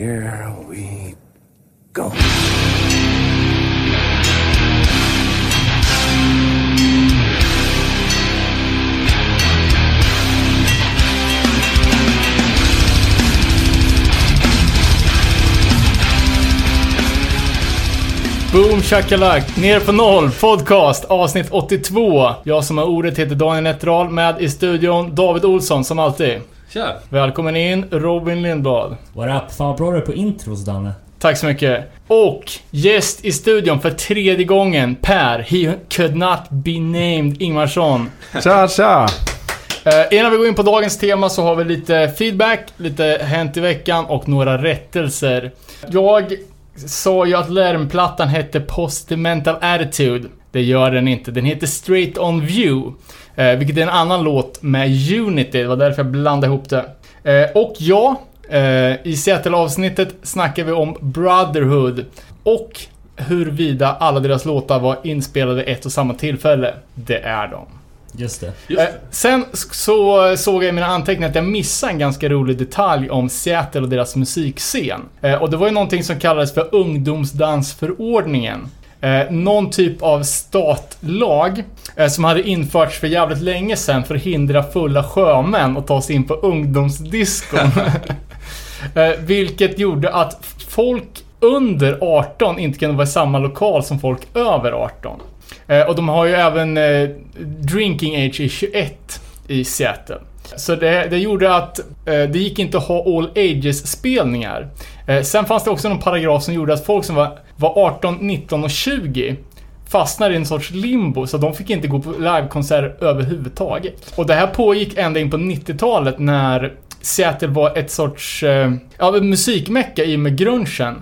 here we go. Boom shakalak, ner på noll, podcast avsnitt 82. Jag som har ordet heter Daniel Nätterdal, med i studion David Olsson som alltid. Tja! Välkommen in Robin Lindblad. What up? Fan vad bra du är på intros Danne. Tack så mycket. Och gäst i studion för tredje gången, Per. He could not be named Ingmarsson. Tja, tja! Eh, innan vi går in på dagens tema så har vi lite feedback, lite hänt i veckan och några rättelser. Jag sa ju att lärmplattan hette Postmental Attitude. Det gör den inte. Den heter Straight On View. Eh, vilket är en annan låt med Unity. Det var därför jag blandade ihop det. Eh, och ja, eh, i Seattle-avsnittet snackar vi om Brotherhood. Och huruvida alla deras låtar var inspelade ett och samma tillfälle. Det är de. Just det. Just Eh, det. sen så såg jag i mina anteckningar att jag missade en ganska rolig detalj om Seattle och deras musikscen. Eh, och det var ju någonting som kallades för ungdomsdansförordningen. Eh, någon typ av statlag eh, som hade införts för jävligt länge sedan för att hindra fulla sjömän att ta sig in på ungdomsdiskon. eh, vilket gjorde att folk under 18 inte kunde vara i samma lokal som folk över 18. Eh, och de har ju även eh, drinking age i 21 i Seattle. Så det, det gjorde att eh, det gick inte att ha all ages spelningar. Eh, sen fanns det också någon paragraf som gjorde att folk som var, var 18, 19 och 20 fastnade i en sorts limbo, så de fick inte gå på livekonserter överhuvudtaget. Och det här pågick ända in på 90-talet när Seattle var ett sorts eh, ja, musikmecka i och med grungen.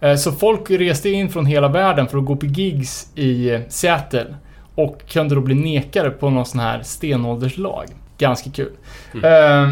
Eh, Så folk reste in från hela världen för att gå på gigs i eh, Seattle. Och kunde då bli nekade på någon sån här stenålderslag. Ganska kul. Eh,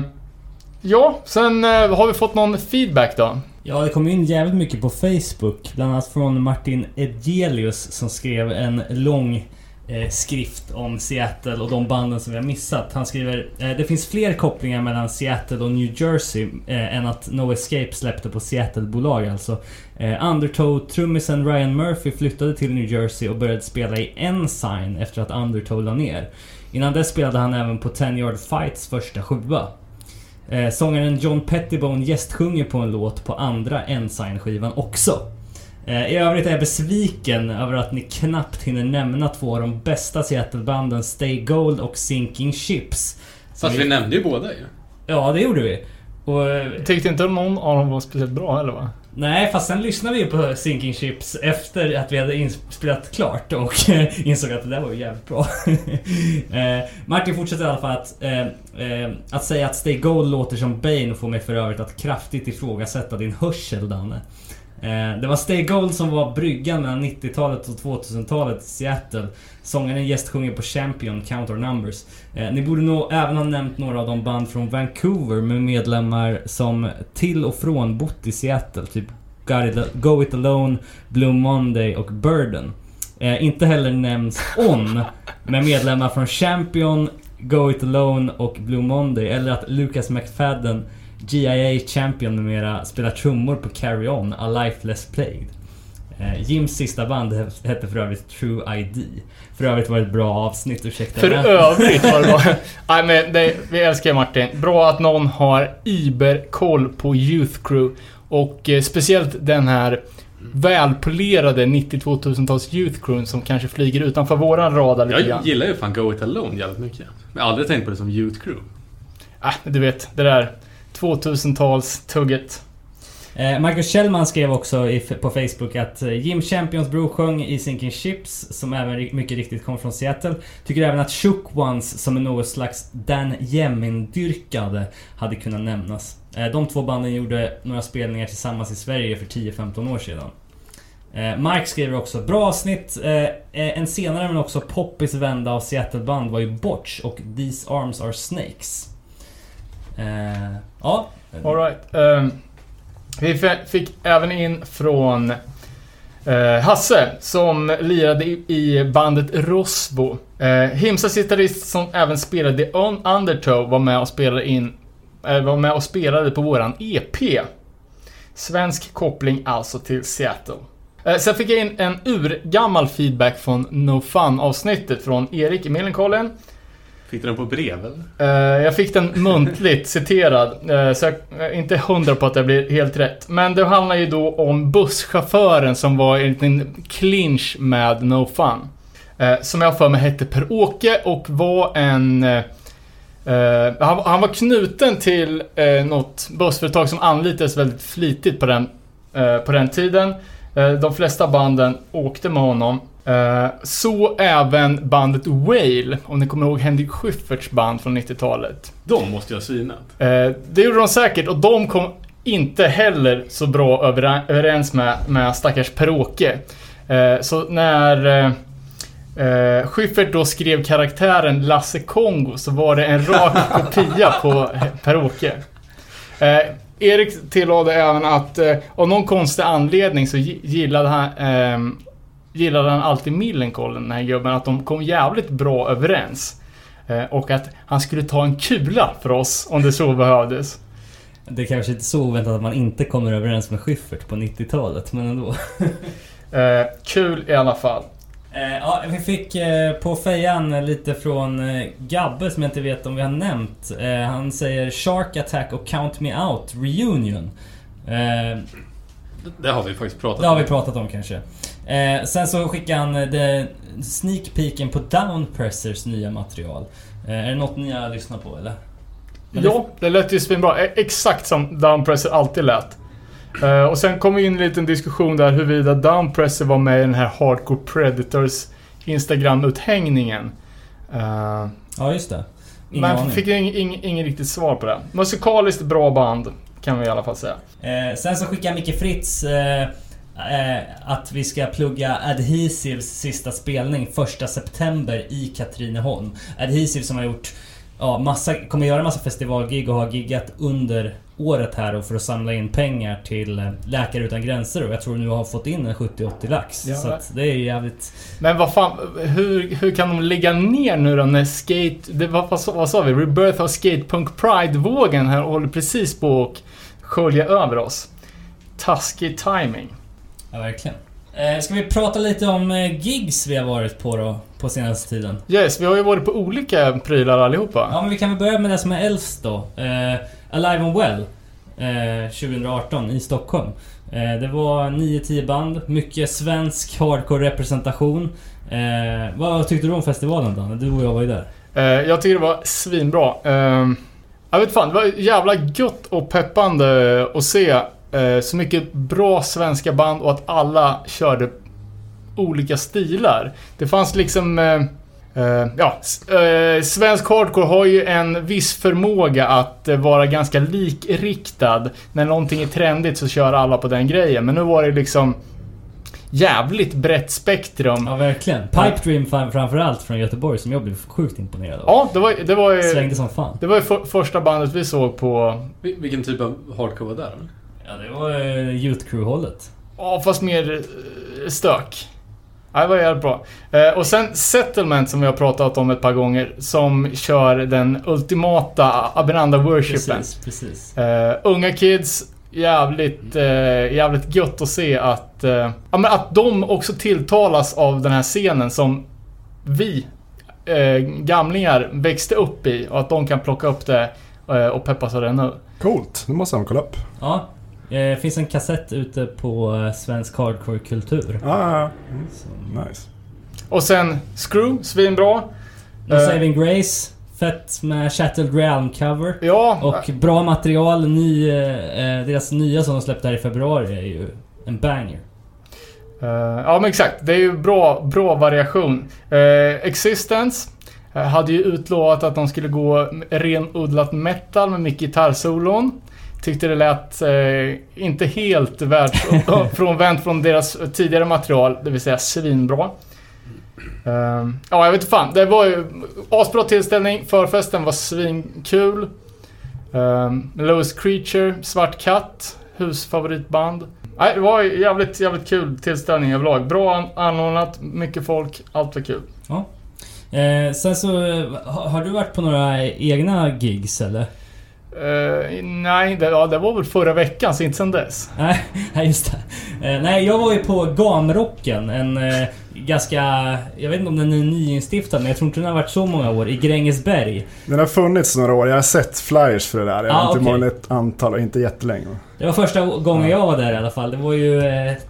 Ja, sen har vi fått någon feedback då. Ja, det kom in jävligt mycket på Facebook. Bland annat från Martin Edgelius som skrev en lång eh, skrift om Seattle och de banden som vi har missat. Han skriver eh, Det finns fler kopplingar mellan Seattle och New Jersey eh, än att No Escape släppte på Seattle-bolag alltså. Eh, Undertow, trummisen Ryan Murphy flyttade till New Jersey och började spela i Ensign efter att Undertow la ner. Innan dess spelade han även på Ten Yard Fights första sjua. Eh, sångaren John Pettibone gästsjunger på en låt på andra Ensign-skivan också. Eh, I övrigt är jag besviken över att ni knappt hinner nämna två av de bästa Seattle-banden Stay Gold och Sinking Ships. Fast vi nämnde ju båda ju. Ja, det gjorde vi. Och, eh, Tyckte inte någon av dem var speciellt bra heller va? Nej, fast sen lyssnade vi på Sinking Ships efter att vi hade inspelat klart och insåg att det där var ju jävligt bra. eh, Martin fortsätter i alla fall att, eh, eh, att säga att Stay Gold låter som Bane får mig för övrigt att kraftigt ifrågasätta din hörsel, Danne. Eh, det var Stay Gold som var bryggan mellan 90-talet och 2000-talet i Seattle. Sångaren gästsjunger på Champion, Count Our Numbers. Eh, ni borde nog även ha nämnt några av de band från Vancouver med medlemmar som till och från bott i Seattle. Typ Go It Alone, Blue Monday och Burden. Eh, inte heller nämns On med medlemmar från Champion, Go It Alone och Blue Monday. Eller att Lucas McFadden, GIA Champion med mera spelar trummor på Carry On, A Life Less Plagued. Eh, Jims sista band hette för övrigt True ID. För övrigt var det ett bra avsnitt, ursäkta För mig. övrigt var det bra. Nej men det, vi älskar Martin. Bra att någon har iberkoll på Youth Crew. Och eh, speciellt den här välpolerade 92 000-tals Youth Crew som kanske flyger utanför våran radar lite Jag gillar ju fan Go It Alone jävligt mycket. Men jag har aldrig tänkt på det som Youth Crew. Ah, du vet, det där 2000-tals-tugget. Eh, Marcus Kjellman skrev också på Facebook att eh, Jim Champions bror sjöng i Sinking Ships, som även mycket riktigt kom från Seattle. Tycker även att Shook Ones, som är något slags Dan Yemin-dyrkade, hade kunnat nämnas. Eh, de två banden gjorde några spelningar tillsammans i Sverige för 10-15 år sedan. Mark skriver också Bra avsnitt. En senare men också poppis vända av Seattle-band var ju Botch och These Arms Are Snakes. Eh, ja. Alright. Um, ehm, vi fick även in från eh, Hasse som lirade i, i bandet Rosbo. Eh, uh, Himsas gitarrist som även spelade i Undertow var med och spelade in eh, var med och spelade på våran EP. Svensk koppling alltså till Seattle. Eh, sen fick jag in en urgammal feedback från No Fun avsnittet från Erik i Millencolin. Fick du den på brev eller? Eh, jag fick den muntligt citerad, eh, så jag är inte hundra på att det blir helt rätt. Men det handlar ju då om busschauffören som var i en liten clinch med No Fun. Som jag har för mig hette Per-Åke och var en... han, han var knuten till något bussföretag som anlitades väldigt flitigt på den, på den tiden. De flesta banden åkte med honom. Eh, så även bandet Whale, om ni kommer ihåg Henrik Schyfferts band från 90-talet. De måste ju ha svinat. Eh, det gjorde de säkert och de kom inte heller så bra över- överens med, med stackars Per-Åke. Eh, så när eh, Schyffert då skrev karaktären Lasse Kongo så var det en rak kopia på Per-Åke. Eh, Erik tillade även att eh, av någon konstig anledning så gi- gillade han, eh, gillade han alltid Millencolin, den här gubben, att de kom jävligt bra överens. Eh, och att han skulle ta en kula för oss om det så behövdes. Det är kanske inte så oväntat att man inte kommer överens med Schyffert på 90-talet, men ändå. Eh, kul i alla fall. Eh, ja, vi fick eh, på fejan lite från eh, Gabbe som jag inte vet om vi har nämnt. Eh, han säger Shark Attack och Count Me Out Reunion. Eh, Det har vi faktiskt pratat det har vi om. pratat om kanske. Eh, sen så skickade han eh, det, sneak peeken på Downpressers nya material. Eh, är det något ni har lyssnat på eller? Men Ja, det lät ju svinbra. E- Exakt som Downpresser alltid lät. Eh, och sen kom vi in i en liten diskussion där huruvida Downpresser var med i den här Hardcore Predators Instagram-uthängningen. Eh, Ja, just det. Ingen men aning. fick ing, ing, ingen riktigt svar på det. Musikaliskt bra band, kan vi i alla fall säga. Eh, sen så skickar Micke Fritz eh, att vi ska plugga Adhesives sista spelning 1 september i Katrineholm. Adhesive som har gjort Ja, massa, kommer göra massa festivalgig och har giggat under året här och för att samla in pengar till eh, Läkare Utan Gränser och jag tror nu har fått in en 70-80 lax. Ja. Så det är jävligt... Men vad fan, hur, hur kan de lägga ner nu då när skate... Det, vad, vad, sa- vad sa vi? Rebirth of Skatepunk Pride-vågen här håller precis på att skölja över oss. Taskig timing. Ja, verkligen. Eh, ska vi prata lite om eh, gigs vi har varit på då, på senaste tiden? Yes, vi har ju varit på olika prylar allihopa. Ja, men vi kan väl börja med det som är äldst då. Eh, Alive and Well. Eh, 2018 i Stockholm. Eh, det var 9-10 band, mycket svensk hardcore-representation. Vad tyckte du om festivalen Danne? Du och jag var ju där. Jag tycker det var svinbra. Jag vet fan, det var jävla gött och peppande att se så mycket bra svenska band och att alla körde olika stilar. Det fanns liksom... Eh, eh, ja, eh, svensk hardcore har ju en viss förmåga att eh, vara ganska likriktad. När någonting är trendigt så kör alla på den grejen. Men nu var det liksom jävligt brett spektrum. Ja, verkligen. Pipe Dream fram- framförallt från Göteborg som jag blev sjukt imponerad av. Ja, det var, det var ju... Svängde som fan. Det var ju för, första bandet vi såg på... Vil- Vilken typ av hardcore var det där? Ja, det var eh, Youth Crew-hållet. Ja, fast mer eh, stök. Ja, det var jävligt bra. Eh, och sen Settlement som vi har pratat om ett par gånger. Som kör den ultimata Abenanda worshipen. Precis, precis. Eh, unga kids, jävligt, eh, jävligt gött att se att, eh, ja, men att de också tilltalas av den här scenen som vi eh, gamlingar växte upp i. Och att de kan plocka upp det eh, och peppas av det nu. Coolt, det måste han kolla upp. Ja. Det finns en kassett ute på eh, Svensk Hardcore-kultur. Ah, ja, ja. Så- nice. Och sen Screw, svinbra. No Eh. Saving Grace. Fett med Shattered Realm cover. Ja, Och bra material. Ny, eh, eh, deras nya som de släppte här i februari är ju en banger. Eh, ja men exakt. Det är ju bra, bra variation. Uh, Existence eh, hade ju utlovat att de skulle gå renodlat metal med mycket gitarrsolon. Tyckte det lät eh, inte helt världsfrånvänt från deras tidigare material, det vill säga svinbra. Eh, ja, jag vet inte fan. Det var ju asbra tillställning. Förfesten var svinkul. Uh, Lowest Creature, Svart Katt, husfavoritband. Nej, det var jävligt, jävligt kul tillställning överlag. Bra an- anordnat, mycket folk, allt var kul. Eh, sen så, eh, har du varit på några egna gigs eller? Eh, nej, det, ja, det var väl förra veckan, så inte sen dess. Nej, just det. Eh, nej, jag var ju på Gamrocken. En eh, ganska... Jag vet inte om den är nyinstiftad, men jag tror inte den har varit så många år. I Grängesberg. Den har funnits några år. Jag har sett flyers för det där. Jag Ah, vet inte många ett antal, inte jättelänge. Det var första gången jag var där i alla fall. Det var ju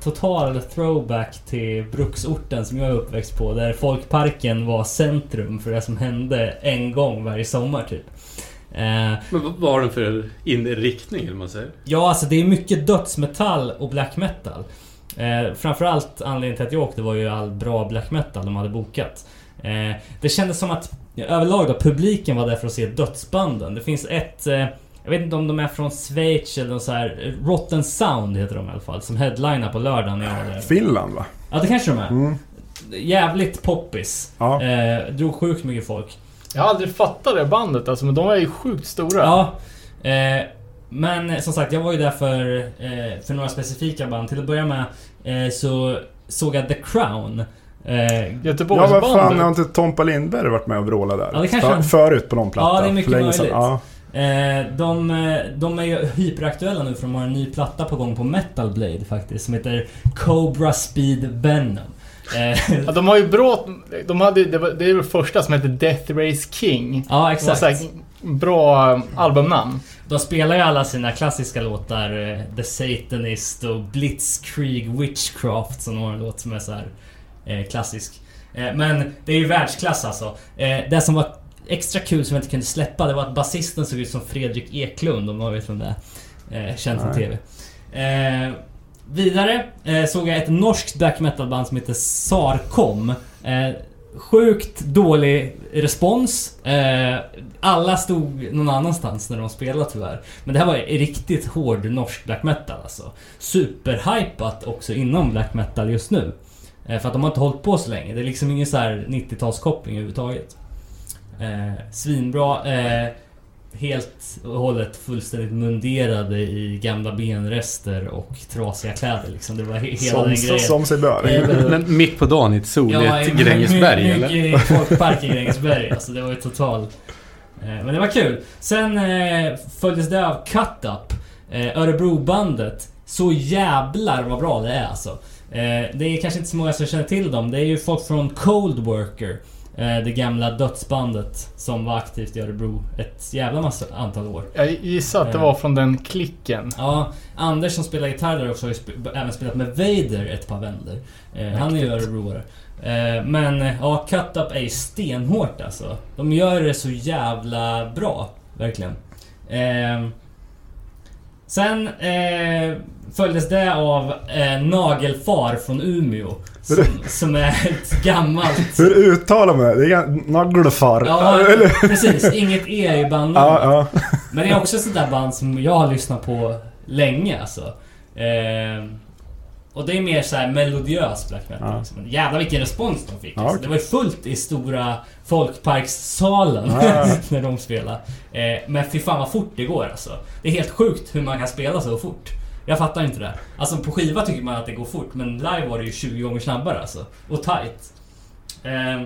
total throwback till bruksorten som jag är uppväxt på. Där folkparken var centrum för det som hände en gång varje sommar typ. Eh, Men vad har den för inriktning, eller man säger? Ja, alltså det är mycket dödsmetall och black metal. Eh, framförallt anledningen till att jag åkte var ju all bra black metal de hade bokat. Eh, det kändes som att överlag då, publiken var där för att se dödsbanden. Det finns ett... Eh, jag vet inte om de är från Schweiz eller så här. Rotten Sound heter de i alla fall. Som headlinar på lördagen när jag var där. Finland va? Ja, det kanske de är. Mm. Jävligt poppis. Ja. Eh, drog sjukt mycket folk. Jag har aldrig fattat det bandet alltså, men de är ju sjukt stora. Ja. Eh, men eh, som sagt, jag var ju där för, eh, för några specifika band. Till att börja med eh, så såg jag The Crown. Eh, Ja, vad fan Göteborgsbandet. har inte Tompa Lindberg varit med och vrålat där? Ja, det kanske För, han- förut på någon platta. Ja, det är mycket länge sedan. möjligt. Ja. eh, de, eh, de är ju hyperaktuella nu för de har en ny platta på gång på Metal Blade faktiskt. Som heter Cobra Speed Venom. Eh, Ja, de har ju bra... De hade, det, var, det är det första som heter Death Race King. ja, Det var exakt. så här bra albumnamn. De spelar ju alla sina klassiska låtar. eh, The Satanist och Blitzkrieg Witchcraft som har en låt som är så här eh, klassisk. Eh, men det är ju världsklass alltså. Eh, det som var extra kul som jag inte kunde släppa det var att basisten såg ut som Fredrik Eklund om någon vet vem det är. Eh, känd från. TV. Vidare eh, såg jag ett norskt black metal band som heter Sarkom. Eh, sjukt dålig respons. Eh, alla stod någon annanstans när de spelade tyvärr. Men det här var riktigt hård norsk black metal alltså. Superhypat också inom black metal just nu. Eh, för att de har inte hållit på så länge. Det är liksom ingen så här 90-talskoppling överhuvudtaget. Eh, svinbra. Eh, helt och hållet fullständigt munderade i gamla benrester och trasiga kläder liksom. Det var he- hela Som, den grejen. som sig bör. Men mitt på dagen i ett soligt i- Grängesberg, eller? mycket i folkpark i Grängesberg. Alltså det var ju total... Eh, Men det var kul. Sen eh, följdes det av Cut Up. Eh, Örebrobandet. Så jävlar vad bra det är alltså. Det är kanske inte så många som känner till dem. Det är ju folk från Cold Worker. Eh, det gamla dödsbandet som var aktivt i Örebro ett jävla massa antal år. Jag gissar att det Eh. var från den klicken. Ja, Anders som spelar gitarr där också har ju sp- även spelat med Vader ett par vändor. Eh, han är ju örebroare. Men ja, Cut Up är ju stenhårt alltså. De gör det så jävla bra. Verkligen. Sen eh, följdes det av eh, Nagelfar från Umeå. Som, som är ett gammalt... Hur uttalar man det? Det är nagelfar. Ja, precis. Inget E i bandnamnet. Ja, ja. Men det är också ett sånt där band som jag har lyssnat på länge alltså. Eh, och det är mer så här melodiös black metal. Ja. Liksom. Jävlar vilken respons de fick. Ja, alltså. okej. Det var ju fullt i stora folkparkssalen Ja. när de spelade. Eh, men fy fan vad fort det går alltså. Det är helt sjukt hur man kan spela så fort. Jag fattar inte det. Alltså på skiva tycker man att det går fort men live var det ju 20 gånger snabbare alltså. Och tight. Eh,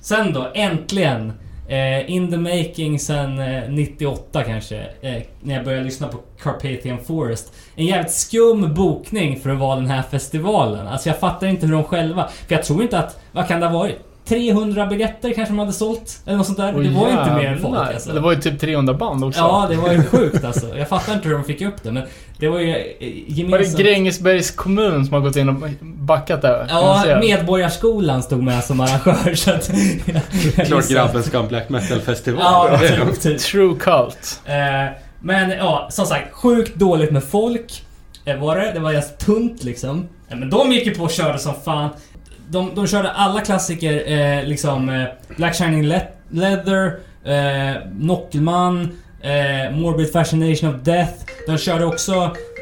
sen då, äntligen! Eh, in the making sen eh, 98 kanske. Eh, när jag började lyssna på Carpathian Forest. En jävligt skum bokning för att vara den här festivalen. Alltså jag fattar inte hur de själva... För jag tror inte att... Vad kan det ha varit? 300 biljetter kanske de hade sålt? Eller något sånt där. det Åh, var inte mer än folk alltså. Det var ju typ 300 band också. Ja, det var ju sjukt alltså. Jag fattar inte hur de fick upp det men det var ju eh, Var det gemensamt... Grängesbergs kommun som har gått in och backat där? Ja. Medborgarskolan stod med som arrangör så att... jag Klart grabben ska ha en black metal-festival. Ja, typ, typ. True Cult. Eh, men ja, som sagt, sjukt dåligt med folk. Eh, var det? Det var ganska tunt liksom. Men de gick ju på och körde som fan. De, de körde alla klassiker, eh, liksom eh, Black Shining Le- Leather, eh, Nockelman, eh, Morbid Fascination of Death. De körde också...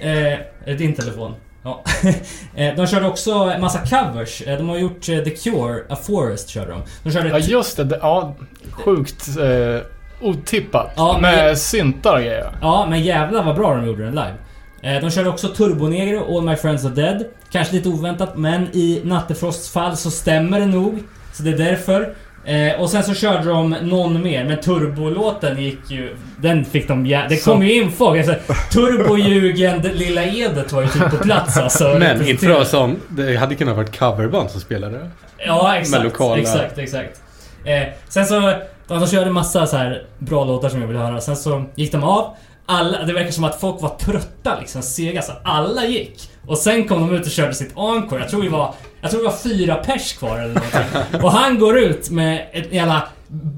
Eh, är det din telefon? Ja. Eh, de körde också en massa covers. Eh, De har gjort eh, The Cure, A Forest körde de. De körde Ja just det, ja, sjukt eh, otippat. Ja, men- med syntar och grejer. Ja, men jävlar vad bra de gjorde den live. Eh, De körde också Turbonegro, All My Friends Are Dead. Kanske lite oväntat, men i Nattefrosts fall så stämmer det nog. Så det är därför. Eh, och sen så körde de någon mer, men turbolåten gick ju... Den fick de jä- Det kom ju in folk. Alltså, Turbojugend, Lilla Edet var ju typ på plats alltså. Men inte bra som... Det hade kunnat varit coverband som spelade. Ja, exakt. Med lokala- Exakt, exakt. Eh, sen så... De, de körde massa så här bra låtar som jag ville höra. Sen så gick de av. Alla, det verkar som att folk var trötta liksom, sega. Så alla gick. Och sen kom de ut och körde sitt encore. Jag tror det var... Jag tror det var fyra pers kvar eller någonting. Och han går ut med ett jävla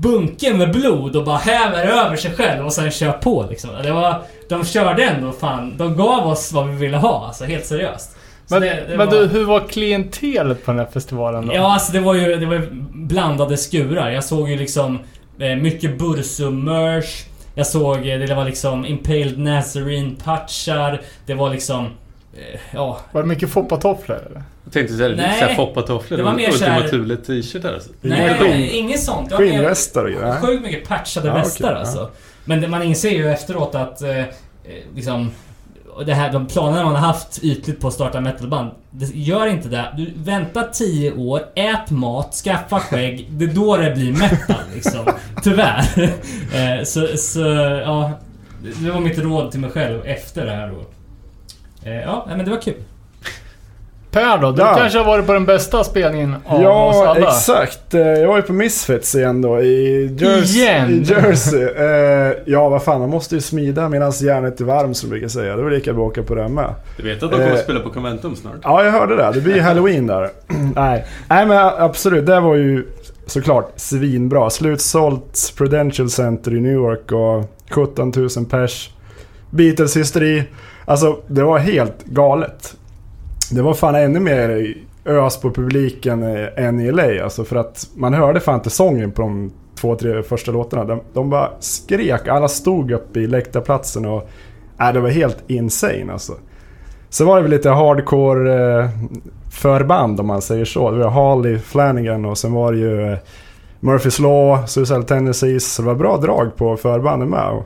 bunke med blod och bara häver över sig själv och sen kör på liksom. Det var... De körde ändå fan... De gav oss vad vi ville ha, alltså helt seriöst. Så Men, det- det men var- du, hur var klientelet på den här festivalen då? Ja, alltså det var ju det var blandade skurar. Jag såg ju liksom eh, mycket Bursum-merch. Jag såg, eh, det var liksom Impaled Nazarene-patchar. Det var liksom... Eh, ja, Var det mycket foppatofflor eller? Jag tänkte säga det, lite såhär foppatofflor. Det var mer så här- Ultima t-shirt där alltså. nej, inget sånt. Det var mer- Skinnvästar och grejer. Sjukt mycket patchade Ja, västar okej, alltså. Men det, man inser ju efteråt att eh, eh, liksom... och Det här, de planerna man har haft ytligt på att starta metalband. Gör inte det. Du väntar 10 år, ät mat, skaffa skägg. Det är då det blir metal liksom. Tyvärr. Eh, så, så, ja. Det var mitt råd till mig själv efter det här då. Eh, ja, men det var kul. Per då? Du Ja. kanske har varit på den bästa spelningen av oss Ja, alla? exakt. Eh, Jag var ju på Misfits igen då i Jersey. Igen? I Jersey. Eh, ja, vad fan, man måste ju smida medan järnet är varmt som de brukar säga. Det var lika bra att åka på det med. Du vet att de kommer Eh. att spela på Conventum snart? Ja, jag hörde det. Det blir ju Halloween där. Nej. Nej, men absolut. Det var ju såklart svinbra. Slutsålt Prudential Center i New York och 17 000 pers. Beatles-hysteri. Alltså, det var helt galet. Det var fan ännu mer ös på publiken eh, än i LA. Alltså för att man hörde fan inte sången på de två, tre första låtarna. De, de bara skrek. Alla stod upp i läktarplatsen och... Äh, det var helt insane alltså. Så var det väl lite hardcore eh, förband om man säger så. Det var Harley Flanagan och sen var det ju eh, Murphys Law, Suicidal Tendencies. Så det var bra drag på förbanden med. Och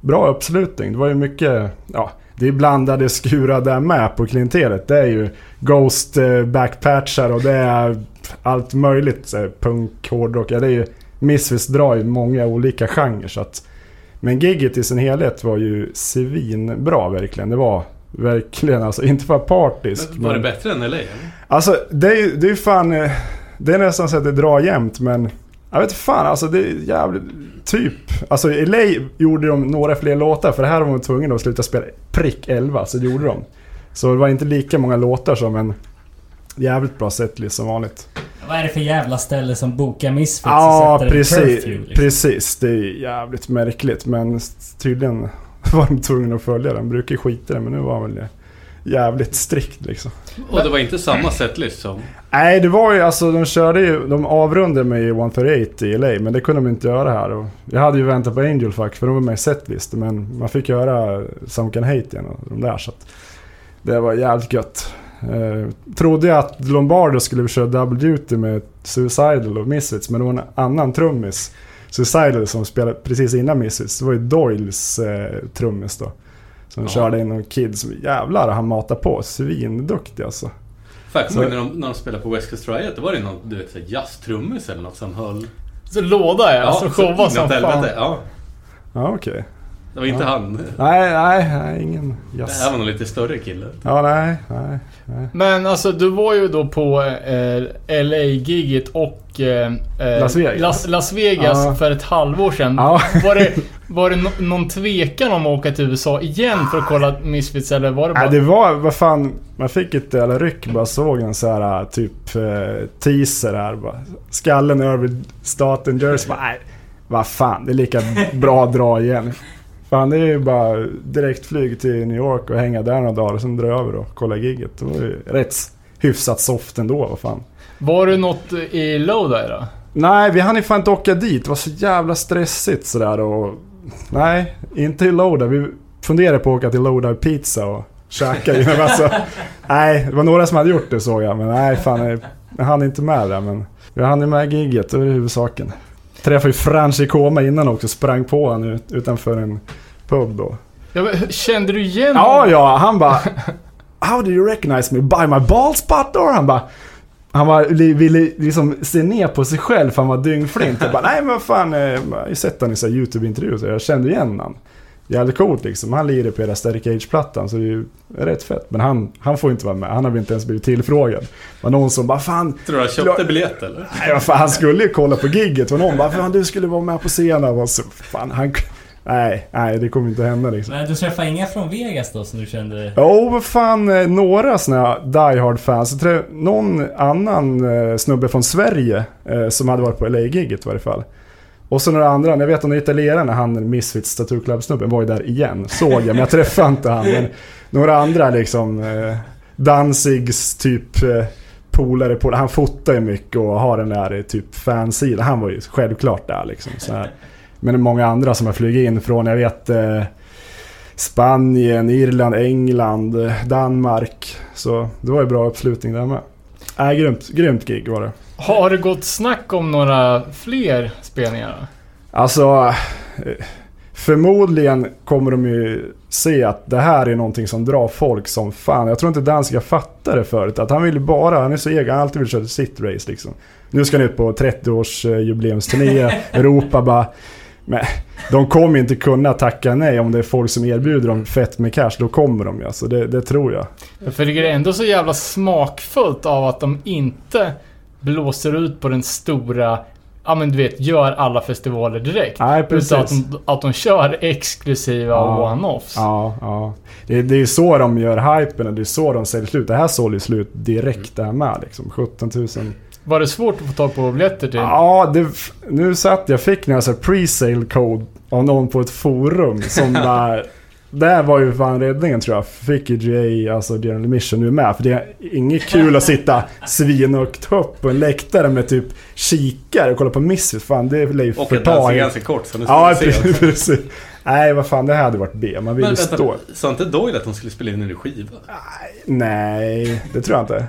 bra uppslutning. Det var ju mycket, ja, det är blandade skurar där med på klientelet. Det är ju Ghost eh, backpatchar och det är allt möjligt. Punk, hårdrock. Ja, det är ju Misfits drar ju många olika genrer. Så att, men gigget i sin helhet var ju svinbra verkligen. Det var verkligen alltså, inte för partisk. Men var det bättre än LA eller? Alltså det är ju det är ju fan... eh, Det är nästan så att det drar jämnt men... Jag vet fan alltså det är jävligt... Typ. Alltså i LA gjorde de några fler låtar för det här var de tvungna att sluta spela prick 11 så det gjorde de. Så det var inte lika många låtar som en jävligt bra setlist som vanligt. Vad är det för jävla ställe som bokar Misfits Ja och sätter precis, curfew, liksom? precis. Det är jävligt märkligt men tydligen var de tvungna att följa den. Brukar skita i det men nu var väl det jävligt strikt liksom. Och det var inte samma setlist som... Nej, det var ju alltså, de körde ju, de avrundade med 138 i LA, men det kunde de inte göra här. Och jag hade ju väntat på Angel Fuck, för de var med i setlist, men man fick göra Some Can Hate igen och de där, så att det var jävligt gött. Eh, trodde jag att Lombardo skulle köra double duty med Suicidal och Misfits, men det var en annan trummis, Suicidal, som spelade precis innan Misfits. Det var ju Doyles eh, trummis då. Som Ja. körde in någon kid som jävlar han matar på. Svinduktig alltså. Faktiskt Så- när de, när de spelade på West Coast Riot, då var det någon du vet, jazztrummis eller något som höll... Så låda ja, som så showade som fan. helvete. Ja, Ja, okej. Det var inte Ja. han. Nej, nej, nej, ingen Det jazz. här var någon lite större kille. Ja, nej, nej, nej. Men alltså du var ju då på eh, LA-giget och eh, eh, Las Vegas. Las, Las Vegas Ja. för ett halvår sedan. Ja. Var det, var det no någon tvekan om att åka till USA igen för att kolla Misfits eller var det bara... Nej, det var, vad fan, man fick ett jävla ryck bara såg en så här typ eh, teaser här bara. Skallen över staten Jersey. Bara, nej, vad fan, det är lika bra att dra igen. Fan, det är ju bara direktflyg till New York och hänga där några dagar och sen dra över och kolla gigget. Det var ju rätt hyfsat soft ändå, vad fan. Var det något i Lodi då? Nej, vi hann ju fan inte åka dit. Det var så jävla stressigt sådär och... Nej, inte till Loda. Vi funderade på att åka till Loda Pizza och käka. Men alltså, nej, det var några som hade gjort det såg jag. Men nej, fan. Jag, jag hann inte med det. Men jag hann ju med gigget, det var huvudsaken. Träffade ju Frans i koma innan också. Sprang på honom ut, utanför en pub då. Ja, men, kände du igen Ja, ja, han bara... How do you recognize me? By my ball spot or? Han bara... Han var, ville liksom se ner på sig själv för han var dyngflint. Jag bara, nej men vad fan, eh, jag har ju sett han i YouTube-intervjuer så jag kände igen han. Jävligt coolt liksom. Han lirar på hela Static Age-plattan så det är ju rätt fett. Men han, han får inte vara med. Han har väl inte ens blivit tillfrågad. Det var någon som bara, fan, Tror du han köpte biljett eller? nej, fan han skulle ju kolla på gigget. Var någon bara, fan du skulle vara med på scenen. Var så, fan, han, nej, nej det kommer inte hända liksom. Men du träffade inga från Vegas då som du kände... Jo, vad fan, eh, några såna här Die Hard-fans. Någon annan eh, snubbe från Sverige eh, som hade varit på LA-giget i varje fall. Och så några andra, jag vet om är italienarna, han Misfits Tattoo Club-snubben var ju där igen. Såg jag, men jag träffade inte han. Men några andra liksom, eh, Danzigs typ eh, polare polare, Han fotar ju mycket och har den där eh, typ fansidan. Han var ju självklart där liksom. Så här. Men många andra som har flugit in från, jag vet eh, Spanien, Irland, England, eh, Danmark. Så det var ju bra uppslutning där med. Äh, grymt, grymt gig var det. Har det gått snack om några fler spelningar? Alltså, förmodligen kommer de ju se att det här är någonting som drar folk som fan. Jag tror inte Danska fattar det förut. Att han vill ju bara, han är så egen, han har alltid vill köra sitt race liksom. Nu ska han ut på 30-års eh, Europa bara. Men de kommer inte kunna tacka nej om det är folk som erbjuder dem fett med cash. Då kommer de ju alltså, det, det tror jag. För det är ändå så jävla smakfullt av att de inte blåser ut på den stora Ja men du vet, gör alla festivaler direkt. Nej, precis. Utan att de, att de kör exklusiva Ja. one-offs. Ja, ja. Det, det är så de gör hypen och det är så de säljer slut. Det här sålde ju slut direkt det här med liksom. 17 000. Var det svårt att få tag på biljetter till? Ja, det, nu satt jag fick här pre-sale code av någon på ett forum som bara... Där var ju fan räddningen tror jag. Fick ju GA, alltså General Mission, nu med. För det är inget kul att sitta svinhögt upp på en läktare med typ kikare och kolla på Misfits. Fan, det lär ju Och att förta... dansa ganska kort så nu ska Ja, precis, precis. Nej, vad fan, det här hade varit B. Man vill ju stå... sa inte Doyle att de skulle spela in en skiva? Nej, det tror jag inte.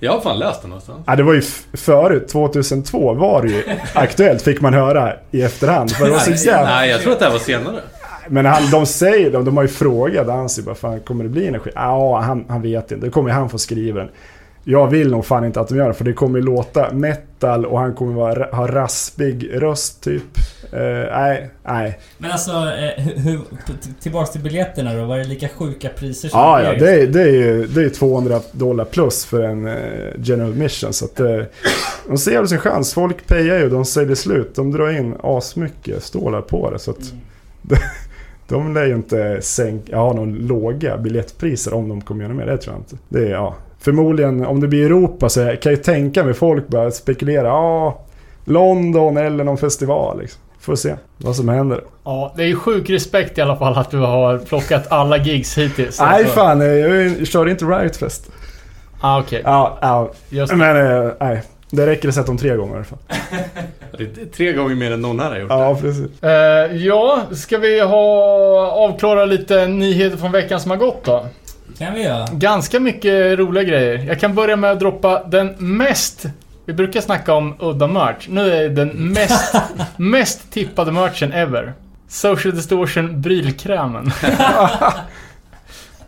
Jag har fan läst den någonstans. Ja, det var ju förut, 2002 var det ju aktuellt, fick man höra i efterhand. För det var så jävla... Nej, jag tror att det här var senare. Men han, de säger, de, de har ju frågat Ansi bara fan kommer det bli energi? Ja, han, han vet inte. Det kommer han få skriva den. Jag vill nog fan inte att de gör det för det kommer låta metal och han kommer vara, ha raspig röst typ. Eh, nej, nej. Men alltså, eh, hur, tillbaks till biljetterna då. Var det lika sjuka priser som Ja, ja, det är, det är ju det är 200 dollar plus för en eh, general mission. Så att eh, de ser väl sin chans. Folk pejar ju, de säljer slut. De drar in asmycket stålar på det. Så att de, de lär ju inte sänka, ha någon låga biljettpriser om de kommer göra mer. Det tror jag inte. Det är, ja. Förmodligen om det blir Europa så jag kan jag ju tänka mig folk börjar spekulera. Ja, London eller någon festival liksom. Får se vad som händer. Ja, det är ju sjuk respekt i alla fall att du har plockat alla gigs hittills. Nej Alltså. fan, jag kör inte Riot Fest. Ah, okej. Ja, ja. Just Men eh, nej, det räcker att sett dem tre gånger i alla fall. Tre gånger mer än någon här har gjort. Ja, precis. Eh, ja, ska vi ha avklara lite nyheter från veckan som har gått då? kan vi göra. Ganska mycket roliga grejer. Jag kan börja med att droppa den mest... Vi brukar snacka om udda merch. Nu är det den mest, mest tippade merchen ever. Social Distortion brylkrämen.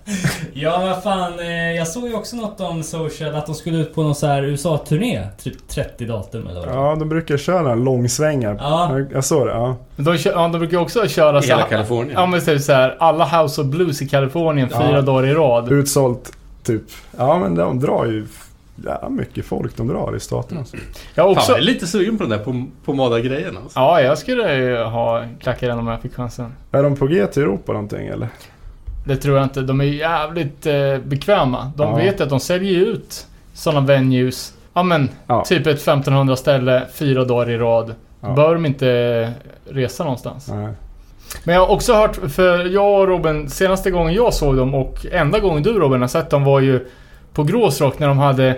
Ja, vad fan. Eh, jag såg ju också något om Social, att de skulle ut på någon så här USA-turné. Typ 30 datum eller vad. Ja, de brukar köra en långsvängar. Ja. Jag, jag såg det, ja. De, ja, de brukar också köra I så hela här- Kalifornien. Ja men typ så här, alla House of Blues i Kalifornien Ja. fyra dagar i rad. Utsålt, typ. Ja, men de drar ju... Ja, mycket folk de drar i staterna. alltså. Jag Fan, också... jag är lite sugen på den där pom- pomada-grejen alltså. Ja, jag skulle ju ha klackat den om jag fick chansen. Är de på G till Europa någonting eller? Det tror jag inte. De är jävligt eh, bekväma. De Ja. vet att de säljer ut sådana venues. Ja men, Ja. typ ett 1500 ställe, fyra dagar i rad. Ja. Då behöver de inte resa någonstans. Nej. Men jag har också hört, för jag och Robin, senaste gången jag såg dem och enda gången du Robin har sett dem var ju på Gråsrock när de hade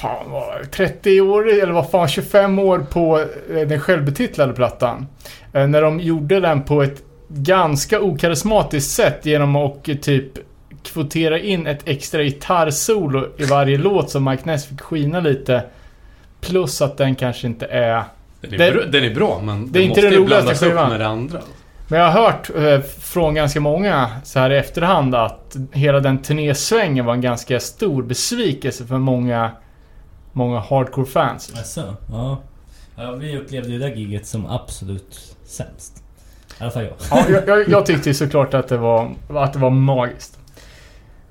fan vad var det, 30 år, eller vad fan, 25 år på eh, den självbetitlade plattan. Eh, När de gjorde den på ett ganska okarismatiskt sätt genom att typ kvotera in ett extra gitarrsolo i varje låt som Mike Ness fick skina lite. Plus att den kanske inte är Den är, bra, den är bra, men det är den inte måste den ju blandas upp med det andra. Men jag har hört eh, från ganska många så här i efterhand att hela den turnésvängen var en ganska stor besvikelse för många många hardcore-fans. Jaså? Ja. ja. Vi upplevde ju det där giget som absolut sämst. I alla fall jag. Ja, jag, jag, jag tyckte såklart att det var, att det var magiskt.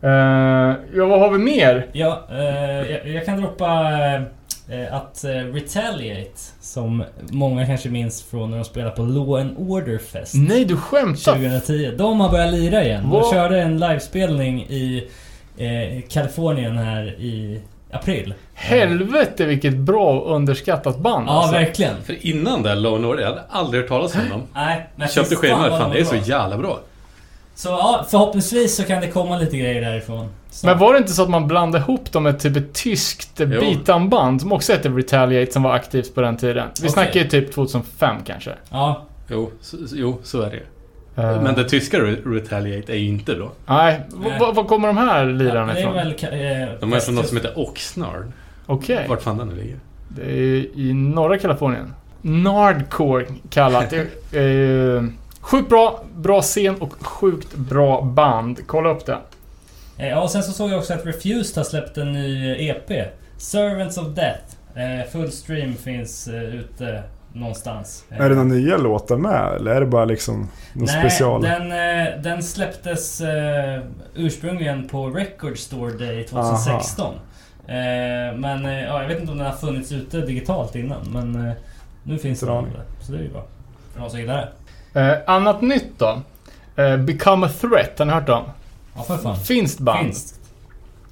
Eh, ja, vad har vi mer? Ja, eh, jag, jag kan droppa eh, att Retaliate, som många kanske minns från när de spelade på Law and Order Fest Nej, du skämtar? 2010. De har börjat lira igen. Vad? De körde en livespelning i Kalifornien här i april. Helvete vilket bra underskattat band Ja, alltså. verkligen. För innan det, Lone Order, jag hade aldrig hört talas om dem. Nej, men köpte skivor, vad fan de det är så bra. jävla bra. Så ja, förhoppningsvis så kan det komma lite grejer därifrån. Så. Men var det inte så att man blandade ihop dem med typ ett tyskt Jo. beatdown-band som också hette Retaliate som var aktivt på den tiden? Vi Okej. snackar ju typ 2005 kanske. Ja, Jo, så, jo, så är det ju. Eh, Men det tyska Re- Retaliate är ju inte bra. Nej, var kommer de här lirarna det är ifrån? väl... Eh, De är från något som heter Oxnard. Okej. Vart fan den nu ligger. Det är i norra Kalifornien. Nardcore kallat. Det är, eh, sjukt bra, bra scen och sjukt bra band. Kolla upp det. Ja, och sen så såg jag också att Refused har släppt en ny EP. Servants of Death. Eh, full stream finns eh, ute någonstans. Är det några nya låtar med eller är det bara liksom någon Nej, special? Den, eh, den släpptes eh, ursprungligen på Record Store Day 2016. Eh, men ja, jag vet inte om den har funnits ute digitalt innan. Men nu finns den. Så det är ju bra. För de som gillar det. Eh, annat nytt då. Eh, Become a Threat, har ni hört om? Ja, för fan. Finskt band. Finns.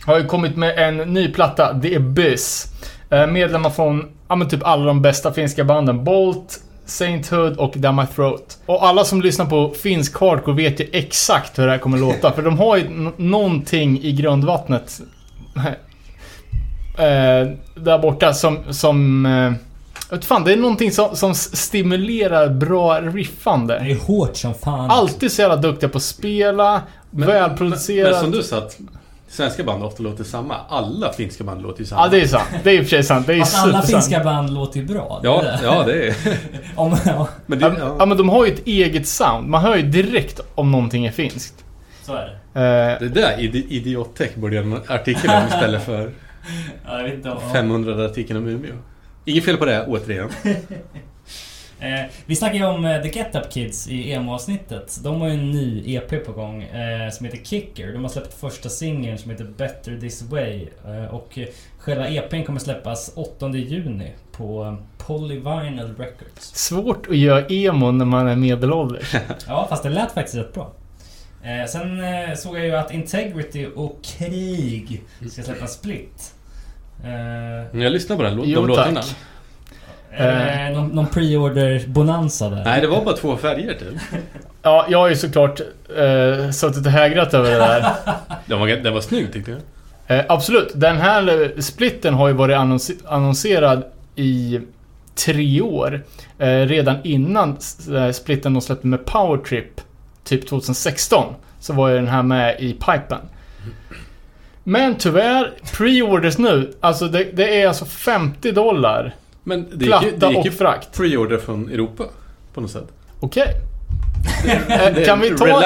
Har ju kommit med en ny platta, The Abyss. Eh, medlemmar från, ja men typ alla de bästa finska banden. Bolt, Sainthood och Down My Throat. Och alla som lyssnar på finsk hardcore vet ju exakt hur det här kommer låta. För de har ju någonting i grundvattnet. eh, där borta som, som eh, fan, det är någonting som, som stimulerar bra Det riffande. är hårt som fan. Alltid så jävla duktiga på att spela, Men, välproducerat. men som du sa att svenska band ofta låter samma. Alla finska band låter ju samma. Ja, det är sant. Det är i och för sig sant. Det är Fast alla finska band låter ju bra. Ja, det. ja det är... Om, ja, Men det, Ja, ja. men de har ju ett eget sound. Man hör ju direkt om någonting är finskt. så är det. Eh, Det där idi- Idiottech borde göra en artikel om istället för Ja, jag vet inte om... 500 artikeln om Umeå. Inget fel på det, återigen. Eh, vi snackade ju om eh, The Get Up Kids i emo-avsnittet. De har ju en ny EP på gång eh, som heter Kicker. De har släppt första singeln som heter Better This Way. Eh, och eh, själva EPn kommer släppas 8 juni på Polyvinyl Records. svårt att göra emo när man är medelålders. Ja, fast det lät faktiskt rätt bra. Eh, sen eh, såg jag ju att Integrity och Krig ska släppa split. Eh, Jag lyssnade på den, lå- Jo, de låtarna. tack. Är det någon, någon pre-order-bonanza där? Nej, det var bara två färger typ. Ja, jag har ju såklart eh, suttit och hägrat över det där. Den var, den var snygg tyckte jag. Eh, absolut. Den här eh, splitten har ju varit annons- annonserad i tre år. Eh, redan innan eh, splitten de släppte med Powertrip, typ 2016, så var ju den här med i pipen. Men tyvärr, pre-orders nu, alltså det, det är alltså 50 dollar. Men det gick, ju- Platta det gick och ju frakt. pre-order från Europa. På något sätt. Okej. Det Eh, kan vi ta,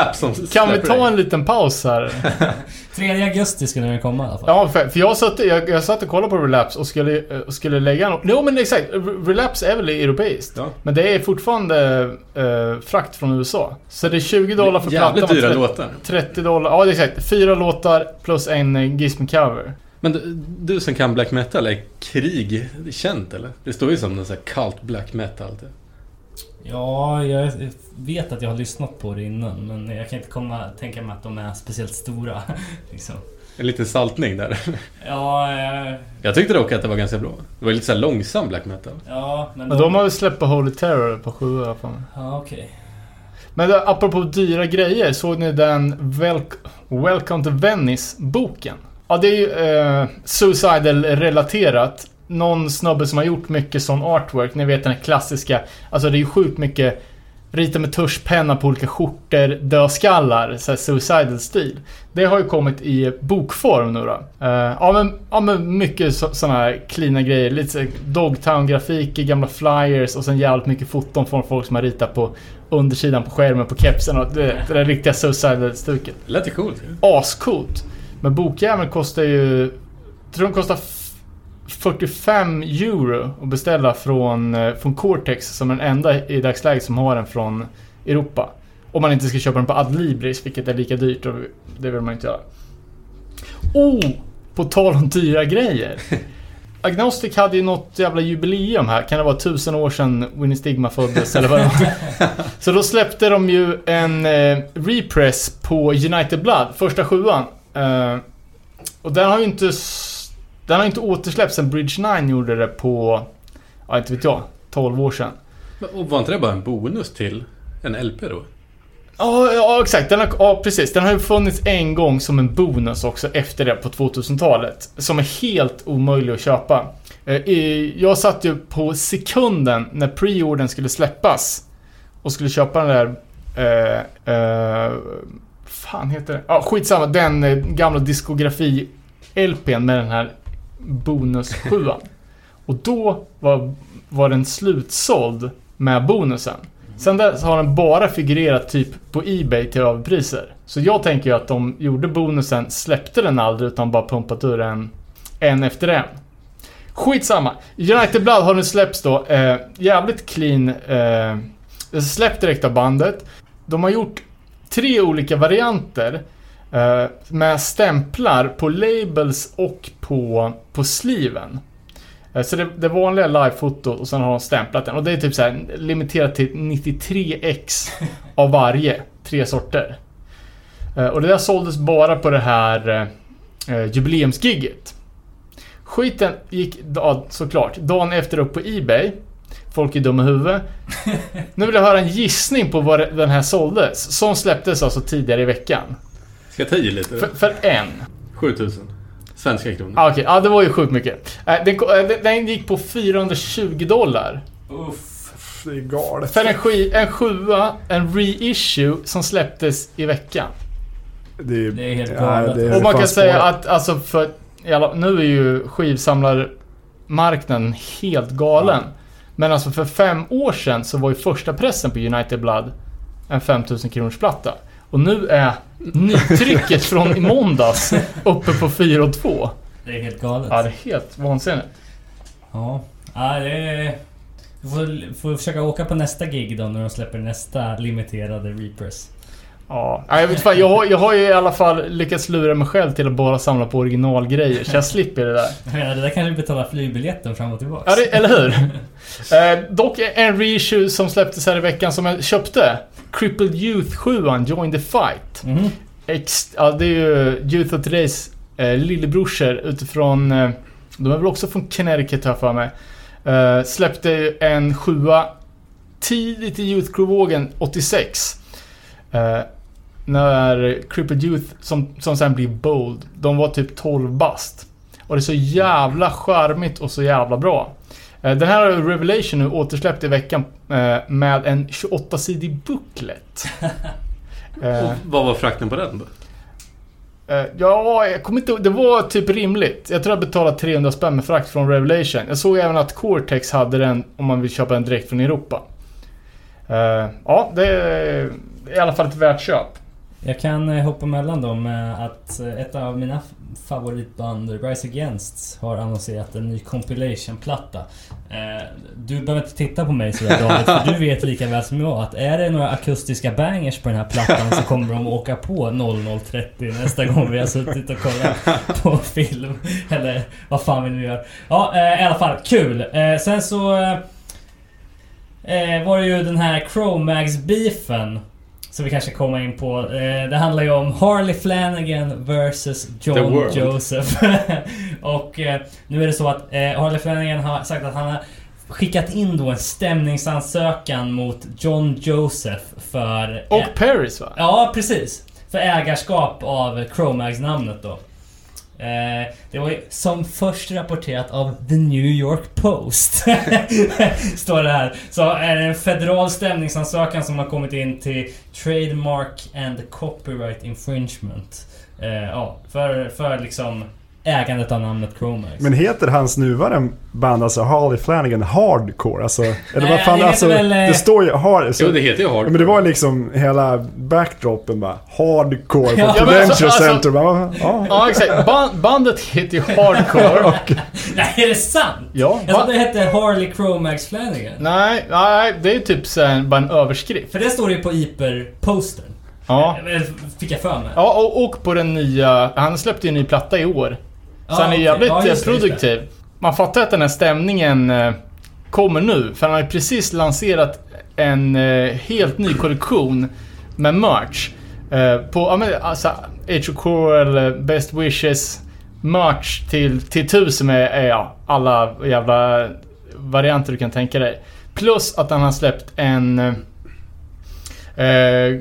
kan vi ta en liten paus här? 3 augusti ska den komma i alla fall. Ja, för, för jag, satt, jag, jag satt och kollade på Relapse och skulle, eh, och skulle lägga en... Jo men exakt, Re- Relapse är väl europeiskt? Ja. Men det är fortfarande eh, frakt från USA. Så det är 20 dollar för Jävligt plattan och dyra 30, låtar. 30 dollar. Ja, det är exakt. Fyra låtar plus en eh, Gizmo cover. Men du, du som kan black metal, är krig känt eller? Det står ju som någon sån här cult black metal. Typ. Ja, jag vet att jag har lyssnat på det innan men jag kan inte komma tänka mig att de är speciellt stora. liksom. En liten saltning där. Ja, eh, Jag tyckte dock att det var ganska bra. Det var lite så här långsam black metal. ja, men Men de har väl släppt Holy Terror på 7 i alla fall. Ja, okej. Men apropå dyra grejer, såg ni den Welc- Welcome to Venice-boken? Ja, det är ju eh, Suicidal-relaterat. Någon snubbe som har gjort mycket sån artwork, ni vet den här klassiska. Alltså det är ju sjukt mycket rita med tuschpenna på olika skjortor, dödskallar, så här suicidal-stil. Det har ju kommit i bokform nu då. Eh, ja, men, ja men mycket så, såna här cleana grejer. Lite Dogtown-grafik i gamla flyers och sen jävligt mycket foton från folk som har ritat på undersidan på skärmen på kepsen och det, det där riktiga suicidal-stuket. Det lät ju coolt. Ascoolt. Men bokjäveln kostar ju... Jag tror den kostar f- 45 euro att beställa från, eh, från Cortex som den enda i dagsläget som har den från Europa. Om man inte ska köpa den på Adlibris, vilket är lika dyrt och det vill man inte göra. Oh! På tal om dyra grejer. Agnostic hade ju något jävla jubileum här. Kan det vara tusen år sedan Winnie Stigma föddes eller vad det var? Så då släppte de ju en eh, repress på United Blood, första sjuan. Eh, och den har ju inte... Den har inte återsläppts sen Bridge 9 gjorde det på... Ja, inte vet jag. 12 år sedan. Och var inte det bara en bonus till en LP då? Ja, ja exakt. Den har, ja, precis. Den har ju funnits en gång som en bonus också efter det på 2000-talet. Som är helt omöjlig att köpa. Eh, Jag satt ju på sekunden när preordern skulle släppas. Och skulle köpa den där... Eh, eh, fan heter den? Ja, skitsamma. Den eh, gamla diskografi-LPn med den här bonus 7 Och då var, var den slutsåld med bonusen. Sen dess har den bara figurerat typ på Ebay till överpriser. Så jag tänker ju att de gjorde bonusen, släppte den aldrig utan bara pumpat ur den en efter en. Skitsamma. United Blood har nu släppts då. Eh, jävligt clean. Eh, släppt direkt av bandet. De har gjort tre olika varianter. Eh, med stämplar på labels och på, på sleeven. Eh, Så det, det vanliga livefotot och sen har de stämplat den. Och det är typ så här limiterat till 93x av varje. Tre sorter. Eh, Och det där såldes bara på det här eh, jubileumsgigget. Skiten gick ja, såklart dagen efter upp på Ebay. Folk är dumma i huvudet. Nu vill jag höra en gissning på vad det- den här såldes. Som släpptes alltså tidigare i veckan. Ska jag ta i lite? För, för en. 7000. Svenska kronor. Ah, Okej, ja det var ju sjukt mycket. Eh, Den, ko- eh, den- den gick på 420 dollar. Uff. Det är galet. För en, sk- en sjua, en reissue som släpptes i veckan. Det är, Det är helt ja, galet. det är Och man kan säga att alltså för... Jävla, nu är ju skivsamlarmarknaden helt galen. Men alltså för fem år sedan så var ju första pressen på United Blood en 5000 kronors platta. Och nu är nytrycket från i måndags uppe på 4 och 2. Det är helt galet. Ja, det är helt vansinnigt. Ja, ja det är... Du får, får försöka åka på nästa gig då när de släpper nästa limiterade repress. Ja, jag vet fan, jag har, jag har ju i alla fall lyckats lura mig själv till att bara samla på originalgrejer, så jag slipper det där. Ja, det där kan du betala flygbiljetten fram och tillbaks. Ja, det, eller hur? Eh, dock en reissue som släpptes här i veckan som jag köpte. Crippled Youth 7 Join the Fight. Mhm. Ex, ja, det är ju Youth of Todays eh, lillebrorsor utifrån... Eh, de är väl också från Connecticut har jag för mig. Eh, släppte en sjua tidigt i Youth Crew-vågen 86. Eh, när Crippled Youth, som, som sen blir Bold, de var typ 12 bast. Och det är så jävla charmigt och så jävla bra. Eh, Den här Revelation nu återsläppt i veckan eh, med en 28-sidig booklet. Eh, vad var frakten på den då? Eh, ja, jag kommer inte. Det var typ rimligt. Jag tror jag betalade 300 spänn med frakt från Revelation. Jag såg även att Cortex hade den om man vill köpa den direkt från Europa. Eh, ja, det är i alla fall ett värt köp. Jag kan eh, hoppa mellan dem med att eh, ett av mina favoritband, Rise Against, har annonserat en ny compilation-platta. Eh, du behöver inte titta på mig sådär David, för du vet lika väl som jag att är det några akustiska bangers på den här plattan så kommer de åka på 0030 nästa gång vi har suttit och kollat på film. Eller vad fan vi nu gör. Ja, i alla fall kul. Sen så... var det ju den här Chromags-beefen. Som vi kanske kommer in på. Eh, det handlar ju om Harley Flanagan vs John. Joseph. och eh, nu är det så att eh, Harley Flanagan har sagt att han har skickat in då en stämningsansökan mot John Joseph för... Och Paris va? Ja, precis. För ägarskap av Chromax-namnet då. Eh, det var ju som först rapporterat av The New York Post. Står det här. Så är det en federal stämningsansökan som har kommit in till Trademark and Copyright Infringement. Eh, ja, för, för liksom ägandet av namnet Chromax. Men heter hans nuvarande band alltså Harley Flanagan Hardcore? Alltså, eller vad fan, det alltså, väl, eh, det står ju hard, så, Jo, det heter ju Hard. Ja, men det var liksom hela backdropen bara Hardcore på Ja, Prudential alltså- alltså- Center. Bara, ja. Ja, exakt. Ban- bandet heter ju Hardcore. Nej, är det sant? Ja, Jag trodde det hette Harley Chromax Flanagan. Nej, nej, det är typ så här, bara en överskrift. För det står ju på Iper-postern. Ja. Fick jag för mig. Ja, och, och på den nya... Han släppte ju en ny platta i år. Så han är jävligt Ja, eh, just det, just produktiv. Man fattar att den här stämningen eh, kommer nu. För han har ju precis lanserat en eh, helt ny kollektion med merch. På, ja men alltså, Best Wishes, merch till, till tusen med ja, alla jävla varianter du kan tänka dig. Plus att han har släppt en eh,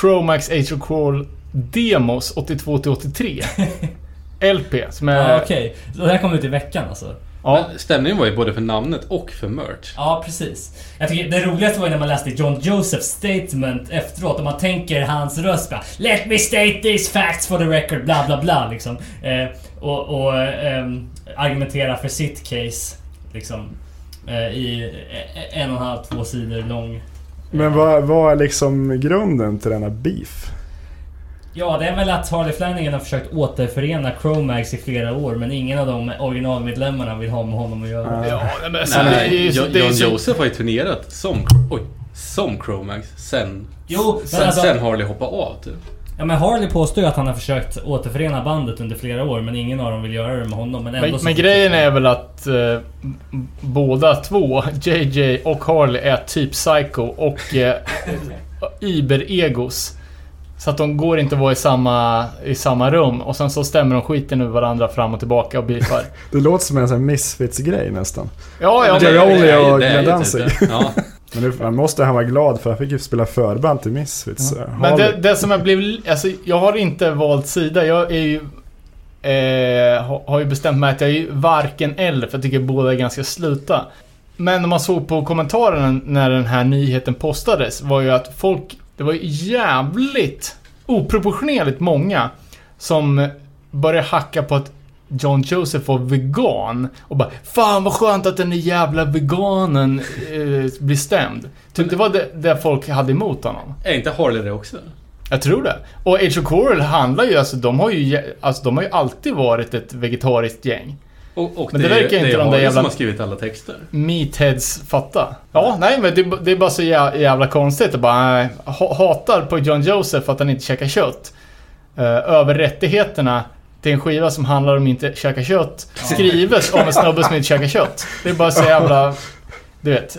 Chromax Age of Coral Demos 82-83. LP som är... Ja, okej. Så det här kom ut i veckan alltså? Ja, Men stämningen var ju både för namnet och för merch. Ja, precis. Jag tycker det roligaste var ju när man läste John Josephs statement efteråt och man tänker hans röst bara Let me state these facts for the record, bla bla bla liksom. Eh, och och ehm, argumentera för sitt case. Liksom. Eh, I eh, en och en halv, två sidor lång. Men vad, vad är liksom grunden till denna beef? Ja, det är väl att Harley Flanagan har försökt återförena Chromax i flera år men ingen av de originalmedlemmarna vill ha med honom att göra. ja men alltså, Nej, det är ju Jo- det är John så- Joseph har ju turnerat som, oj, som Chromax sen, Jo, men sen, alltså, sen Harley hoppade av typ. ja, men Harley påstår ju att han har försökt återförena bandet under flera år men ingen av dem vill göra det med honom. Men, ändå Men, så men grejen är väl att eh, båda två, JJ och Harley, är typ psycho och eh, iber-egos. Så att de går inte att vara i samma, i samma rum och sen så stämmer de skiten ur varandra fram och tillbaka och beefar. Det låter som en sån här Misfits-grej nästan. Ja, ja, Men men, ju- och Glenn typ Danzig. Ja. Men nu måste han vara glad för han fick ju spela förband till Misfits. men Harley- det, det som jag blev... Alltså, jag har inte valt sida. Jag är ju... Eh, har, ju bestämt mig att jag är ju varken eller, för jag tycker båda är ganska sluta. Men när man såg på kommentarerna när den här nyheten postades var ju att folk... Det var jävligt oproportionerligt många som började hacka på att John Joseph var vegan och bara Fan vad skönt att den där jävla veganen eh, blir stämd. Typ det var det, det folk hade emot honom. Är inte Harley det också? Jag tror det. Och Age of Coral handlar ju, alltså de har ju, alltså de har ju alltid varit ett vegetariskt gäng. Och, och Men det är- verkar inte det är de där jävla- som har skrivit alla texter. Meatheads fatta. Ja, nej men det, det är bara så jä- jävla konstigt. att bara, ha, hatar på John Joseph att han inte käkar kött. Uh, över rättigheterna till en skiva som handlar om inte käka kött. Skrives av en snubbe som inte käkar kött. Det är bara så jävla, du vet,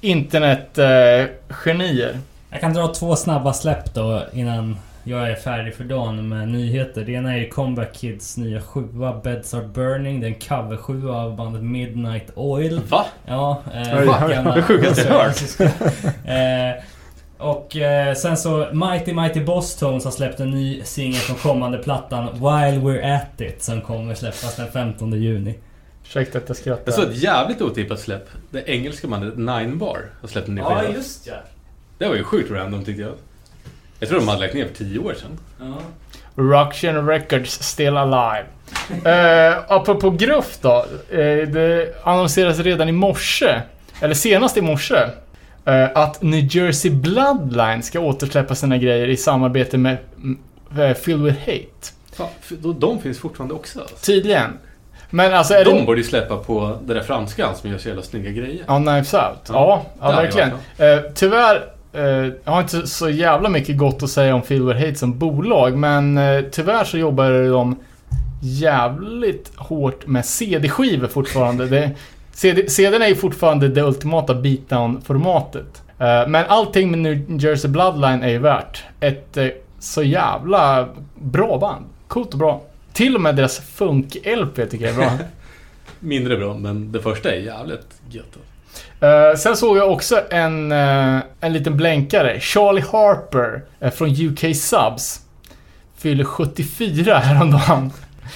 internet-genier. Jag kan dra två snabba släpp då innan jag är färdig för dagen med nyheter. Det ena är Comeback Kids nya sjua Beds Are Burning. Det är en cover sjua av bandet Midnight Oil. Va? Ja, eh, gamla- det sjukaste jag hört. eh, Och eh, sen så Mighty Mighty Boss Tones har släppt en ny singel från kommande plattan While We're At It som kommer släppas den 15 juni. Ursäkta att jag skrattar. Jag såg ett jävligt otippat släpp. Det engelska bandet Nine Bar har släppt en ny skiva. just ja. Det var ju sjukt random tyckte jag. Jag tror de hade lagt ner för tio år sedan. ja. Ruction Records Still Alive. Uh, apropå gruff då. eh, det annonseras redan i morse, eller senast i morse, eh, att New Jersey Bloodline ska återsläppa sina grejer i samarbete med uh, Filled With Hate. För de, finns fortfarande också alltså. Tydligen. Men alltså är De det... borde ju släppa på det där franska han som gör så jävla snygga grejer. Ja, Knives Out. Ja, ja, hade verkligen. Eh, tyvärr, eh, Eh, jag har inte så jävla mycket gott att säga om Filled Hate som bolag, men eh, tyvärr så jobbar de jävligt hårt med CD-skivor fortfarande. Det, CD, CDn är ju fortfarande det ultimata beatdown-formatet. Eh, men allting med New Jersey Bloodline är ju värt ett så jävla bra band. Coolt och bra. Till och med deras funk-LP tycker jag är bra. Mindre bra, men det första är jävligt gött. Eh, sen såg jag också en, eh, en liten blänkare. Charlie Harper eh, från UK Subs. Fyller 74 häromdagen.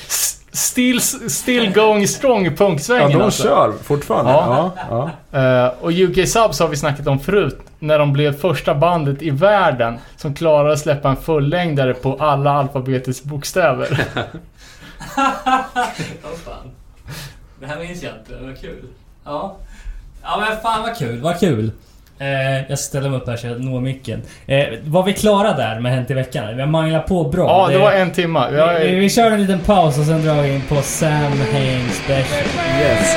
S- Still, still going strong i Ja, punksvängen de alltså. kör fortfarande. Ja. Ja. Ja, och UK Subs har vi snackat om förut. När de blev första bandet i världen som klarade att släppa en fullängdare på alla alfabetets bokstäver. Åh fan. Det här minns jag inte. Vad kul. Ja. Ja men fan vad kul, vad kul. Eh, jag ställer mig upp här så jag når micken. Eh, var vi klara där med Hänt i veckan? Vi har manglat på bra. Ja, det var en timma. vi, Jag, vi, vi kör en liten paus och sen drar vi in på Sam Hain special. Yes.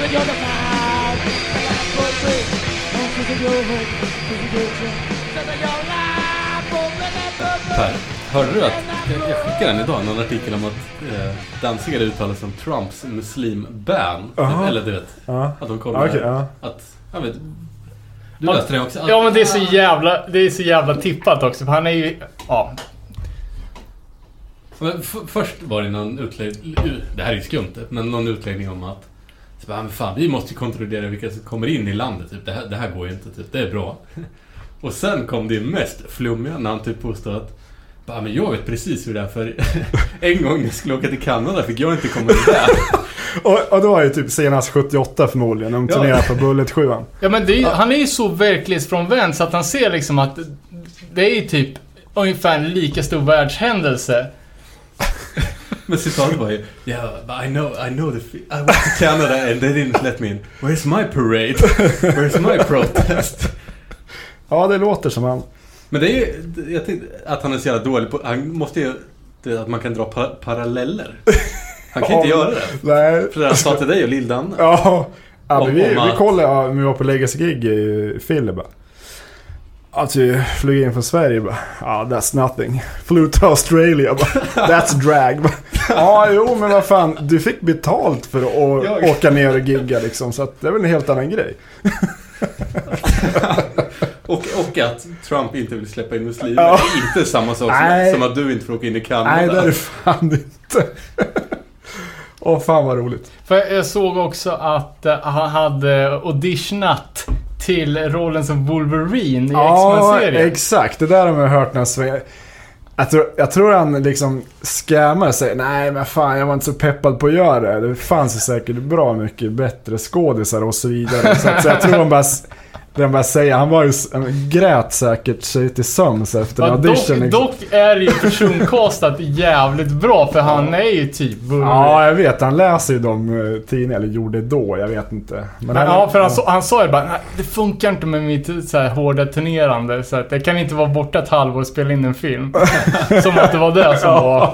Per, hörde du att... Jag, jag skickade den idag, någon artikel om att eh, dansare uttalar sig som Trumps muslimban. Jaha. Eller du vet, att de kollar... Okej, ja. Att... Jag vet... Du läste det också? Att, ja men det är så jävla, det är så jävla tippat också. För han är ju... Ja. Men först var det någon utläggning, det här är ju skumt, men någon utläggning om att så bara, men fan, vi måste ju kontrollera vilka som kommer in i landet, typ. det, här, det här går ju inte, typ. det är bra. Och sen kom det mest flummiga när han typ påstod att bara, men jag vet precis hur det är för en gång när jag skulle åka till Kanada fick jag inte komma in där. Och, och då var ju typ senast 78 förmodligen, de Ja. turnerade på Bullet 7 Ja men det är, ju- han är ju så verklighetsfrånvänd så att han ser liksom att det är ju typ ungefär en lika stor världshändelse. Men citatet var ju Yeah, but I know, I know the fe- I went to Canada and they didn't let me in. Where's my parade? Where's my protest? Ja, det låter som han. Men det är ju, jag tänkte att han är så jävla dålig på, han måste ju, det att man kan dra pa paralleller. Han kan inte Ja. göra det. Nej. För det han sa till dig och Lill-Danne. Ja, ja Om- men vi, om vi att- kollade ja, vi var på Legacy Gig i bara. Att vi flög in från Sverige bara. Ja, that's nothing. Flew to Australia bara. That's drag. Ja, jo men vad fan. Du fick betalt för att Jag- åka ner och gigga liksom. Så att det är väl en helt annan grej. Och, och att Trump inte vill släppa in muslimer. Ja. Det är inte samma sak som, Nej. som att du inte får åka in i Kanada. Nej, det är det fan inte. Åh, fan vad roligt. För jag såg också att eh, han hade auditionat till rollen som Wolverine i Ja, X-Men-serien. exakt. Det där har man hört när Sven... Jag tror, jag tror han liksom scammar säger nej men fan jag var inte så peppad på att göra det. Det fanns ju säkert bra mycket bättre skådisar och så vidare. Så, att, så jag tror han bara, s- den bara säger, han var ju, grät säkert sig till sömns efter Ja, audition. dock, liksom. dock är ju personcastat jävligt bra för han är ju typ. Ja, jag vet. Han läser ju de eh, tidningarna, eller gjorde då, jag vet inte. Men Men, ja, för han, sa- han sa ju bara det funkar inte med mitt så här, hårda turnerande så att jag kan inte vara borta ett halvår och spela in en film. som att det var det som var...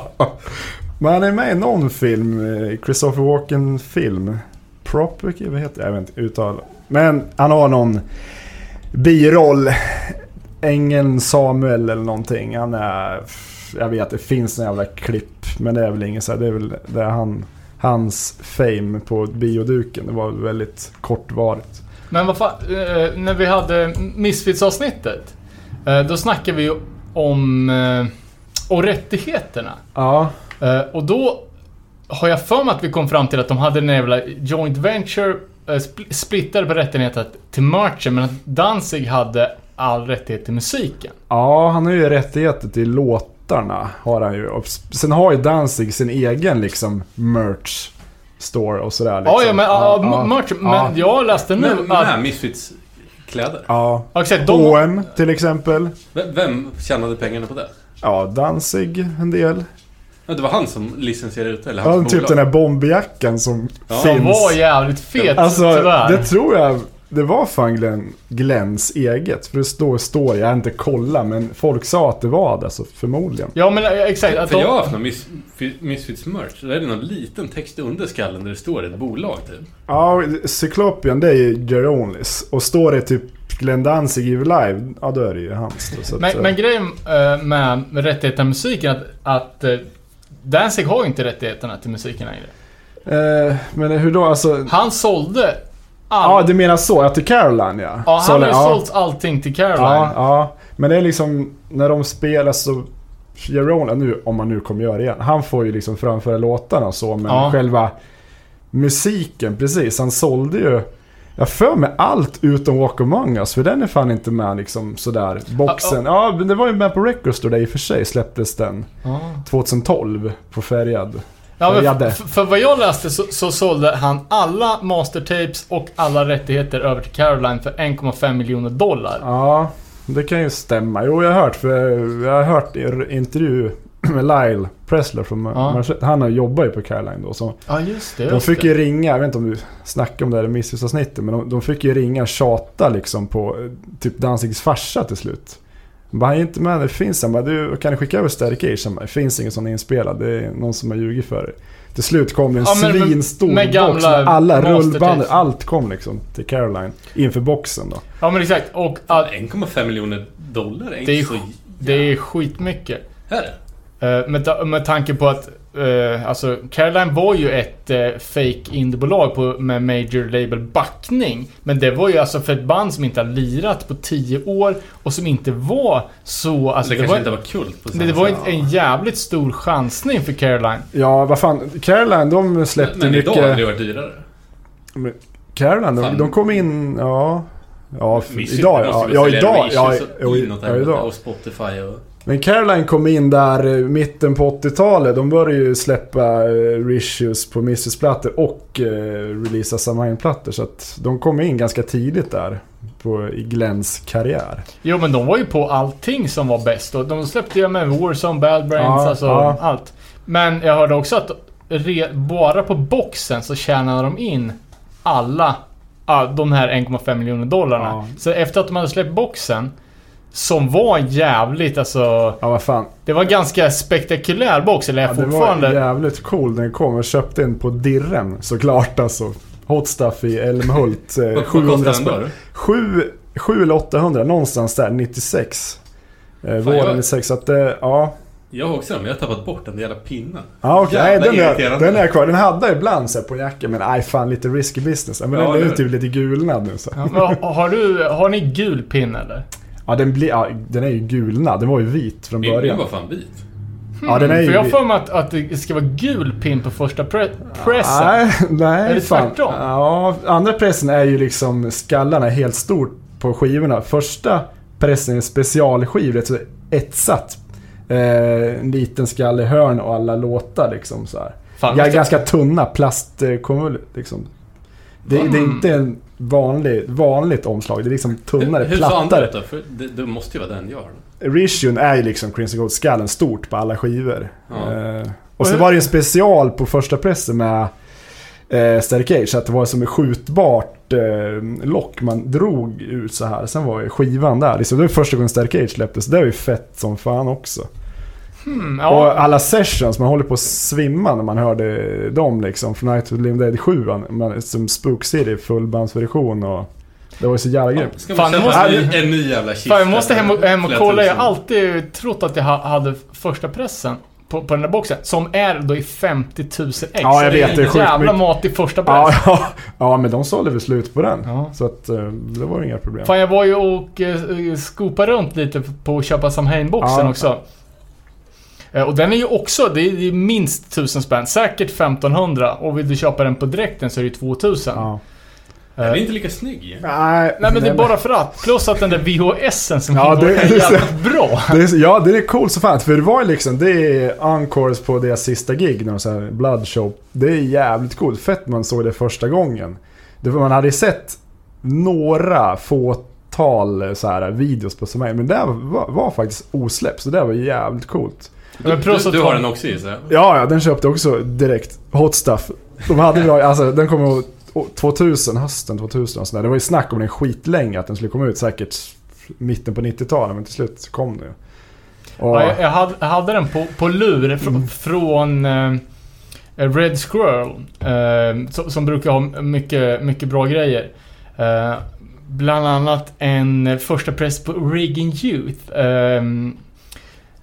Men han är med i någon film, eh, Christopher Walken-film. Proper, vad heter det? Jag vet inte uttala. Men han har någon biroll. Ängeln Samuel eller någonting. Han är... Jag vet, det finns en jävla klipp. Men det är väl inget så här, Det är väl det är han, hans fame på bioduken. Det var väl väldigt kortvarigt. Men vad fan, eh, när vi hade Misfits-avsnittet. Eh, då snackade vi ju om... Eh, och rättigheterna. Ja, Eh, och då har jag för mig att vi kom fram till att de hade en jävla joint venture, eh, spl- splittade på rättigheter till merchen, men att Danzig hade all rättighet till musiken. ja han har ju rättigheter till låtarna. Har han ju. Och sen har ju Danzig sin egen liksom merch store och sådär. Liksom. Ja, ja, men, ja, ja, merch, men ja. jag läste nu Men, att... men Misfits kläder. Ja. Ja, exakt, de, H&M till exempel. Vem, vem tjänade pengarna på det? Ja, Danzig en del. Ja, det var han som licensierade ut det, eller Ja, hans typ bolag. den här bomberjackan som Ja. Finns. var jävligt fet Alltså, tyvärr. det tror jag... Det var fan Glenn, Glens eget. För det står, står jag har inte kollat, men folk sa att det var det, så förmodligen. Ja men eh, exakt. Att För de, jag har haft någon Mis Misfits merch. Där är det någon liten text under skallen där det står ett bolag typ. Ja, Cyclopian det är ju Geronis. Och står det typ Glenn Danzig i live, ja då är det ju hans då, så att, men, men grejen eh, med, med rättigheterna till musiken att, att eh, Danzig har ju inte rättigheterna till musiken längre. eh, men hur då? Alltså... Han sålde all... Ja, du menar så? Ja, till Caroline ja. Ja, han har ju ja. sålt allting till Caroline. Ja, ja. Men det är liksom när de spelar så... Jerome, nu, om man nu kommer göra det igen. Han får ju liksom framföra låtarna och så, men Ja. själva musiken, precis. Han sålde ju... Jag för mig allt utom Walk Among Us, för den är fan inte med liksom sådär. Boxen. Ja, men det var ju med på Record Store där i och för sig släpptes den. Ja. 2012 på färgad. Ja, men Färgade. f- för vad jag läste så, så sålde han alla mastertapes och alla rättigheter över till Caroline för 1,5 miljoner dollar. Ja, det kan ju stämma. Jo, jag har hört, för jag har hört intervju med Lyle Pressler från Ja. Marcet. Han har jobbar ju på Caroline då. Så Ja, just det. de Just fick det. ju ringa, jag vet inte om du snackade om det här i missavsnittet, men de, de fick ju ringa och tjata liksom på eh, typ Danzigs farsa till slut. Bara, han är inte med, det finns han bara, du kan du skicka över Static Age? Det finns ingen sån inspelad, det är någon som har ljugit för dig. Till slut kom det en Ja, men- svinstor med box med alla rullband, allt kom liksom till Caroline inför boxen då. Ja, men exakt. Och att 1,5 miljoner dollar är inte Det är så... det är skitmycket. Är det? Eh, med, ta- med tanke på att eh, alltså Caroline var ju ett uh, fake indiebolag med major label backning. Men det var ju alltså för ett band som inte har lirat på 10 år och som inte var så... Alltså, det, det, kanske var, inte var kult på det, samma det var en, en jävligt stor chansning för Caroline. Ja, vad fan. Caroline, de släppte Men idag hade det mycket... varit dyrare. Caroline, de, de kom in... Ja... Ja, för, idag ja. Ja, idag. Ja, ja, ja, idag. Och Spotify och... Men Caroline kom in där eh, mitten på 80-talet. De började ju släppa uh, reissues på Misfits-plattor och uh, releasa Samhain-plattor. Så att de kom in ganska tidigt där. På, I Glens karriär. Jo men de var ju på allting som var bäst. Och de släppte ju med Warzone, Bad Brains, Ja, alltså ja. allt. Men jag hörde också att re, bara på boxen så tjänade de in alla ah, de här 1,5 miljoner dollarna. Ja. Så efter att de hade släppt boxen, som var jävligt alltså... Ja, vad fan. Det var en ganska spektakulär box, eller är Ja, det fortfarande... var jävligt cool när den kom. Jag köpte en på Dirren såklart alltså. Hot stuff i Älmhult. eh, Vad, vad 700 kostar den spänn. då? 7, 7 eller 800, någonstans där, 96. Eh, våren jag- 96, så att det, ja. Jag har också den, men jag har tappat bort den jävla pinnen. Ja okej, nej, Jävla den, är, den är kvar. Den hade jag ibland så här, på jackan, men nej fan lite risky business. Men Ja, den är ju det- typ lite gulnad nu så. Ja, men har, du, har ni gul pin eller? Ja den, blir, ja, den är ju gulnad, den var ju vit från början. var fan vit. Ja den är ju För jag för mig att, att det ska vara gul pin på första pre pressen. Nej, nej Är det fan. tvärtom? Ja, andra pressen är ju liksom skallarna helt stort på skivorna. Första pressen är en specialskiv, det är så etsat. Eh, en liten skallehörn och alla låtar liksom så här. Fan, ganska tunna plastkonvol liksom. Det, det är Mm. inte en vanlig, vanligt omslag, det är liksom tunnare, Hur sa andra plattare. ut då? För det, det måste ju vara den jag har. Rishun är ju liksom Crimson Gold-skallen stort på alla skivor. Ja. Eh, och så var det ju en special på första pressen med eh, Static Age, så att det var som ett skjutbart eh, lock man drog ut så här. Sen var ju skivan där. Liksom, det var första gången Static Age släpptes. Det var ju fett som fan också. Hmm, Och ja. alla sessions, man håller på att svimma när man hörde dem liksom. Från Night of the Living Dead 7, man- som Spook City fullbandsversion och... Det var ju så jävla grymt. Ska Fan, jag måste- en, en ny jävla kista? Fan, jag måste hem och, hem och kolla. Jag har alltid trott att jag ha- hade första pressen på, på den där boxen. Som är då i 50 000 ex. Ja, jag vet, det är sjukt jävla mycket. mat i första press. Ja, ja, ja, men de sålde väl slut på den. Ja. Så att eh, det var ju inga problem. Fan, jag var ju och uh, skopade runt lite på att köpa Samhain-boxen Ja. också. Eh, och den är ju också, det är, minst 1000 spänn. Säkert 1500. Och vill du köpa den på direkten så är det 2000. Ja. Eh, Den är inte lika snygg. Nej, Nej men det är bara för att. Plus att den där VHSen som Ja, det- är jävligt bra. Det är, ja, det är coolt så fan. För det var ju liksom, det är encores på deras sista gig, när så här Blood Show. Det är jävligt coolt. Fett man såg det första gången. Det var, man hade ju sett några fåtal så här videos på som men det där var, var faktiskt osläppt. Så det var jävligt coolt. Men Du, du, du har den också gissar jag? Ja, ja, den köpte jag också direkt. Hot stuff. De hade bra, alltså den kom ihåg 2000, hösten 2000 och sådär. Det var ju snack om den skitlänge att den skulle komma ut säkert mitten på 90-talet men till slut kom den ju. Och, Ja, jag, jag, hade, jag hade den på, på lur fr, Mm. från eh, Red Squirrel. Eh, som, som brukar ha mycket, mycket bra grejer. Eh, bland annat en första press på Reagan Youth.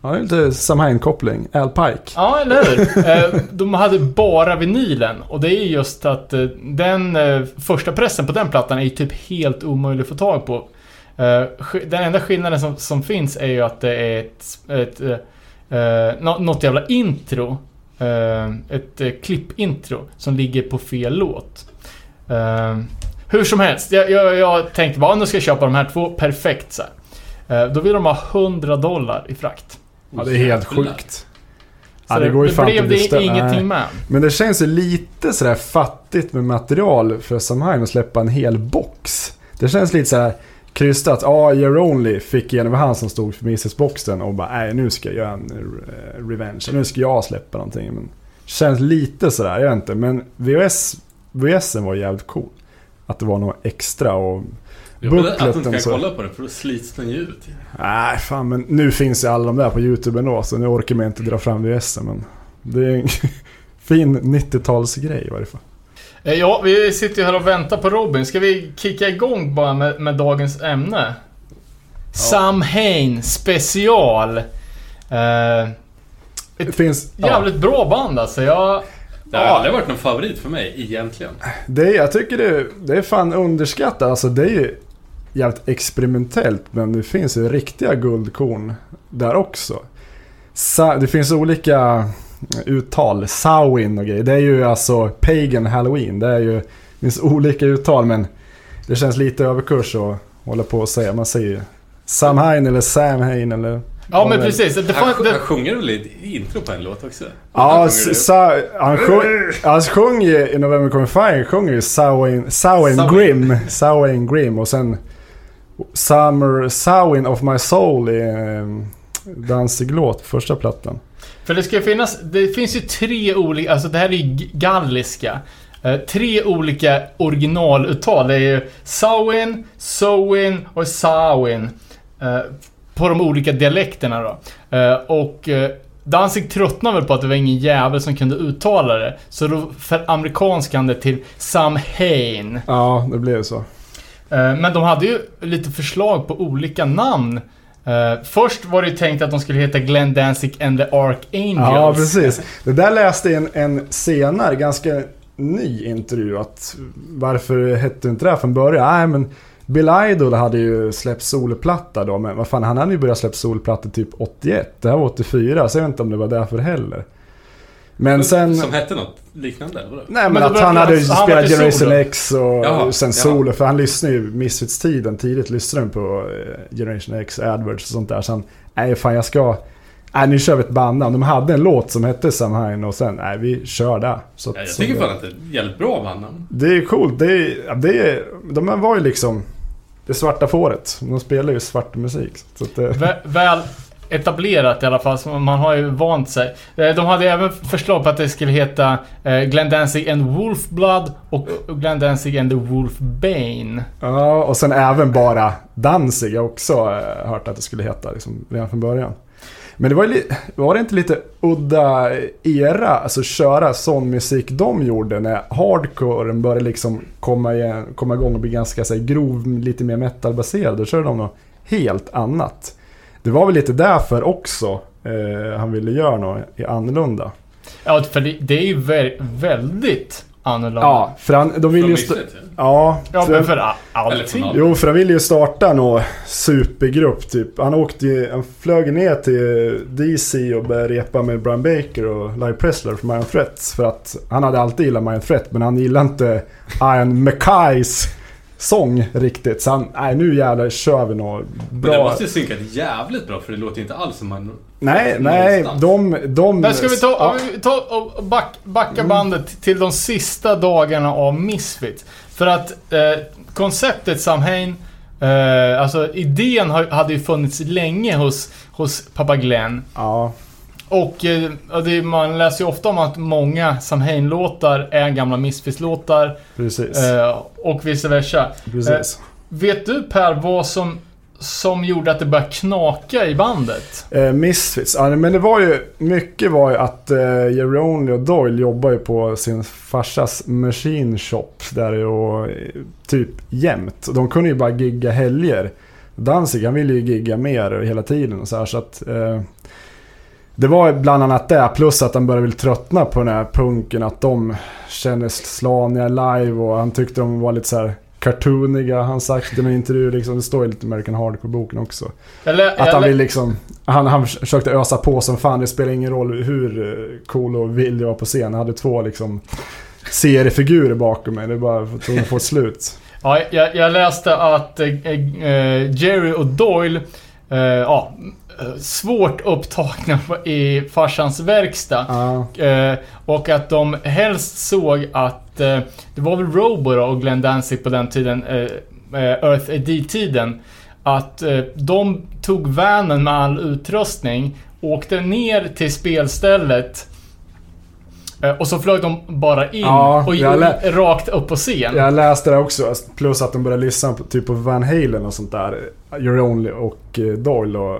Ja, det är lite Samhain-koppling. Al Pike. Ja, eller hur? Eh, de hade bara vinylen. Och det är just att eh, den eh, första pressen på den plattan är ju typ helt omöjlig att få tag på. Den enda skillnaden som, som finns är ju att det är ett, ett eh, något jävla intro. Ett eh, klippintro som ligger på fel låt. Hur som helst, jag, jag, jag tänkte bara nu ska jag köpa de här två perfekt så här. Då vill de ha 100 dollar i frakt. Ja, det är helt sjukt. Så Ja, det går ju fan blev det ingenting med. Men det känns ju lite sådär fattigt med material för Samhain att släppa en hel box. Det känns lite såhär krystat. Ja, You're Only fick igenom han som stod för Mises-boxen och bara nej nu ska jag göra en eh, revenge. Nu ska jag släppa någonting. Men känns lite sådär, jag vet inte. Men VHS, VHSen var jävligt cool. Att det var något extra och... Men att du Bookleten inte så- kan kolla på det för då slits den ju ut. Nej fan men nu finns ju alla de där på YouTube ändå så nu orkar man inte dra fram VHSen men... Det är en fin 90-talsgrej i varje fall. Eh, Ja, vi sitter ju här och väntar på Robin. Ska vi kicka igång bara med, med dagens ämne? Samhain special. Eh, Det finns... ja. jävligt bra band alltså. Jag, Det har Ja. aldrig varit någon favorit för mig egentligen. Det är, jag tycker det, det är fan underskattat. Alltså det är ju jävligt experimentellt men det finns ju riktiga guldkorn där också. Sa, det finns olika uttal. Samhain och grejer. Det är ju alltså Pagan Halloween. Det är ju, det finns olika uttal men det känns lite överkurs att hålla på och säga. Man säger ju Samhain eller Samhain eller... ja, men precis. Det, Han, fan, han det, sjunger väl i intro på en låt också? Ja, Han sjunger s- det. sa, han, sjung, han sjunger ju i November Coming Fire sjunger ju Samhain. Grim. Samhain Grim och sen Summer Samhain of My Soul i eh, Danzig-låt på första plattan. för det ska finnas... Det finns ju tre olika... Alltså det här är ju galliska. Eh, tre olika originaluttal. Det är ju Samhain, Sowin och Samhain. Eh, på de olika dialekterna då. Eh, och Danzig tröttnade väl på att det var ingen jävel som kunde uttala det. Så då för han det till Samhain. Ja, det blev så. Eh, men de hade ju lite förslag på olika namn. Uh, Först var det ju tänkt att de skulle heta Glenn Danzig and the Archangels. Ja, precis. Det där läste jag i en, en senare, ganska ny intervju att varför hette inte det här från början? Nej, men Bill Idol hade ju släppt solplatta då, men vad fan, han hade ju börjat släppa solplatta typ 81. Det här var 84, så jag vet inte om det var därför heller. Men sen... Som hette något liknande eller vadå? Nej men, Men att han hade han- han spelat till Generation solo. X och Jaha, sen jaha. solo. För han lyssnade ju Misfits-tiden tidigt. Lyssnade på eh, Generation X, AdWords och sånt där. Sen, nej fan jag ska... Nej nu kör vi ett bandnamn. De hade en låt som hette Samhain och sen, nej vi kör där. Så, Ja, jag så tycker det- fan att det är jävligt bra bandnamn. Det är coolt. Det är, det är, de var ju liksom det svarta fåret. De spelar ju svart musik. Så att det, Vä- Väl etablerat i alla fall, så man har ju vant sig. Eh, de hade även förslag på att det skulle heta eh, Glenn Danzig and Wolfblood och Glenn Danzig and the Wolfbane. ja, och sen även bara Danzig. Jag har också eh, hört att det skulle heta liksom, redan från början. Men det var, ju var det inte lite udda era, alltså köra sån musik de gjorde när hardcoren började liksom komma, igen, komma igång och bli ganska så här, grov, lite mer metalbaserad. Då körde de något helt annat. Det var väl lite därför också eh, han ville göra något annorlunda. Ja, för det, det är ju vä- väldigt annorlunda. Ja, för han, de vill ju... ja. Ja, för, men för allting. Jo, för han ville ju starta någon supergrupp typ. Han åkte ju, han flög ner till DC och började repa med Brian Baker och Larry Pressler från Iron Threats. För att han hade alltid gillat Iron Threat men han gillade inte Ian Mackays sång riktigt. Så han, nej nu jävlar kör vi något Men bra. det måste ju synkat jävligt bra för det låter ju inte alls som man... Nej, nej, de... de Men ska vi ta, ja, vi ta och back, backa bandet till de sista dagarna av Misfits? För att eh, konceptet Samhain, eh, alltså idén har, hade ju funnits länge hos, hos pappa Glenn. ja, och eh, man läser ju ofta om att många Samhain-låtar är gamla Misfits-låtar. Eh, och vice versa. Precis. Vet du Per vad som, som gjorde att det började knaka i bandet? Eh, Misfits. Ja, men det var ju, mycket var ju att eh, Jerome och Doyle jobbar ju på sin farsas machine shop där och eh, typ jämt. De kunde ju bara gigga helger. Danzig, han ville ju gigga mer hela tiden och så här så att eh, det var bland annat det, plus att han började väl tröttna på den här punken, att de kände slaniga live och han tyckte de var lite så här cartooniga. Han sagt i en intervju, liksom, det står ju lite i American Hardcore-boken också. Lä- Att han vill liksom... Han, han försökte ösa på som fan. Det spelar ingen roll hur eh, cool och vild jag var på scen. Jag hade två liksom seriefigurer bakom mig. Det bara tog att få ett slut. Ja, jag, jag läste att eh, eh, Jerry och Doyle, eh, ja, svårt upptagna i farsans verkstad. Ja, Eh, och att de helst såg att, eh, det var väl Robo och Glenn Danzig på den tiden, eh, eh, Earth AD-tiden. Att eh, de tog vanen med all utrustning, åkte ner till spelstället eh, och så flög de bara in Ja, och rakt upp på scen. jag läste det också. Plus att de började lyssna på, typ på Van Halen och sånt där. You're Only och eh, Doyle och,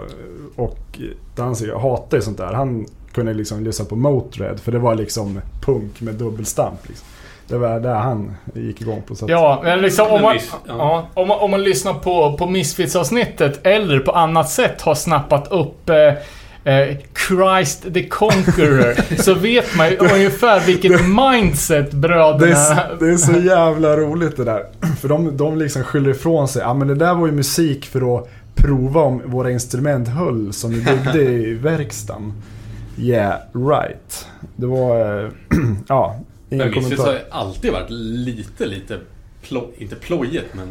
och Danzig hatar ju sånt där. Han kunde liksom lyssna på Motörhead för det var liksom punk med dubbelstamp. Liksom. Det var det han gick igång på. Så att, Ja, men liksom om man, ja. om man, om man lyssnar på, på Misfits-avsnittet eller på annat sätt har snappat upp eh, eh, Christ the Conqueror så vet man ju ungefär vilket mindset Det bröderna... är, det är så jävla roligt det där. För de, de liksom skyller ifrån sig. Ja men det där var ju musik för att prova om våra instrument höll som vi byggde i verkstaden. Yeah, right. Det var... eh, ja, ingen Men Misfits har kommentar. ju alltid varit lite, lite plo, inte plojigt men...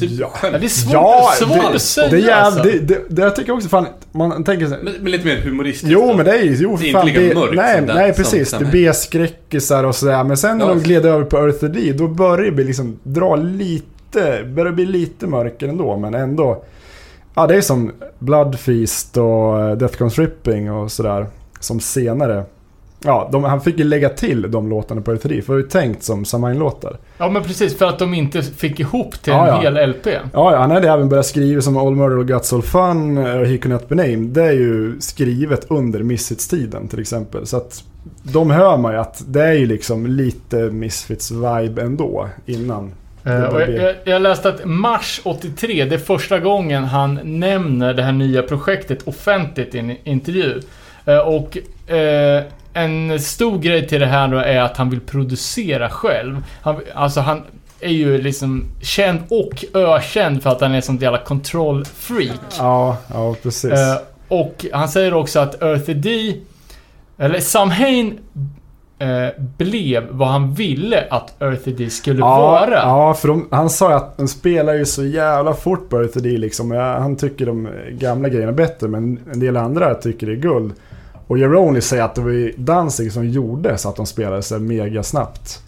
Typ Ja. det är svårt, Ja, svårt det, att säga det, är alltså. det, det, det jag tycker också fan, man tänker så men, men lite mer humoristiskt. Jo då. men det är ju, jo Det är fan, inte lika det- mörkt nej, som nej som precis. Sammy. Det blir skräckisar och sådär. Men sen när Ja. de gled över på Earth D, då börjar det bli liksom, dra lite, börjar bli lite mörkare ändå. Men ändå. Ja det är som Blood Feast och eh, Death Comes Ripping och sådär. Som senare. Ja, de, han fick ju lägga till de låtarna på D. För det var ju tänkt som Samhain-låtar. Ja men precis, för att de inte fick ihop till Ja, en ja. hel LP. Ja, ja, han hade även börjat skriva som All Murder och Guts All Fun och He Could Not Be Named. Det är ju skrivet under Misfits-tiden till exempel. Så att de hör man ju att det är ju liksom lite Misfits-vibe ändå innan. Eh, och jag, jag, jag läste att mars 83, det är första gången han nämner det här nya projektet offentligt i en intervju. Eh, Och eh, en stor grej till det här då är att han vill producera själv. Han, alltså han är ju liksom känd och ökänd för att han är sånt jävla kontrollfreak. Ja, ja precis. Eh, och han säger också att Earthy D, eller Samhain eh, blev vad han ville att Earthy D skulle ja, vara. ja, för de, han sa ju att de spelar ju så jävla fort på Earth D liksom. Han tycker de gamla grejerna bättre men en del andra tycker det är guld. Och Jeroni säger att det var ju Danzig som gjorde så att de spelade så mega snabbt.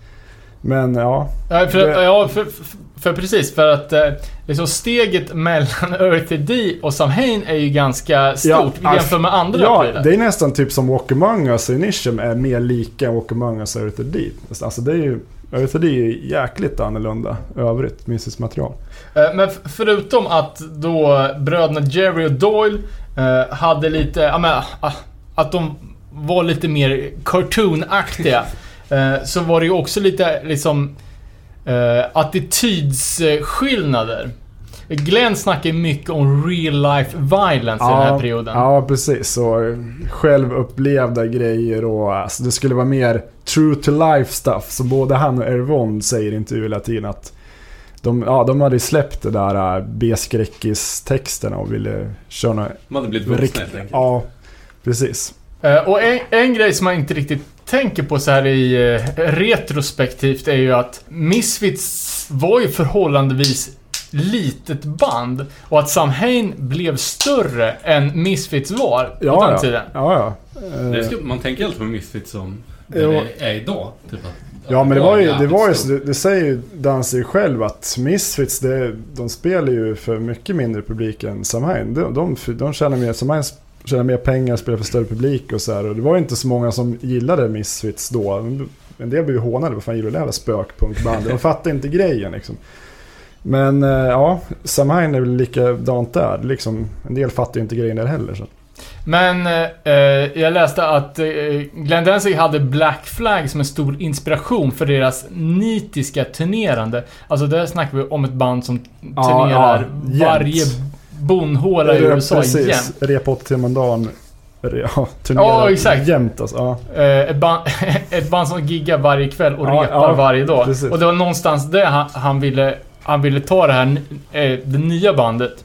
Men ja, Ja, för, Det- ja, för, för, för precis. För att eh, liksom steget mellan Earthy D och Samhain är ju ganska stort Ja, jämfört med andra Ja, prylar. det är nästan typ som Walk Among Us och Initium är mer lika Walk Among Us och Earth D. Alltså det är ju... Earth D är jäkligt annorlunda övrigt mystiskt material. Eh, Men förutom att då bröderna Jerry och Doyle eh, hade lite, ja men, ah, att de var lite mer cartoonaktiga. så var det ju också lite liksom eh, attitydsskillnader. Glenn snackar mycket om real life violence i den här perioden. Ja, precis. Och eh, självupplevda grejer och alltså, det skulle vara mer true to life stuff. Så både han och Ervon säger i intervjuer hela tiden att de, ja, de hade släppt det där äh, B-skräckis-texterna och ville köra något Man hade blivit vuxna helt enkelt. Ja, precis. Eh, Och en, en grej som man inte riktigt tänker på så här i eh, retrospektivt är ju att Misfits var ju förhållandevis litet band och att Samhain blev större än Misfits var på Ja, den ja. tiden. ja, ja. Eh, Det ska, man tänker alltid på Misfits som det är idag. Typ att, Ja men det var ju, det, var ju det, det säger ju Danzig själv att Misfits, det, de spelar ju för mycket mindre publik än Samhain. De, de, de tjänar mer, Samhain tjäna mer pengar, spela för större publik och så här. Och det var ju inte så många som gillade Misfits då. En del blev ju hånade, vad fan gillar du det jävla spökpunkbandet? De fattade inte grejen liksom. Men eh, ja, Samhain är väl likadant där. Liksom, en del fattar ju inte grejen där heller. Så. Men eh, jag läste att eh, Glenn Danzig hade Black Flag som en stor inspiration för deras nitiska turnerande. Alltså där snackar vi om ett band som Ja, turnerar ja, jämt. varje bonhåla i USA precis. jämt. Rep 8 timmar om dagen. Ja, turnerar Ja, exakt. jämt alltså. Ja. Eh, ett, band, ett band som giggar varje kväll och Ja, repar ja, varje dag. precis. Och det var någonstans där han, han, ville, han ville ta det här, eh, det nya bandet.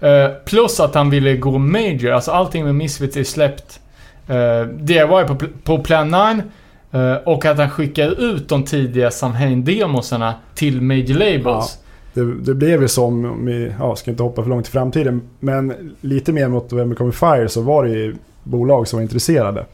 Eh, plus att han ville gå major, alltså allting med Misfits är släppt eh, DIY på, på Plan 9. Eh, och att han skickade ut de tidiga Samhain-demosarna till major labels. Det, det blev ju som, om vi ja, ska inte hoppa för långt i framtiden, men lite mer mot November Coming Fire så var det ju bolag som var intresserade.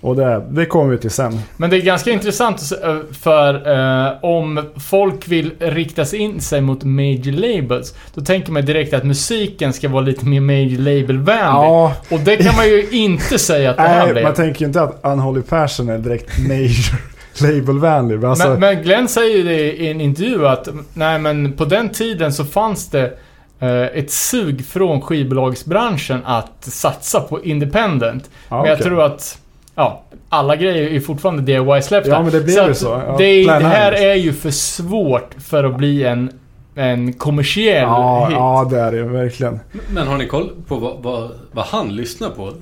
Och det, det kommer vi till sen. Men det är ganska intressant eh, för eh, om folk vill rikta sig in sig mot major labels, då tänker man direkt att musiken ska vara lite mer major label-vänlig. Ja, Och det kan man ju inte säga att det här nej, blev. man tänker ju inte att Unholy Passion är direkt major label-vänlig. men Alltså, men, men Glenn säger ju det i en intervju att nej men på den tiden så fanns det eh, ett sug från skivbolagsbranschen att satsa på independent. ja, men jag tror att Ja, alla grejer är ju fortfarande DIY-släppta. Ja, men det blev ju att så. Ja, det, det här är ju för svårt för att bli en, en kommersiell Ja, hit. ja, det är det verkligen. Men har ni koll på vad, vad, vad han lyssnar på?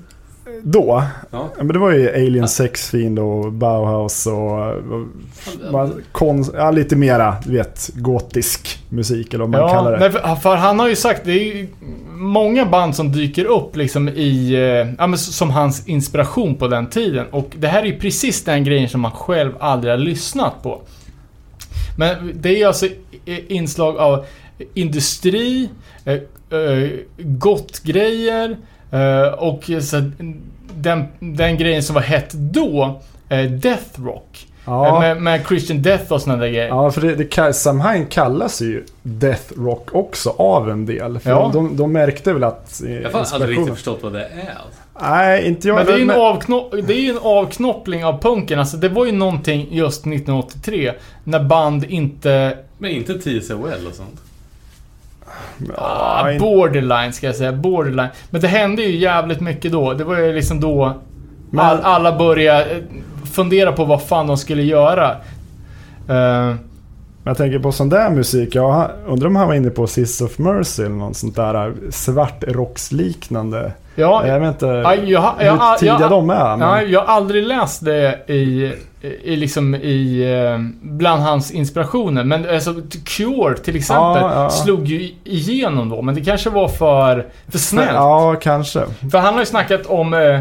Då, Ja. ja, men det var ju Alien Sex Fiend och Bauhaus och... och man, kon, ja, lite mera, du vet, gotisk musik eller vad man kallar det. nej, för, för han har ju sagt, det är ju många band som dyker upp liksom i, eh, ja men som hans inspiration på den tiden. Och det här är ju precis den grejen som han själv aldrig har lyssnat på. Men det är ju alltså inslag av industri, eh, gottgrejer och så, den, den grejen som var hett då, eh, Death Rock. Ja. Eh, Med, med Christian Death och sådana där grejer. Ja, för det, det, Samhain kallas ju Death Rock också av en del. För Ja. de, de märkte väl att... eh, Jag har aldrig riktigt förstått vad det är. Nej, inte jag. Men det är ju en, ju en avknoppling av punken. Alltså det var ju någonting just 1983 när band inte... Men inte TSOL och sånt. Ah, Ja, in- borderline ska jag säga. Borderline. Men det hände ju jävligt mycket då. Det var ju liksom då Men- all, alla började eh, fundera på vad fan de skulle göra. Eh, Men jag tänker på sån där musik. Jag undrar om han var inne på Sis of Mercy eller något sånt där eh, svartrocksliknande. Ja, Jag vet inte ja, jag, har- jag, hur tidiga jag, de är. Men... Nej, jag har aldrig läst det i, i liksom i, eh, bland hans inspirationer. Men alltså, Cure till exempel Ja, ja. slog ju igenom då. Men det kanske var för, för snällt. Ja, kanske. För han har ju snackat om eh,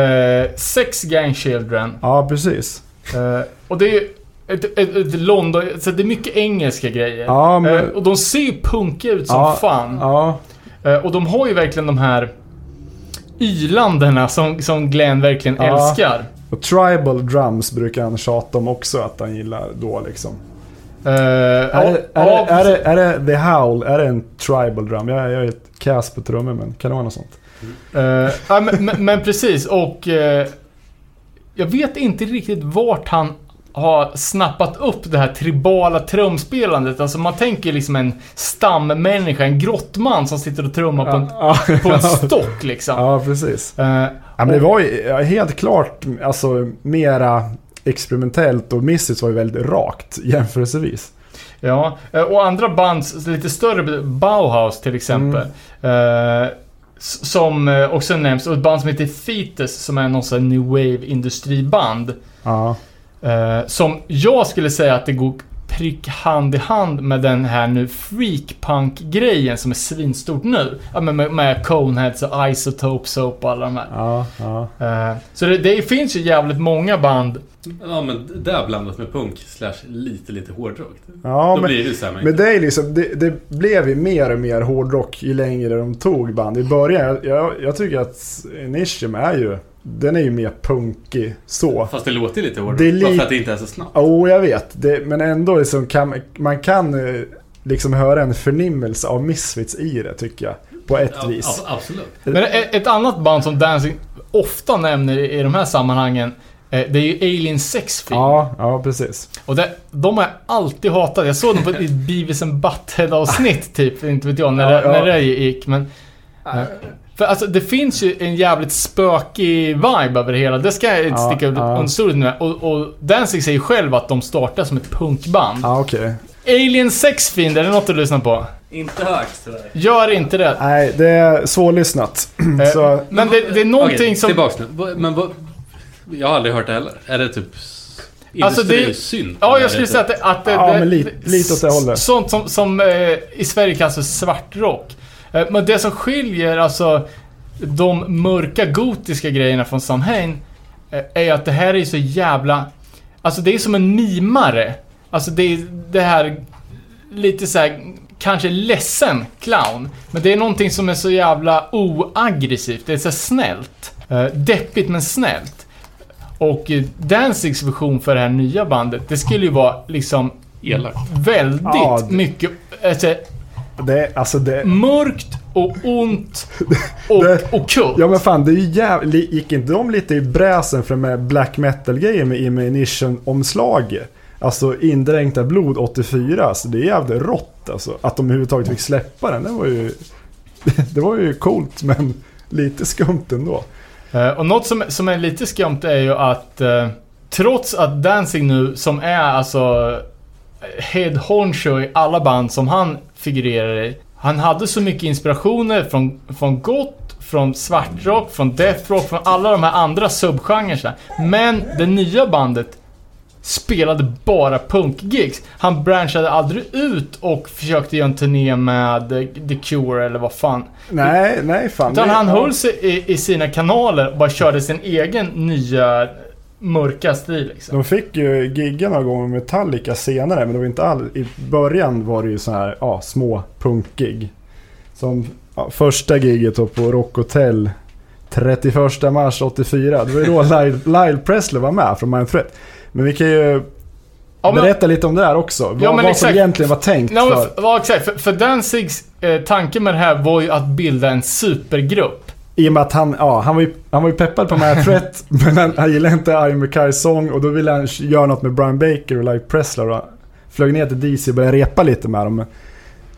eh, Sex Gang Children. Ja, precis. Eh, och det är ju ett, ett, ett London, så det är mycket engelska grejer. Ja, men... Eh, och de ser ju punkiga ut som ja, fan. Ja, Eh, och de har ju verkligen de här ylandena som, som Glenn verkligen Ja. älskar. och tribal drums brukar han tjata om också att han gillar då liksom. Uh, Är det, är, det, är, det, är det The Howl? Är det en tribal drum? Jag, jag är ett kass på trummor men kan det vara något sånt? ja, men, men, men precis, och eh, jag vet inte riktigt vart han har snappat upp det här tribala trumspelandet. Alltså man tänker liksom en stammänniska, en grottman som sitter och trummar på en, Ja, på en stock liksom. ja precis. Eh, Ja, men det var ju helt klart alltså, mera experimentellt och Misfits var ju väldigt rakt jämförelsevis. Ja, eh, och andra band, lite större, Bauhaus till exempel. eh, s- som också nämns, och ett band som heter Fetus som är någon sån new wave industriband. Ja, eh, som jag skulle säga att det går prick hand i hand med den här nu freakpunk-grejen som är svinstort nu. Ja, med, med Coneheads och Isotope Soap och alla de här. ja, ja. Eh, så det, det finns ju jävligt många band. Ja men där blandat med punk slash lite lite hårdrock. ja Då men, blir det ju såhär men det är liksom, det, det blev ju mer och mer hårdrock ju längre de tog band. I början, jag, jag, jag tycker att Initium är ju, den är ju mer punkig så. Fast det låter lite hårdrock. Det är Bara li- för att det inte är så snabbt. Jo, oh, jag vet. Det, men ändå liksom kan, man kan eh, liksom höra en förnimmelse av Misfits i det tycker jag. på ett Ja, vis. ab- absolut. Men ett, annat band som Dancing ofta nämner i de här sammanhangen, eh, det är ju Alien Sex Fiend. Ja, ja precis. Och det, de har jag alltid hatat. Jag såg dem på ett Beavis and Butthead avsnitt typ, inte vet jag när, Ja, det, ja. när det gick. Men, eh, för alltså det finns ju en jävligt spökig vibe över det hela. Det ska jag inte Ja, sticka ja. under stolen med. Och, och Danzig säger själv att de startar som ett punkband. Ja, okej. Alien Sex Fiend, är det något du lyssnar på? Inte hört tyvärr. Gör inte det. Nej, det är svårlyssnat. Eh, Så, Men det, det är någonting Okej, som... Tillbaks nu. Men vad... Jag har aldrig hört det heller. Är det typ... Alltså, det-? Ja, jag skulle säga att det... Att det, Ja, det, men lite- lite åt det hållet. Sånt som, som eh, i Sverige kallas för svartrock. Eh, men det som skiljer alltså de mörka gotiska grejerna från Samhain eh, är att det här är så jävla... Alltså det är som en mimare. Alltså det är det här lite så här kanske ledsen clown. Men det är någonting som är så jävla oaggressivt. Det är så snällt. Eh, deppigt men snällt. Och Danzigs vision för det här nya bandet, det skulle ju vara liksom Elak. väldigt Ja, det- mycket alltså, det, alltså det... mörkt och ont och Det- ockult. Ja men fan, det är ju jävligt... Gick inte de lite i bräsen för med black metal-grejer med Immunition-omslaget? Alltså indränkta blod 84, alltså det är jävligt rått alltså. Att de överhuvudtaget fick släppa den, det var ju... Det var ju coolt men lite skumt ändå. Eh, och något som, som är lite skumt är ju att eh, trots att Danzig nu, som är alltså head honcho i alla band som han figurerar i. Han hade så mycket inspirationer från, från gott, från svartrock, från deathrock, från alla de här andra subgenrerna. Men det nya bandet spelade bara punkgigs. Han branchade aldrig ut och försökte göra en turné med The Cure eller vad fan. Nej, nej fan. Utan han höll sig i, i sina kanaler och bara körde sin egen nya mörka stil liksom. De fick ju gigga några gånger med Metallica senare, men det var inte all... I början var det ju så här, ja, små punkgig. Som ja, första giget på Rock Hotel 31 mars 84. Det var ju då Lyle, Lyle Presley var med från Mind Threat. Men vi kan ju Ja, men- berätta lite om det här också. Vad, Ja, vad som exakt. egentligen var tänkt Ja, för... ja, exakt. För, för Danzigs eh, tanke med det här var ju att bilda en supergrupp. I och med att han, ja, han var ju, han var ju peppad på Mind Threat, men han, han gillade inte Iron McKays sång och då ville han göra något med Brian Baker och Lyle Presley. Och flög ner till DC och började repa lite med dem. Men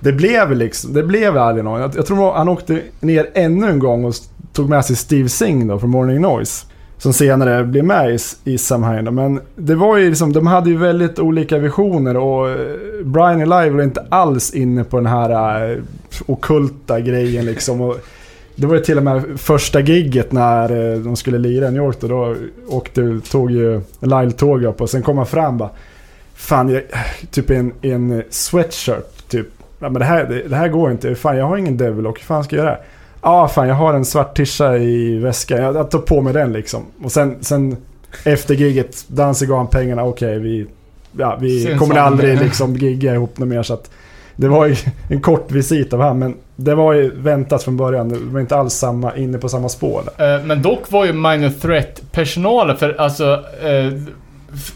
Det blev liksom, det blev aldrig någon. Jag, jag tror han åkte ner ännu en gång och tog med sig Steve Singh då från Morning Noise. Som senare blev med i, i Samhain. Men det var ju liksom, de hade ju väldigt olika visioner och eh, Brian och Live var inte alls inne på den här uh, okulta grejen liksom. Och det var ju till och med första gigget när eh, de skulle lira i New York då, då åkte, tog ju Lyle tåg upp och sen kom han fram bara Fan, jag, typ en, en sweatshirt typ. Ja, men det här, det, här går inte. Fan, jag har ingen Devil och hur fan ska jag göra? Ja, ah, fan jag har en svart tisha i väskan. Jag, jag tar på mig den liksom. Och sen, sen efter giget, Danzig gav han pengarna. Okej, vi, ja, vi Syns kommer aldrig liksom gigga ihop något mer. Så att det var ju en kort visit av han, men det var ju väntat från början. Det var inte alls samma, inne på samma spår. Där. Eh, men dock var ju Minor Threat-personalen, för alltså... Eh,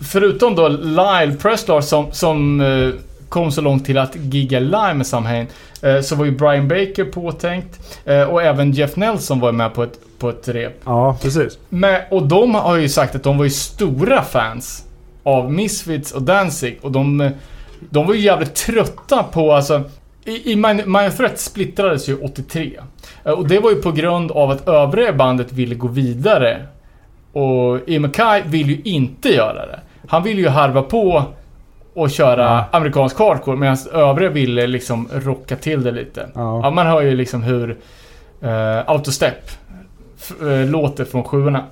förutom då Lyle Presley som, som eh, kom så långt till att gigga live med Samhain. Eh, så var ju Brian Baker påtänkt. Och även Jeff Nelson var med på ett, på ett rep. Ja, precis. Men, och de har ju sagt att de var ju stora fans av Misfits och Danzig. Och de, de var ju jävligt trötta på alltså... I, i Minor Threat splittrades ju 83. Eh, Och det var ju på grund av att övriga bandet ville gå vidare. Och Ian MacKay vill ju inte göra det. Han ville ju harva på och köra Ja. amerikansk hardcore medan övriga ville liksom rocka till det lite. Ja. Ja, man hör ju liksom hur uh, Autostep eh, låter från sjuorna.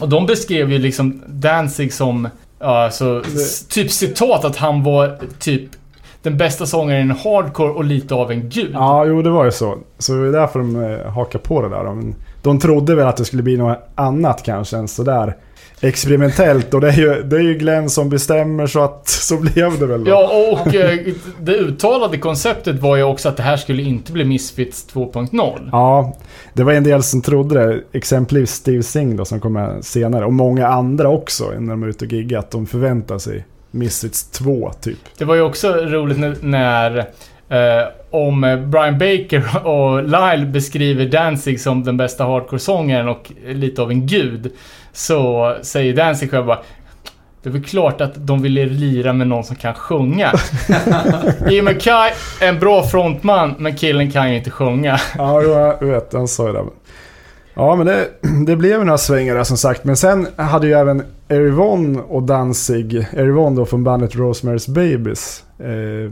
Och de beskrev ju liksom Danzig som, ja, alltså, typ citat att han var typ den bästa sångaren i hardcore och lite av en gud. Ja, jo det var ju så. Så det är därför de eh, hakar på det där. De, de trodde väl att det skulle bli något annat kanske än sådär experimentellt. Och det är, ju, det är ju Glenn som bestämmer så att så blev det väl då. Ja, och eh, det uttalade konceptet var ju också att det här skulle inte bli Misfits 2.0. Ja, det var en del som trodde det. Exempelvis Steve Singh då som kommer senare. Och många andra också när de är ute och giggar. Att de förväntar sig Misfits 2 typ. Det var ju också roligt när, när eh, om eh, Brian Baker och Lyle beskriver Danzig som den bästa hardcore-sångaren och lite av en gud. Så säger Danzig själv bara det är väl klart att de ville lira med någon som kan sjunga. Jimmy Kai, en bra frontman, men killen kan ju inte sjunga. Ja, jag vet. Han sa ju det. Ja, men det, det blev några svängar där som sagt. Men sen hade ju även Erivon och Danzig, Erivon då från bandet Rosemary's Babies, eh,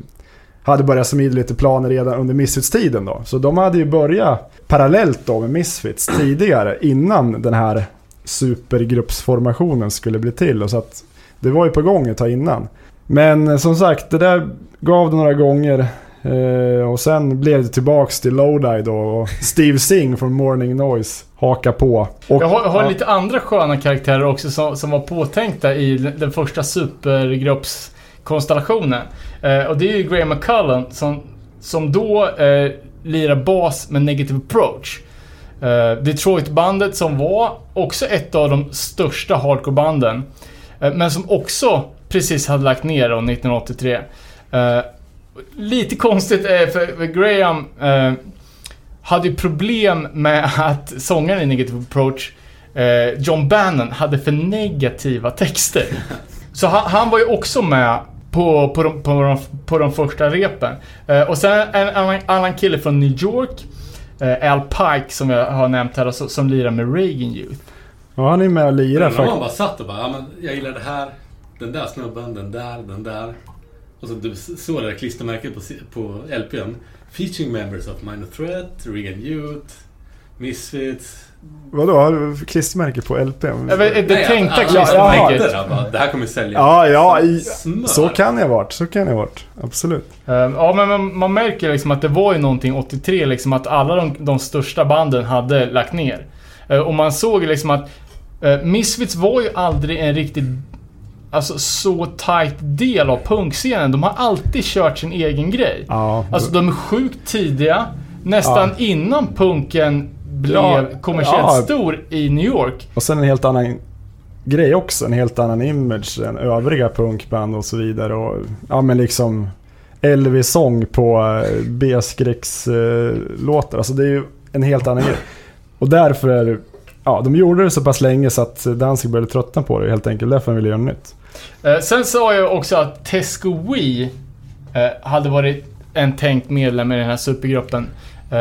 hade börjat smida lite planer redan under Misfits-tiden då. Så de hade ju börjat parallellt då med Misfits tidigare, innan den här supergruppsformationen skulle bli till. Och så att det var ju på gång ett tag innan. Men eh, som sagt, det där gav det några gånger. Eh, och sen blev det tillbaks till Lodi då och Steve Singh från Morning Noise haka på. Och, Jag har, har ja, lite andra sköna karaktärer också som, som var påtänkta i den den första supergruppskonstellationen. Eh, och det är ju Graham McCullen som, som då eh, lirar bas med Negative Approach. Eh, Detroit-bandet som var också ett av de största hardcore-banden. Eh, men som också precis hade lagt ner då 1983. Eh, lite konstigt är för, Graham hade ju problem med att sångaren i Negative Approach, John Bannon, hade för negativa texter. Så han, han var ju också med på, på, de, på, de, på de första repen. Och sen en annan kille från New York, eh, Al Pike som jag har nämnt här, som, som lirar med Reagan Youth. ja, han är med och lirar faktiskt. bara satt och bara, ja men jag gillar det här, den där snubben, den där, den där. Och så du såg det där klistermärket på, på LPn. Featuring members of Minor Threat, Regan Youth, Misfits. Vadå, har du klistermärke på vet, det Nej, tänkta klistermärket. hade det, här kommer sälja. Ja, ja, i, så kan jag varit. Så kan jag varit. Absolut. Eh, Ja, men man, man märker liksom att det var ju någonting 83, liksom att alla de, de största banden hade lagt ner. Eh, Och man såg liksom att uh, Misfits var ju aldrig en riktigt Alltså så tight del av punkscenen. De har alltid kört sin egen grej. Ja. Alltså de är sjukt tidiga. Nästan innan punken blev Ja, kommersiellt ja. stor i New York. Och sen en helt annan grej också. En helt annan image än övriga punkband och så vidare. Och, ja men liksom Elvis-sång på eh, B-skräckslåtar. Alltså det är ju en helt annan grej. Och därför är det, ja de gjorde det så pass länge så att Danzig började tröttna på det helt enkelt. Därför ville göra nytt. Eh, sen sa jag också att Tesco Wee eh, hade varit en tänkt medlem i den här supergruppen. Eh,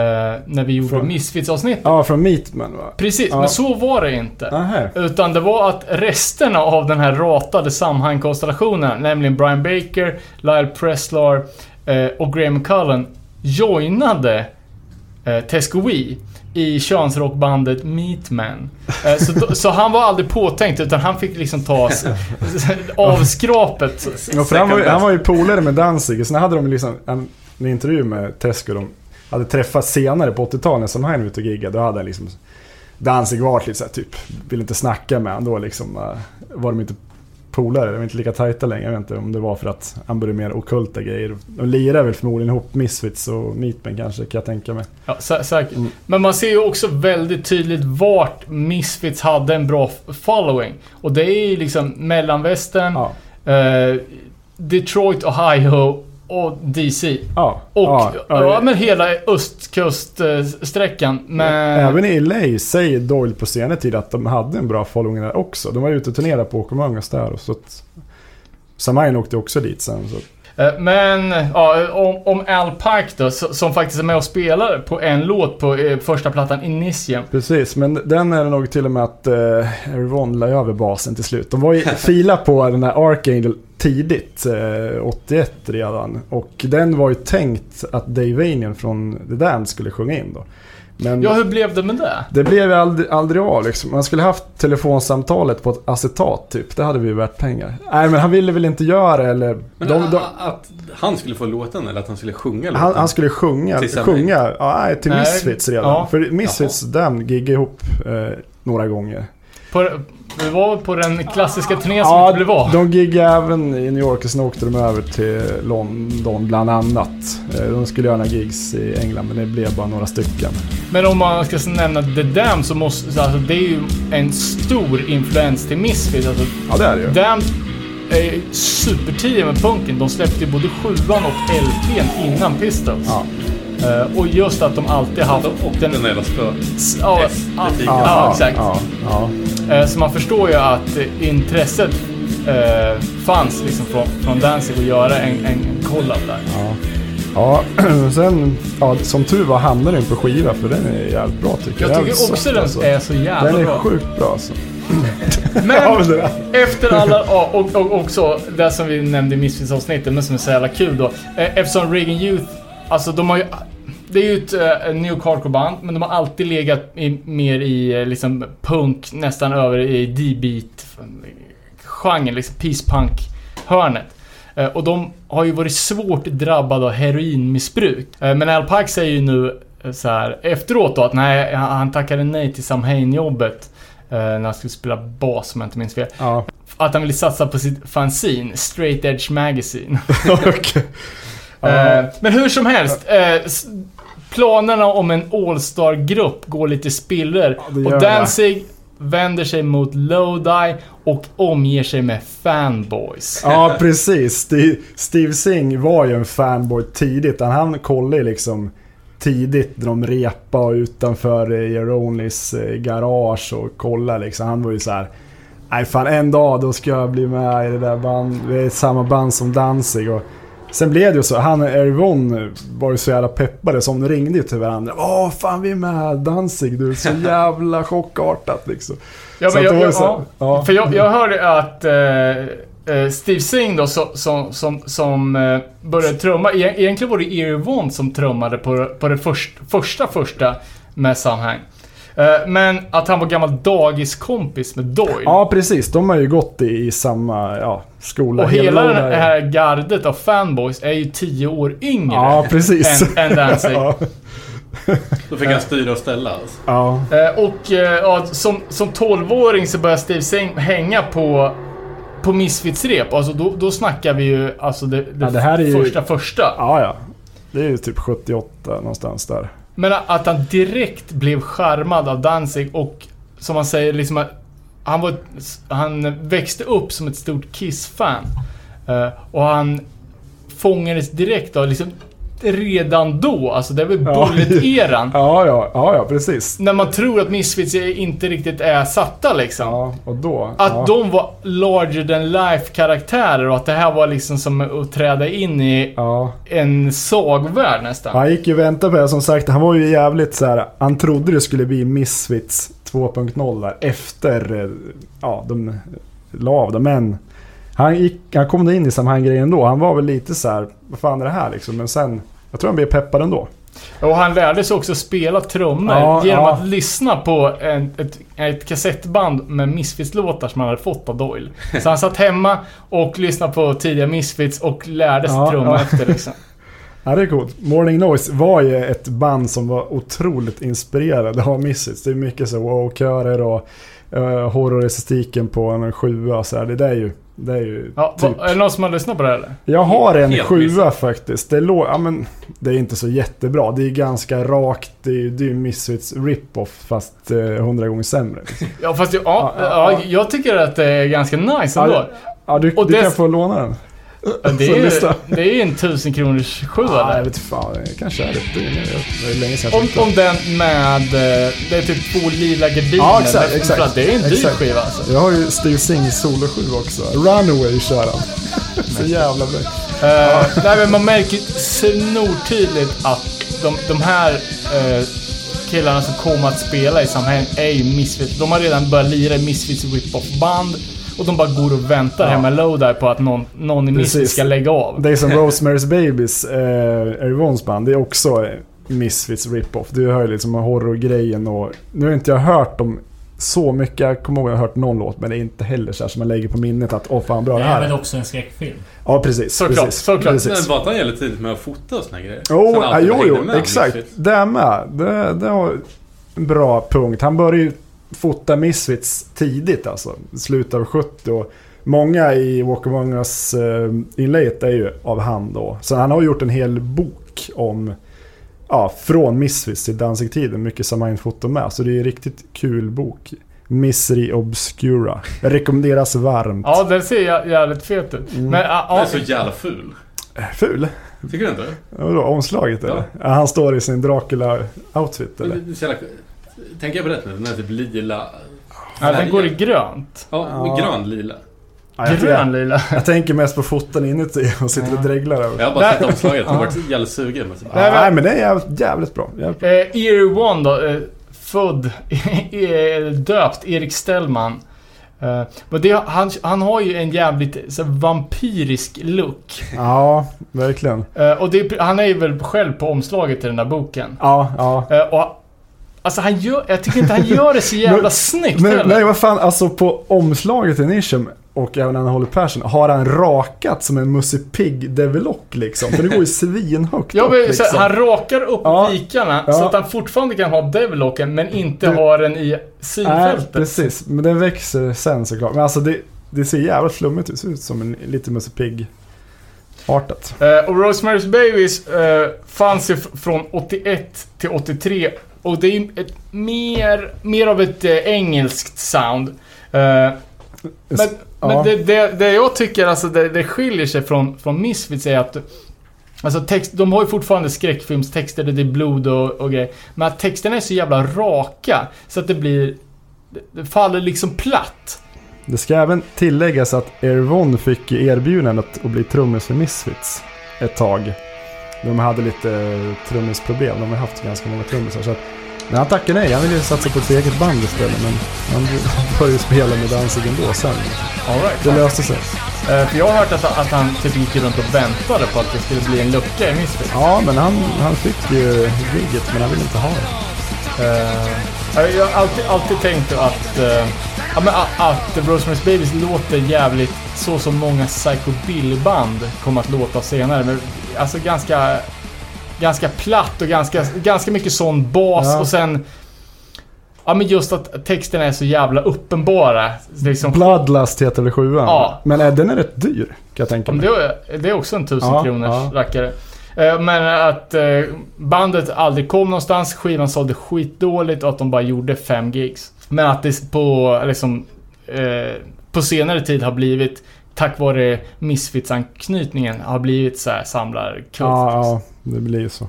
när vi gjorde Från- Misfits-avsnittet. Ja, från Meatman va? Precis, Ja. men så var det inte. Nähä. Utan det var att resterna av den här ratade Samhain-konstellationen, nämligen Brian Baker, Lyle Preslar eh, och Graham Cullen, joinade eh, Tesco Wee i könsrockbandet Meatman. Eh, så, så han var aldrig påtänkt, utan han fick liksom ta s- av skrapet. Ja, han, var, han var ju polare med Danzig. Sen hade de liksom en, en intervju med Tesco. De hade träffats senare på 80-talet när Samhain var ute och giggade. Då hade han liksom Danzig varit lite såhär typ, ville inte snacka med honom då liksom. eh, Var de inte polare, de var inte lika tajta längre. Jag vet inte om det var för att han började mer ockulta grejer. De lirar väl förmodligen ihop Misfits och Meatman kanske, kan jag tänka mig. Ja, sä säkert. Mm. Men man ser ju också väldigt tydligt vart Misfits hade en bra following. Och det är ju liksom mellanvästern, Ja, eh, Detroit, Ohio och DC. ja, Och ja, ja, men hela östkuststräckan. Men, Även i LA säger Doyle på senare tid att de hade en bra following där också. De var ute och turnerade på Åkermangas där. Och så att Samain åkte också dit sen. Så. eh, men ja, om, om Al Pike då, so- som faktiskt är med och spelar på en låt på eh, första plattan, Initium. Precis, men den är det nog till och med att eh, Erivon la över basen till slut. De var ju fila på den här Archangel tidigt, eh, 81 redan. Och den var ju tänkt att Dave Vanian från The Damned skulle sjunga in då. Men Ja, hur blev det med det? det blev ju aldrig, aldrig av liksom. Man skulle haft telefonsamtalet på ett acetat typ. Det hade vi ju värt pengar. Nej men han ville väl inte göra det, eller... Men de, de, att han skulle få låten eller att han skulle sjunga låten? han, han skulle sjunga, Till sjunga, ja, nej, till Nej, Misfits redan. ja. För Misfits Damned giggade ihop eh, några gånger. På, det var på den klassiska turnén som Ja, inte blev av. de giggade även i New York och sen åkte de över till London bland annat. Eh, De skulle göra några gigs i England men det blev bara några stycken. Men om man ska nämna The Dam så måste, så alltså, det är ju en stor influens till Misfits. Alltså, Ja det är det ju. Damned är supertidiga med punken. De släppte ju både sjuan och LPn innan Pistols. Ja. Eh, och just att de alltid haft Och den... den jävla spö. s- Ja, ja, estetiken. ja, exakt. Eh, Så man förstår ju att intresset eh, fanns liksom från, från Danzig att göra en, en collab där. Ja, sen, ja, som tur var hamnade den på skiva för den är jävligt bra tycker jag. Jag tycker också den alltså. är så jävla Den är bra. sjukt bra alltså. Men efter alla, och, och också det som vi nämnde i Misfits-avsnittet, men som är så jävla kul då. Eftersom Reagan Youth, alltså de har ju... Det är ju ett uh, New Hardcore-band, men de har alltid legat i, mer i eh, liksom punk, nästan över i D-beat genren, liksom peace punk-hörnet. Eh, och de har ju varit svårt drabbade av heroinmissbruk. Eh, men Al Pike säger ju nu så här efteråt då att nej, han tackade nej till Sam Hain-jobbet. eh, när han skulle spela bas om jag inte minns fel. Ja, Att han ville satsa på sitt fanzine, Straight Edge Magazine. okej. Ja. Eh, men hur som helst. s- planerna om en All-Star-grupp går lite spiller. det gör och det. Danzig vänder sig mot Lodi och omger sig med fanboys. Ja, precis. Steve, Steve Singh var ju en fanboy tidigt. Han, kollade liksom tidigt när de repade utanför Jeronis eh, garage och kollade liksom. Han var ju så här. Nej fan en dag då ska jag bli med i det där band. Vi är samma band som Danzig och Sen blev det ju så, han och Erivon var ju så jävla peppade så de ringde ju till varandra. Åh fan vi är med Danzig du, så jävla chockartat liksom. Ja, men jag, jag, så- ja. ja. För jag, jag hörde att eh, eh, Steve Singh då, som, som, som, som eh, började trumma. Egentligen var det Erie Vaughn som trummade på, på det först, första, första med Samhang. Eh, men att han var gammal dagiskompis med Doyle. Ja precis, de har ju gått i, i samma ja, skola. och hela Lodi det är- här gardet av fanboys är ju tio år yngre Ja precis. än, än Danzig. ja, Då fick han styra och ställa alltså. ja. Eh, och eh, ja, som, som 12-åring så började Steve Singh hänga på, på Misfits-rep. Alltså då, då snackar vi ju alltså det, det, Ja, det här är ju- första första. ja, ja. Det är ju typ 78 någonstans där. Men att han direkt blev charmad av Danzig och som man säger liksom att han, var, han växte upp som ett stort Kiss-fan. Eh, och han fångades direkt av liksom redan då, alltså det var ju Ja. Bullet-eran. Ja, ja, ja, ja precis. När man tror att Misfits är- inte riktigt är satta liksom. Ja, och då. Att ja. de var larger than life karaktärer och att det här var liksom som att träda in i Ja. en sagvärld nästan. Han gick ju och väntade på det. Som sagt, han var ju jävligt så här. Han trodde det skulle bli Misfits 2.0 där efter eh, ja, de la av det. Men han, gick, han kom in i samma grej ändå. Han var väl lite så här, vad fan är det här liksom? Men sen, jag tror han blev peppad ändå. Och han lärde sig också spela trummor Ja, genom ja. att lyssna på en, ett, ett kassettband med Misfits-låtar som han hade fått av Doyle. Så han satt hemma och lyssnade på tidiga Misfits och lärde sig Ja, trumma ja. efter liksom. Ja, det är coolt. Morning Noise var ju ett band som var otroligt inspirerade av Misfits. Det är mycket så wow-körer och uh, horrorestetiken på en sjua så här. Det där är ju, det är ju Ja, typ... är det någon som har lyssnat på det här, eller? Jag har en Helt sjua faktiskt. Det, lå- ja, men, det är inte så jättebra. Det är ganska rakt. Det är, det är ju Misfits rip-off fast eh, hundra gånger sämre. Liksom. Ja, fast jag, ja, Ja, ja, ja, jag tycker att det är ganska nice ändå. det- Ja, du, du dess- kan få låna den. Det, är det är en tusen kronors sjua Ja, där. jag vet fan. Det kanske är det. Det är, länge sedan jag Om, om den med... eh, Det är typ två lila gardiner. Ja, exakt, exakt. Det är en dyr Exakt. skiva alltså. Jag har ju Steve Sings solosju också. Runaway kör han. så jävla bra. Uh, nej, men man märker snortydligt att de, de här eh, killarna som kommer att spela i samhället är ju Misfits. De har redan börjat lira i Misfits rip-off-band. Och de bara går och väntar Ja. hemma i Lodi på att någon, någon i. Misfits ska lägga av. Det är som Rosemary's Babies, eh, Erivons band. Det är också Misfits rip-off. Du hör ju liksom horrorgrejen och... Nu har inte jag hört dem så mycket. Jag kommer ihåg att jag har hört någon låt men det är inte heller så här som man lägger på minnet att åh fan bra Det det är här väl är. också en skräckfilm? Ja precis. Såklart, precis, såklart. Precis. Men var inte han jävligt tidigt med att fota och såna grejer? Ja, alltid jo, jo exakt. Misfits. Det är med. Det, det var en bra punkt. Han började ju fota Misfits tidigt alltså. Slutet av 70 och Många i Walk Among Us uh, inlayet är ju av han då. Så han har gjort en hel bok om Ja, från Misfits till Danzig-tiden. Mycket Samain-foton med. Så det är en riktigt kul bok. Misery Obscura. Rekommenderas varmt. Ja, den ser jä- jävligt fet ut. Mm. Men ja, Den är så jävla ful. Ful? Tycker du inte? Vadå, omslaget eller? Ja. Han står i sin Dracula-outfit eller? Det är så jävla... Tänker jag på rätt nu? Den är typ lila... ja, den går i grönt. Ja, Ja. grön lila. Ja, jag, Grön jag, lila. jag tänker mest på foten inuti och sitter och dreglar över. Jag har bara sett omslaget och Ja. varit jävligt sugen. Men Nej, men- Nej men det är jävligt, jävligt bra. Jävligt bra. Eh, Eerie One då, eh, född, eh, döpt Erik Stellman. Eh, men det, han, han har ju en jävligt så, vampyrisk look. Ja, verkligen. Eh, och det, han är ju väl själv på omslaget till den där boken. Ja, ja. Eh, och, alltså han gör, jag tycker inte han gör det så jävla Men- snyggt Men heller. nej vad fan, alltså på omslaget till Nisham och även när han håller Persson har han rakat som en Musse Pigg Devilock liksom. För det går ju svinhögt Ja, upp men, liksom. så, han rakar upp Ja. vikarna Ja. så att han fortfarande kan ha devlocken men inte Du- ha den i Nej, synfältet. precis. Men den växer sen såklart. Men alltså det, det ser jävligt flummigt ut. Det ser ut som en lite Musse Pigg artat. Eh, och Rosemary's Babies eh, fanns ju från 81 till 83 och det är ju ett mer, mer av ett eh, engelskt sound. Eh, men Ja. men det, det, det jag tycker alltså det, det skiljer sig från, från Misfits är att Alltså text, de har ju fortfarande skräckfilmstexter där det är blod och, och grejer. Men att texterna är så jävla raka så att det blir... Det, faller liksom platt. Det ska även tilläggas att Ervon fick erbjudandet att bli trummis för Misfits ett tag. De hade lite trummisproblem. De har haft ganska många trummisar. Så att, men han tackade nej. Han ville satsa på ett eget band istället. Men han började ju spela med Danzig ändå sen. All right. Det löste sig. Eh, för jag har hört att, att han typ gick runt och väntade på att det skulle bli en lucka i Misfits. Ja, men han, han fick ju gigget men han ville inte ha det. Eh, jag har alltid, alltid tänkt att, eh, ja, men att, att Rosemary's Babies låter jävligt så som många Psycho Billy-band kommer att låta senare. Men, alltså ganska, ganska platt och ganska, ganska mycket sån bas Ja. och sen Ja men just att texterna är så jävla uppenbara. Liksom, Bloodlust heter väl sjuan? Ja. Men eh, den är rätt dyr, kan jag tänka mig. det, är- det är också en tusen Ja, kronors ja. rackare. Eh, Men att eh, bandet aldrig kom någonstans, skivan sålde skitdåligt och att de bara gjorde fem gigs. Men att det på, liksom, eh, på senare tid har blivit, tack vare Misfits-anknytningen, har blivit så här samlarkult. Ja, ja, det blir ju så.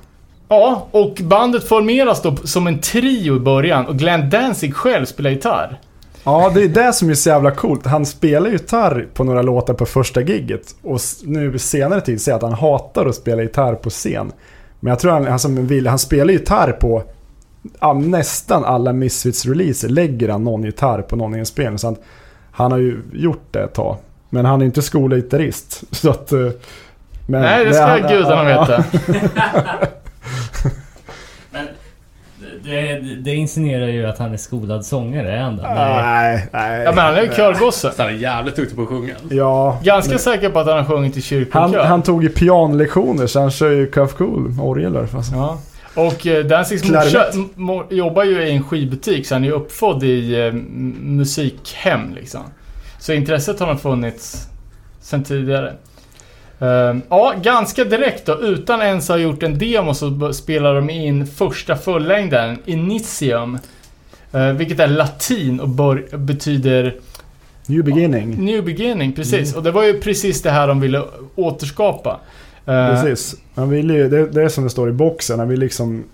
ja, och bandet formeras då som en trio i början och Glenn Danzig själv spelar gitarr. Ja, det är det som är så jävla coolt. Han spelar gitarr på några låtar på första gigget. Och nu senare tid säger att han hatar att spela gitarr på scen. Men jag tror han, vill, han spelar gitarr på ja, nästan alla Misfits-releaser. Lägger han någon gitarr på någon inspelning. Så han, han har ju gjort det ett tag. Men han är inte skolgitarrist. Så att... eh, Men Nej, det ska han- gudarna ja, veta. Men det, det insinuerar ju att han är skolad sångare, är han. Nej, nej. Ja men han är ju körgosse. Så han är jävligt duktig på att sjunga. Ja. Ganska men- säker på att han har sjungit i kyrkokör. Han, han tog ju pianolektioner så han kör ju Cuff Cool, orgel fast. Ja. Och eh, Danzigs morsa jobbar ju i en skivbutik så han är ju uppfödd i eh, musikhem liksom. Så intresset har nog funnits sen tidigare. Eh, ja, ganska direkt då. Utan ens ha gjort en demo så spelar de in första fullängden, Initium. Eh, vilket är latin och betyder New beginning. New Beginning, precis. Mm. Och det var ju precis det här de ville återskapa. Eh, Precis. Han vill ju, det, det är som det står i boxen, han vill liksom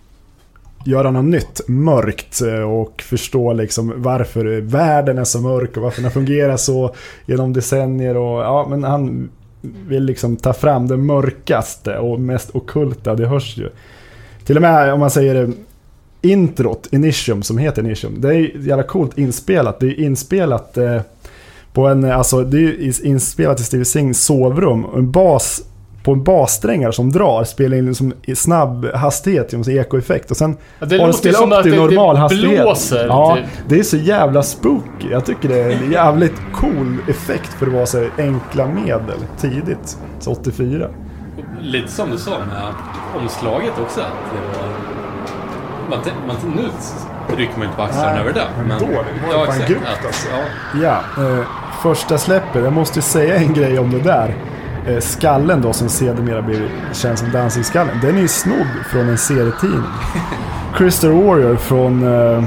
göra något nytt, mörkt eh, och förstå liksom varför världen är så mörk och varför den fungerar så genom decennier och ja, men han vill liksom ta fram det mörkaste och mest ockulta, det hörs ju. Till och med om man säger det, introt, Initium, som heter Initium, det är jävla coolt inspelat. Det är inspelat eh, på en, alltså det är inspelat i Stevie Sings sovrum. En bas på en bassträngar som drar, spelar in som i snabb hastighet genom ekoeffekt. Och sen ja, det har den spelat som upp det, normal det hastighet. blåser. Ja, Typ. det är så jävla spooky. Jag tycker det är en jävligt cool effekt för att vara så enkla medel tidigt. Så 84. Lite som du sa med omslaget också. Att det var... man, man, nu rycker man inte på axlarna över det. men då, det var ja, fan grymt alltså. ja. Ja, eh, första släppet. Jag måste säga en grej om det där. Eh, skallen då som sedermera blir känd som Danzig-skallen. Den är ju snodd från en serietidning. Crystal Warrior från eh,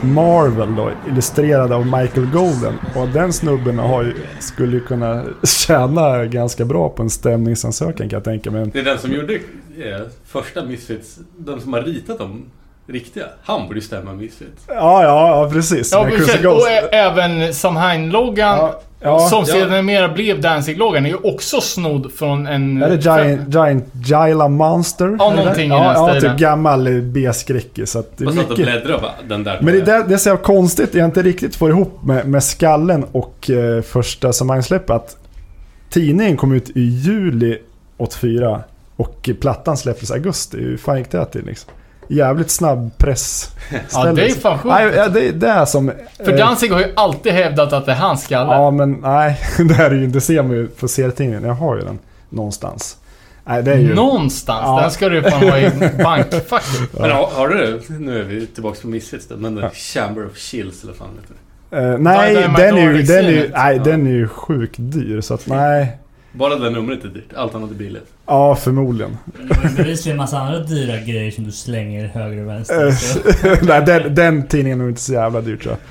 Marvel då, illustrerad av Michael Golden. Och den snubben har ju, skulle ju kunna tjäna ganska bra på en stämningsansökan kan jag tänka mig. Det är den som gjorde eh, första Misfits, den som har ritat dem riktiga. Han borde ju stämma Misfits. Ja, ja, ja precis. Ja, precis. Och även Samhain-loggan, Ja, ja. som Ja. sedermera blev Danzig-loggan, är ju också snodd från en... Är det Giant, Giant Gila Monster? Ja, någonting det? i den ja, ja, typ gammal B-skräckis. Jag satt och mycket... bläddrade och bara, den där Men det, där, det är så konstigt, jag inte riktigt får ihop med, med skallen och eh, första Samhain-släppet. Att tidningen kom ut i juli 84 och plattan släpptes i augusti. Hur fan gick det till liksom? Jävligt snabb press. Ja, det är fan sjukt. Nej, ja, det, det är som... För eh, Danzig har ju alltid hävdat att det är hans skalle. Ja, men nej. Det här är ju, det ser man ju på serietidningen. Jag har ju den någonstans. Nej, det är ju... Någonstans. Ja. Den ska du fan ha i bankfacket. Men har, har du, nu är vi tillbaka på Misfits då, men ja. Chamber of Chills eller fan heter det? Nej, Dynamite den är, ju, Nordic den, är ju, Zenith. nej Ja. den är ju sjukt dyr. Så att nej. Bara det numret är dyrt, allt annat är billigt. Ja, förmodligen. Det är bevisligen en massa andra dyra grejer som du slänger höger och vänster. Eh, nej, den, den tidningen är nog inte så jävla dyr tror jag.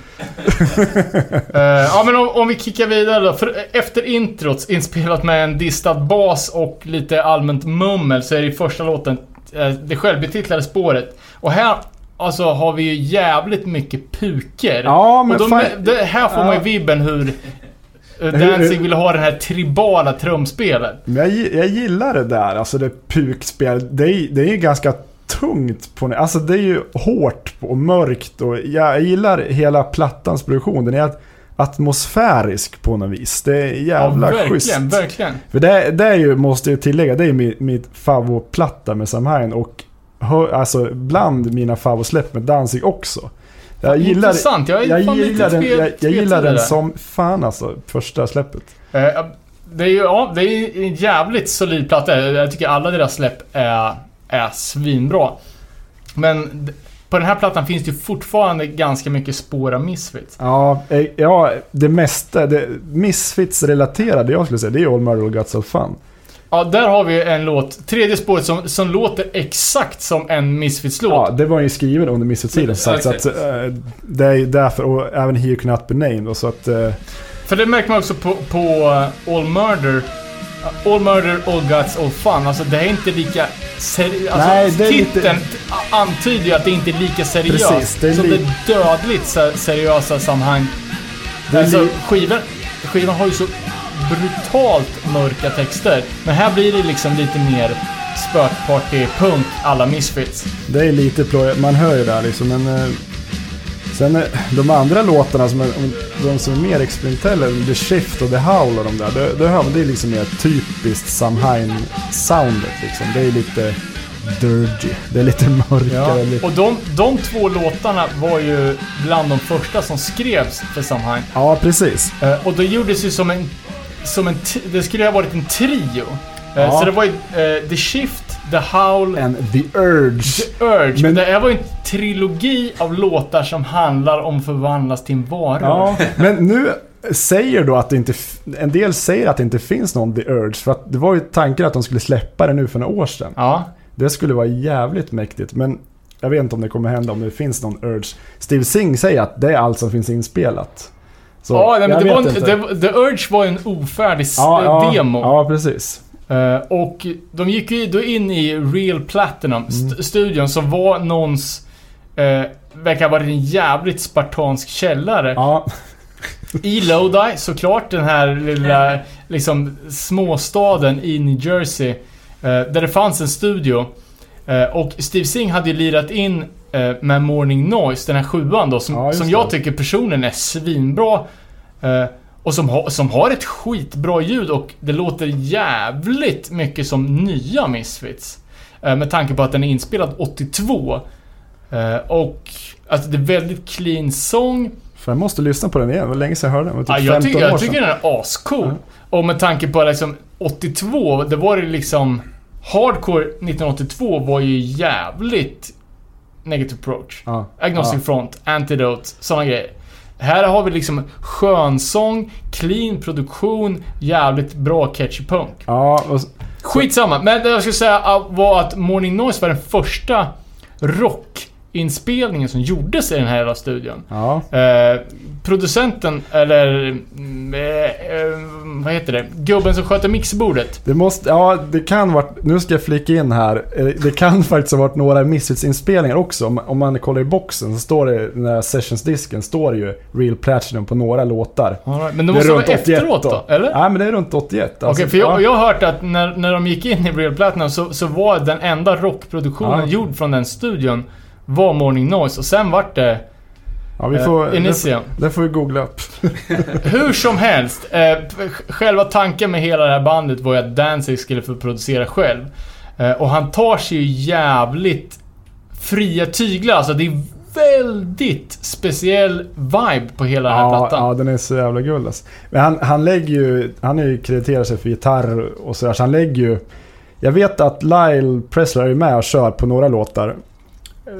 Eh, ja men om, om vi kickar vidare då. För efter introt, inspelat med en distad bas och lite allmänt mummel, så är det i första låten eh, det självbetitlade spåret. Och här alltså, har vi ju jävligt mycket puker. Ja, men och de, fan- det, här får man ju vibben eh, Hur- Danzig vill ha det här tribala trumspelet. Men jag, jag gillar det där, alltså det pukspel. Det är, det är ju ganska tungt på Alltså det är ju hårt och mörkt och jag gillar hela plattans produktion. Den är at- atmosfärisk på något vis. Det är jävla ja, schysst. verkligen, verkligen. För det, det är ju, måste jag tillägga, det är mitt, mitt favoritplatta med Samhain och hö, alltså bland mina favoritsläpp med Danzig också. Jag gillar, Intressant, jag jag gillar den, jag, jag gillar den som fan alltså, första släppet. Eh, Det är ju ja, det är en jävligt solid platta. Jag tycker alla deras släpp är, är svinbra. Men på den här plattan finns det ju fortfarande ganska mycket spår av Misfits. Ja, eh, ja det mesta, det Misfits-relaterade jag skulle säga, det är All Murder och Guts of Fun. Ja, där har vi en låt, tredje spåret, som, som låter exakt som en Misfits-låt. Ja, det var ju skriven under Misfits-tiden som sagt. Så att, eh, det är därför, och även He You Cannot Be Named. Och så att, eh, För det märker man också på, på uh, All Murder. All Murder, All Guts, All Fun. Alltså det är inte lika seriöst. Alltså, Nej, det är lite- titeln a- antyder ju att det inte är lika seriöst Precis, det är som li- det dödligt se- seriösa sammanhang. Det är alltså, li- skivan, skivan har ju så brutalt mörka texter. Men här blir det liksom lite mer spökparty-punk alla Misfits. det är lite ploj, man hör ju där liksom. Men, eh, sen eh, de andra låtarna, som är, de som är mer experimentella, The Shift och The Howl och de där. Det, det, hör man, det är liksom mer typiskt Samhain-soundet liksom. Det är lite dirty. Det är lite mörkare. lite- Och de, de två låtarna var ju bland de första som skrevs för Samhain. Ja, precis. Eh, och det gjordes ju som en... Som en det skulle ha varit en trio. Eh, Ja. Så det var ju eh, The Shift, The Howl, And The Urge. The Urge. Men det här var ju en trilogi av låtar som handlar om förvandlas till en vara. Ja, men nu säger då att det inte... En del säger att det inte finns någon The Urge. För att det var ju tanken att de skulle släppa det nu för några år sedan. Ja. Det skulle vara jävligt mäktigt. Men jag vet inte om det kommer hända om det finns någon Urge. Steve Singh säger att det är allt som finns inspelat. Så ja, men det var, en- var- The Urge var en ofärdig ja, ja, demo. Ja, precis. Eh, och de gick ju då in i Real Platinum, Mm. som var någons... Uh, verkar ha varit en jävligt spartansk källare. Ja, I Lodi såklart, den här lilla liksom småstaden i New Jersey. eh, där det fanns en studio. Och Steve Singh hade ju lirat in med Morning Noise, den här sjuan då, som, Ja, som jag tycker personen är svinbra. Eh, och som, ha, som har ett skitbra ljud och det låter jävligt mycket som nya Misfits. Eh, med tanke på att den är inspelad 82. Eh, och alltså det är väldigt clean sång. för jag måste lyssna på den igen. Det var länge sedan jag hörde den. Det var Ja, typ jag, 15 tycker, år jag tycker den är ascool. Och med tanke på liksom 82, det var det liksom... Hardcore 1982 var ju jävligt Negative approach. Ja. Agnostic Front, Antidote, såna grejer. Här har vi liksom skönsång, clean produktion, jävligt bra catchy punk. Ja, och, Skitsamma, men det jag skulle säga var att Morning Noise var den första rock inspelningen som gjordes i den här jävla studion. Ja. Eh, producenten, eller mm, eh, eh, vad heter det? Gubben som sköter mixerbordet. Det måste, ja det kan varit, nu ska jag flika in här. Eh, Det kan faktiskt ha varit några Misfits-inspelningar också. Om, om man kollar i boxen så står det, den där sessionsdisken står det ju Real Platinum på några låtar. Right. Men det måste vara efteråt då, eller? Nej men det är runt 81. Okej, Alltså, för jag, ja. jag har hört att när, när de gick in i Real Platinum så, så var den enda rockproduktionen Ja. gjord från den studion var Morning Noise och sen vart det ja, vi eh, får, det, Initium. det får vi googla upp. Hur som helst, eh, själva tanken med hela det här bandet var ju att Danzig skulle få producera själv. Eh, och han tar sig ju jävligt fria tyglar. Alltså det är väldigt speciell vibe på hela den här Ja, plattan. ja, den är så jävla guld alltså. Men han, han lägger ju, han är ju krediterar sig för gitarr och sådär, så han lägger ju... Jag vet att Lyle Presley är med och kör på några låtar.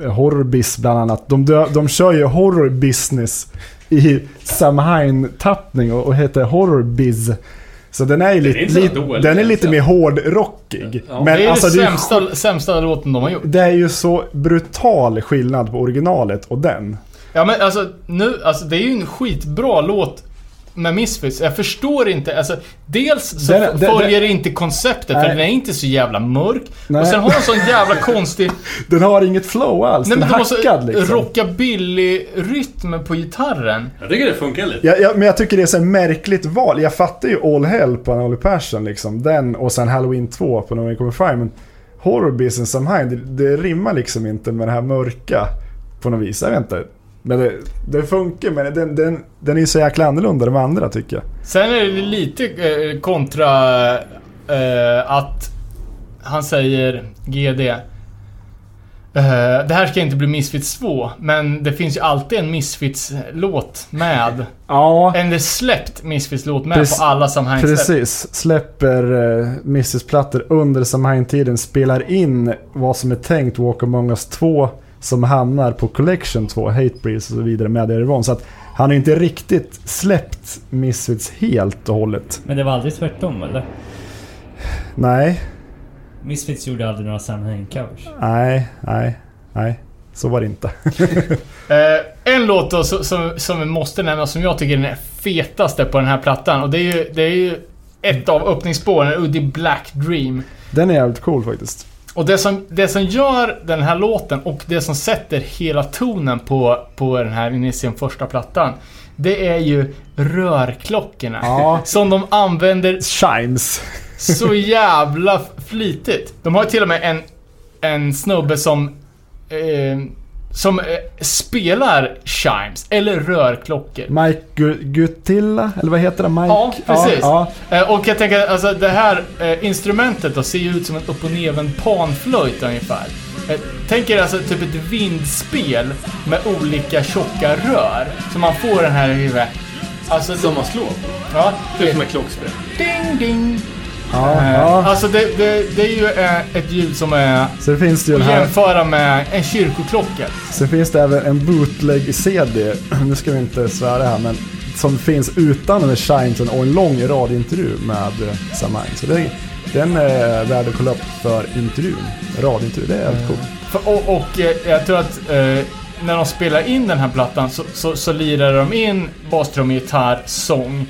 Eh, Horrorbiz bland annat. De, dö, de kör ju horror business i Samhain-tappning och, och heter Horrorbiz. Så den är ju Den är lite, lite, dålig, den är lite mer hårdrockig. Ja. det är alltså, det är ju sämsta, sämsta låten de har gjort. det är ju så brutal skillnad på originalet och den. Ja men alltså nu, alltså det är ju en skitbra låt med Misfits. Jag förstår inte, alltså dels så Den- den- följer det inte konceptet för Nej. den är inte så jävla mörk. Nej. Och sen har den sån jävla konstig, Den har inget flow alls. nej den är hackad liksom. rockabilly-rytm på gitarren. Jag tycker det funkar lite. Ja, ja, men jag tycker det är så märkligt val. Jag fattar ju All Hell på Unholy Passion liksom. Den och sen Halloween 2 på November Kommer Fire. Men Horror Business somehow, det, det rimmar liksom inte med det här mörka på något vis. Jag vet inte. Men det, det funkar, men den, den, den är så jäkla annorlunda de andra tycker jag. Sen är det lite eh, kontra eh, att han säger GD. Eh, det här ska inte bli Misfits 2, men det finns ju alltid en Misfits-låt med. Ja, En släppt Misfits-låt med Precis- på alla Samhain-släpp. precis. Släpper uh, Mrs-plattor under Samhain-tiden. Spelar in vad som är tänkt Walk Among Us 2 som hamnar på Collection 2, Hatebreeds och så vidare med Erivon. Så att han har inte riktigt släppt Misfits helt och hållet. Men det var aldrig tvärtom eller? Nej, Misfits gjorde aldrig några Samhain-covers. nej, nej, nej. Så var det inte. Eh, en låt då som, som, som vi måste nämna som jag tycker är den fetaste på den här plattan och det är ju, det är ju ett av öppningsspåren, Uddy Black Dream. Den är jävligt cool faktiskt. Och det som, det som gör den här låten och det som sätter hela tonen på, på den här Initium första plattan. Det är ju rörklockorna. Ja. Som de använder Chimes. så jävla flitigt. De har till och med en, en snubbe som... Eh, som eh, spelar chimes, eller rörklockor. Mike Gu- Gutilla, eller vad heter det? Mike? Ja, precis. Ja, Eh, och jag tänker, alltså det här eh, instrumentet då ser ju ut som en upp och nervänd panflöjt ungefär. Eh, tänk er alltså typ ett vindspel med olika tjocka rör. Så man får den här. Alltså, Som man slår. ja, Typ som ett klockspel. ding ding. Ja, Eh, ja. Alltså det, det, det är ju eh, ett ljud som är det finns det ju att jämföra med en kyrkoklocka. Sen finns det även en bootleg-CD, nu ska vi inte svära här, men som finns utan den Shinesen och en lång radiointervju med eh, Samang. Så det, den är värd att kolla upp för intervjun. Radiointervju, det är jävligt coolt. För, och och jag tror att eh, när de spelar in den här plattan så, så, så lirar de in bastrumma, gitarr, sång.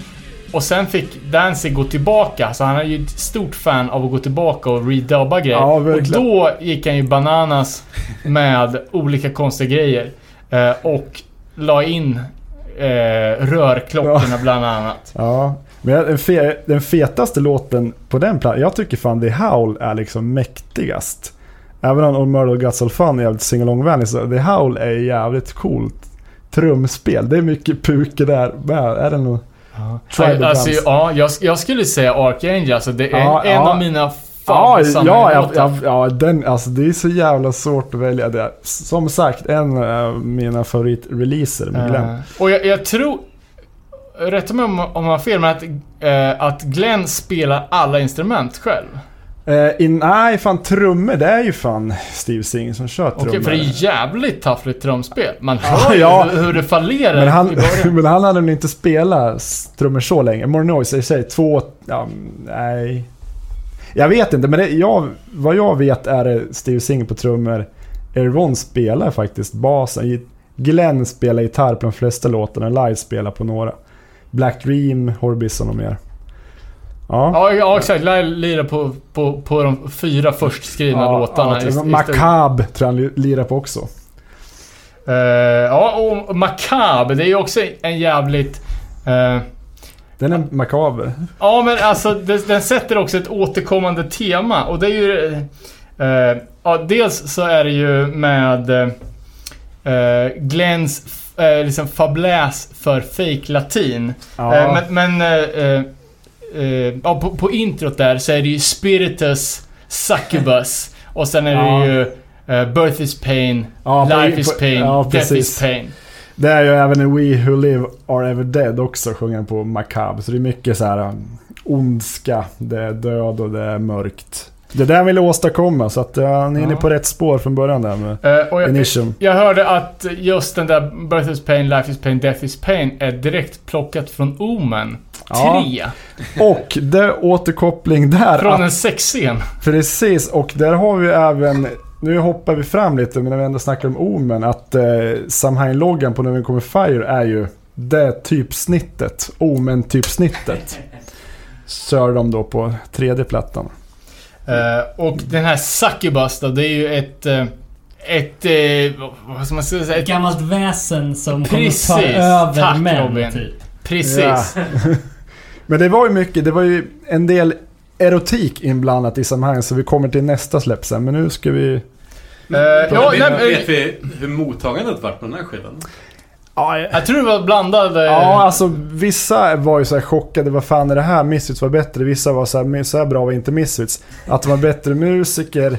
Och sen fick Danzig gå tillbaka, så han är ju ett stort fan av att gå tillbaka och redubba grejer. Ja, och då gick han ju bananas med olika konstiga grejer. Eh, och la in eh, rörklockorna bland annat. Ja, men den, fe, den fetaste låten på den plattan, jag tycker fan The Howl är liksom mäktigast. Även om All Murder Guts All Fun är jävligt singalong-vänlig så The Howl är jävligt coolt trumspel. Det är mycket puke där med. Är det nog? Tribal Alltså, ja, jag, jag skulle säga Archangel, alltså det är Ja, en ja. av mina Ja, favoriter ja, ja, ja, ja, den, alltså det är så jävla svårt att välja det. Som sagt, en av mina favoritreleaser med Glenn. Eh, och jag, jag tror... Rätta mig om, om jag har fel, men att, eh, att Glenn spelar alla instrument själv. Eh, in, nej, fan trummor, det är ju fan Steve Singh som kör trummor. Okej, för det är jävligt taffligt trumspel. Man hör ju ja. hur, hur det fallerar men han, men han hade nog inte spelat trummor så länge. More Noise i sig, två... Ja, nej. Jag vet inte, men det, jag, vad jag vet är det Steve Singh på trummor. Ervon spelar faktiskt basen. Glenn spelar gitarr på de flesta låtarna, live spelar på några. Black Dream, Horbison och mer. Ja. Ja, ja exakt. Lyle lirar på, på, på de fyra först skrivna låtarna. Ja, typ Ist- Macabre tror jag han li- lirar på också. Eh, ja, och Macabre, det är ju också en jävligt... eh, Den är makaber. ja, men alltså den, den sätter också ett återkommande tema och det är ju... eh, ja, dels så är det ju med uh, Glens uh, liksom fabläs för fake latin. Ja. Men men eh, ja, på, på introt där så är det ju Spiritus Succubus och sen är Ja. det ju eh, Birth is pain, Ja, på- Life is på- pain, ja, Death is precis. pain. Det är ju även i We Who Live Are Ever Dead också sjunger han på Macabre. Så det är mycket så här um, ondska, det är död och det är mörkt. Det är det han ville åstadkomma så att uh, han är inne Ja. på rätt spår från början där med Eh, och jag, Initium. jag hörde att just den där Birth is pain, Life is pain, Death is pain är direkt plockat från Omen 3. Ja. Och det återkoppling där. Från att- en sexscen. Precis, och där har vi även, nu hoppar vi fram lite men när vi ändå snackar om Omen, att eh, Samhain-loggan på Never Come Fire är ju det typsnittet, Omen-typsnittet. Kör de då på tredje plattan. Eh, och den här Succubus då, det är ju ett... eh, ett... eh, vad ska man säga? Ett gammalt väsen som kommer Precis. ta över Tack, män, Robin. typ. precis. Ja. Men det var ju mycket, det var ju en del erotik inblandat i Samhain så vi kommer till nästa släpp sen. Men nu ska vi... Eh, ja, nej, vet vi hur mottagandet vart på den här skivan? Ja, Jag tror det var blandade... Ja, alltså vissa var ju så här chockade. Vad fan är det här? Misfits var bättre. Vissa var så här, "Men så här bra var inte Misfits. Att de var bättre musiker.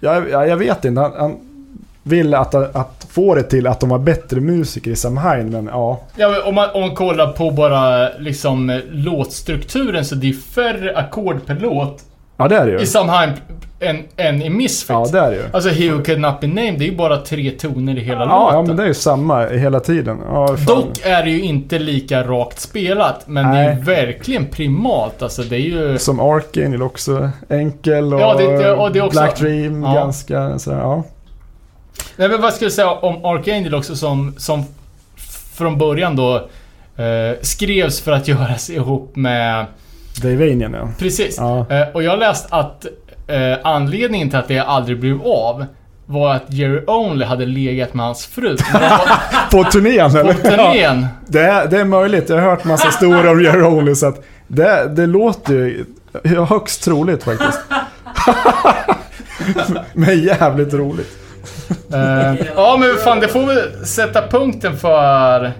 Jag, jag, jag vet inte. Han, han ville att, att få det till att de var bättre musiker i Samhain, men ja. Ja, men om, man, om man kollar på bara liksom eh, låtstrukturen så det är färre ackord per låt Ja, det är det ju. i Samhain än, än i Misfits. Ja, det är det ju. Alltså He Who Could Not Be Named, det är ju bara tre toner i hela Ja, låten. ja, men det är ju samma hela tiden. Ja. Dock är det ju inte lika rakt spelat, men det är ju Nej. verkligen primalt. Alltså det är ju... Som Archangel också. Enkel och, Ja, det- det- och det också- Black Dream Ja. ganska sådär, ja. Nej men vad skulle jag säga om Archangel också som, som från början då eh, skrevs för att göras ihop med... Davanian ja. Precis. Ja. Eh, och jag har läst att eh, anledningen till att det aldrig blev av var att Jerry Only hade legat med hans fru. På turnén eller? på turnén. Det är, det är möjligt. Jag har hört massa historier om Jerry Only så att det, det låter ju högst troligt faktiskt. Men jävligt roligt. Eh, ja men fan det får vi sätta punkten för... eh,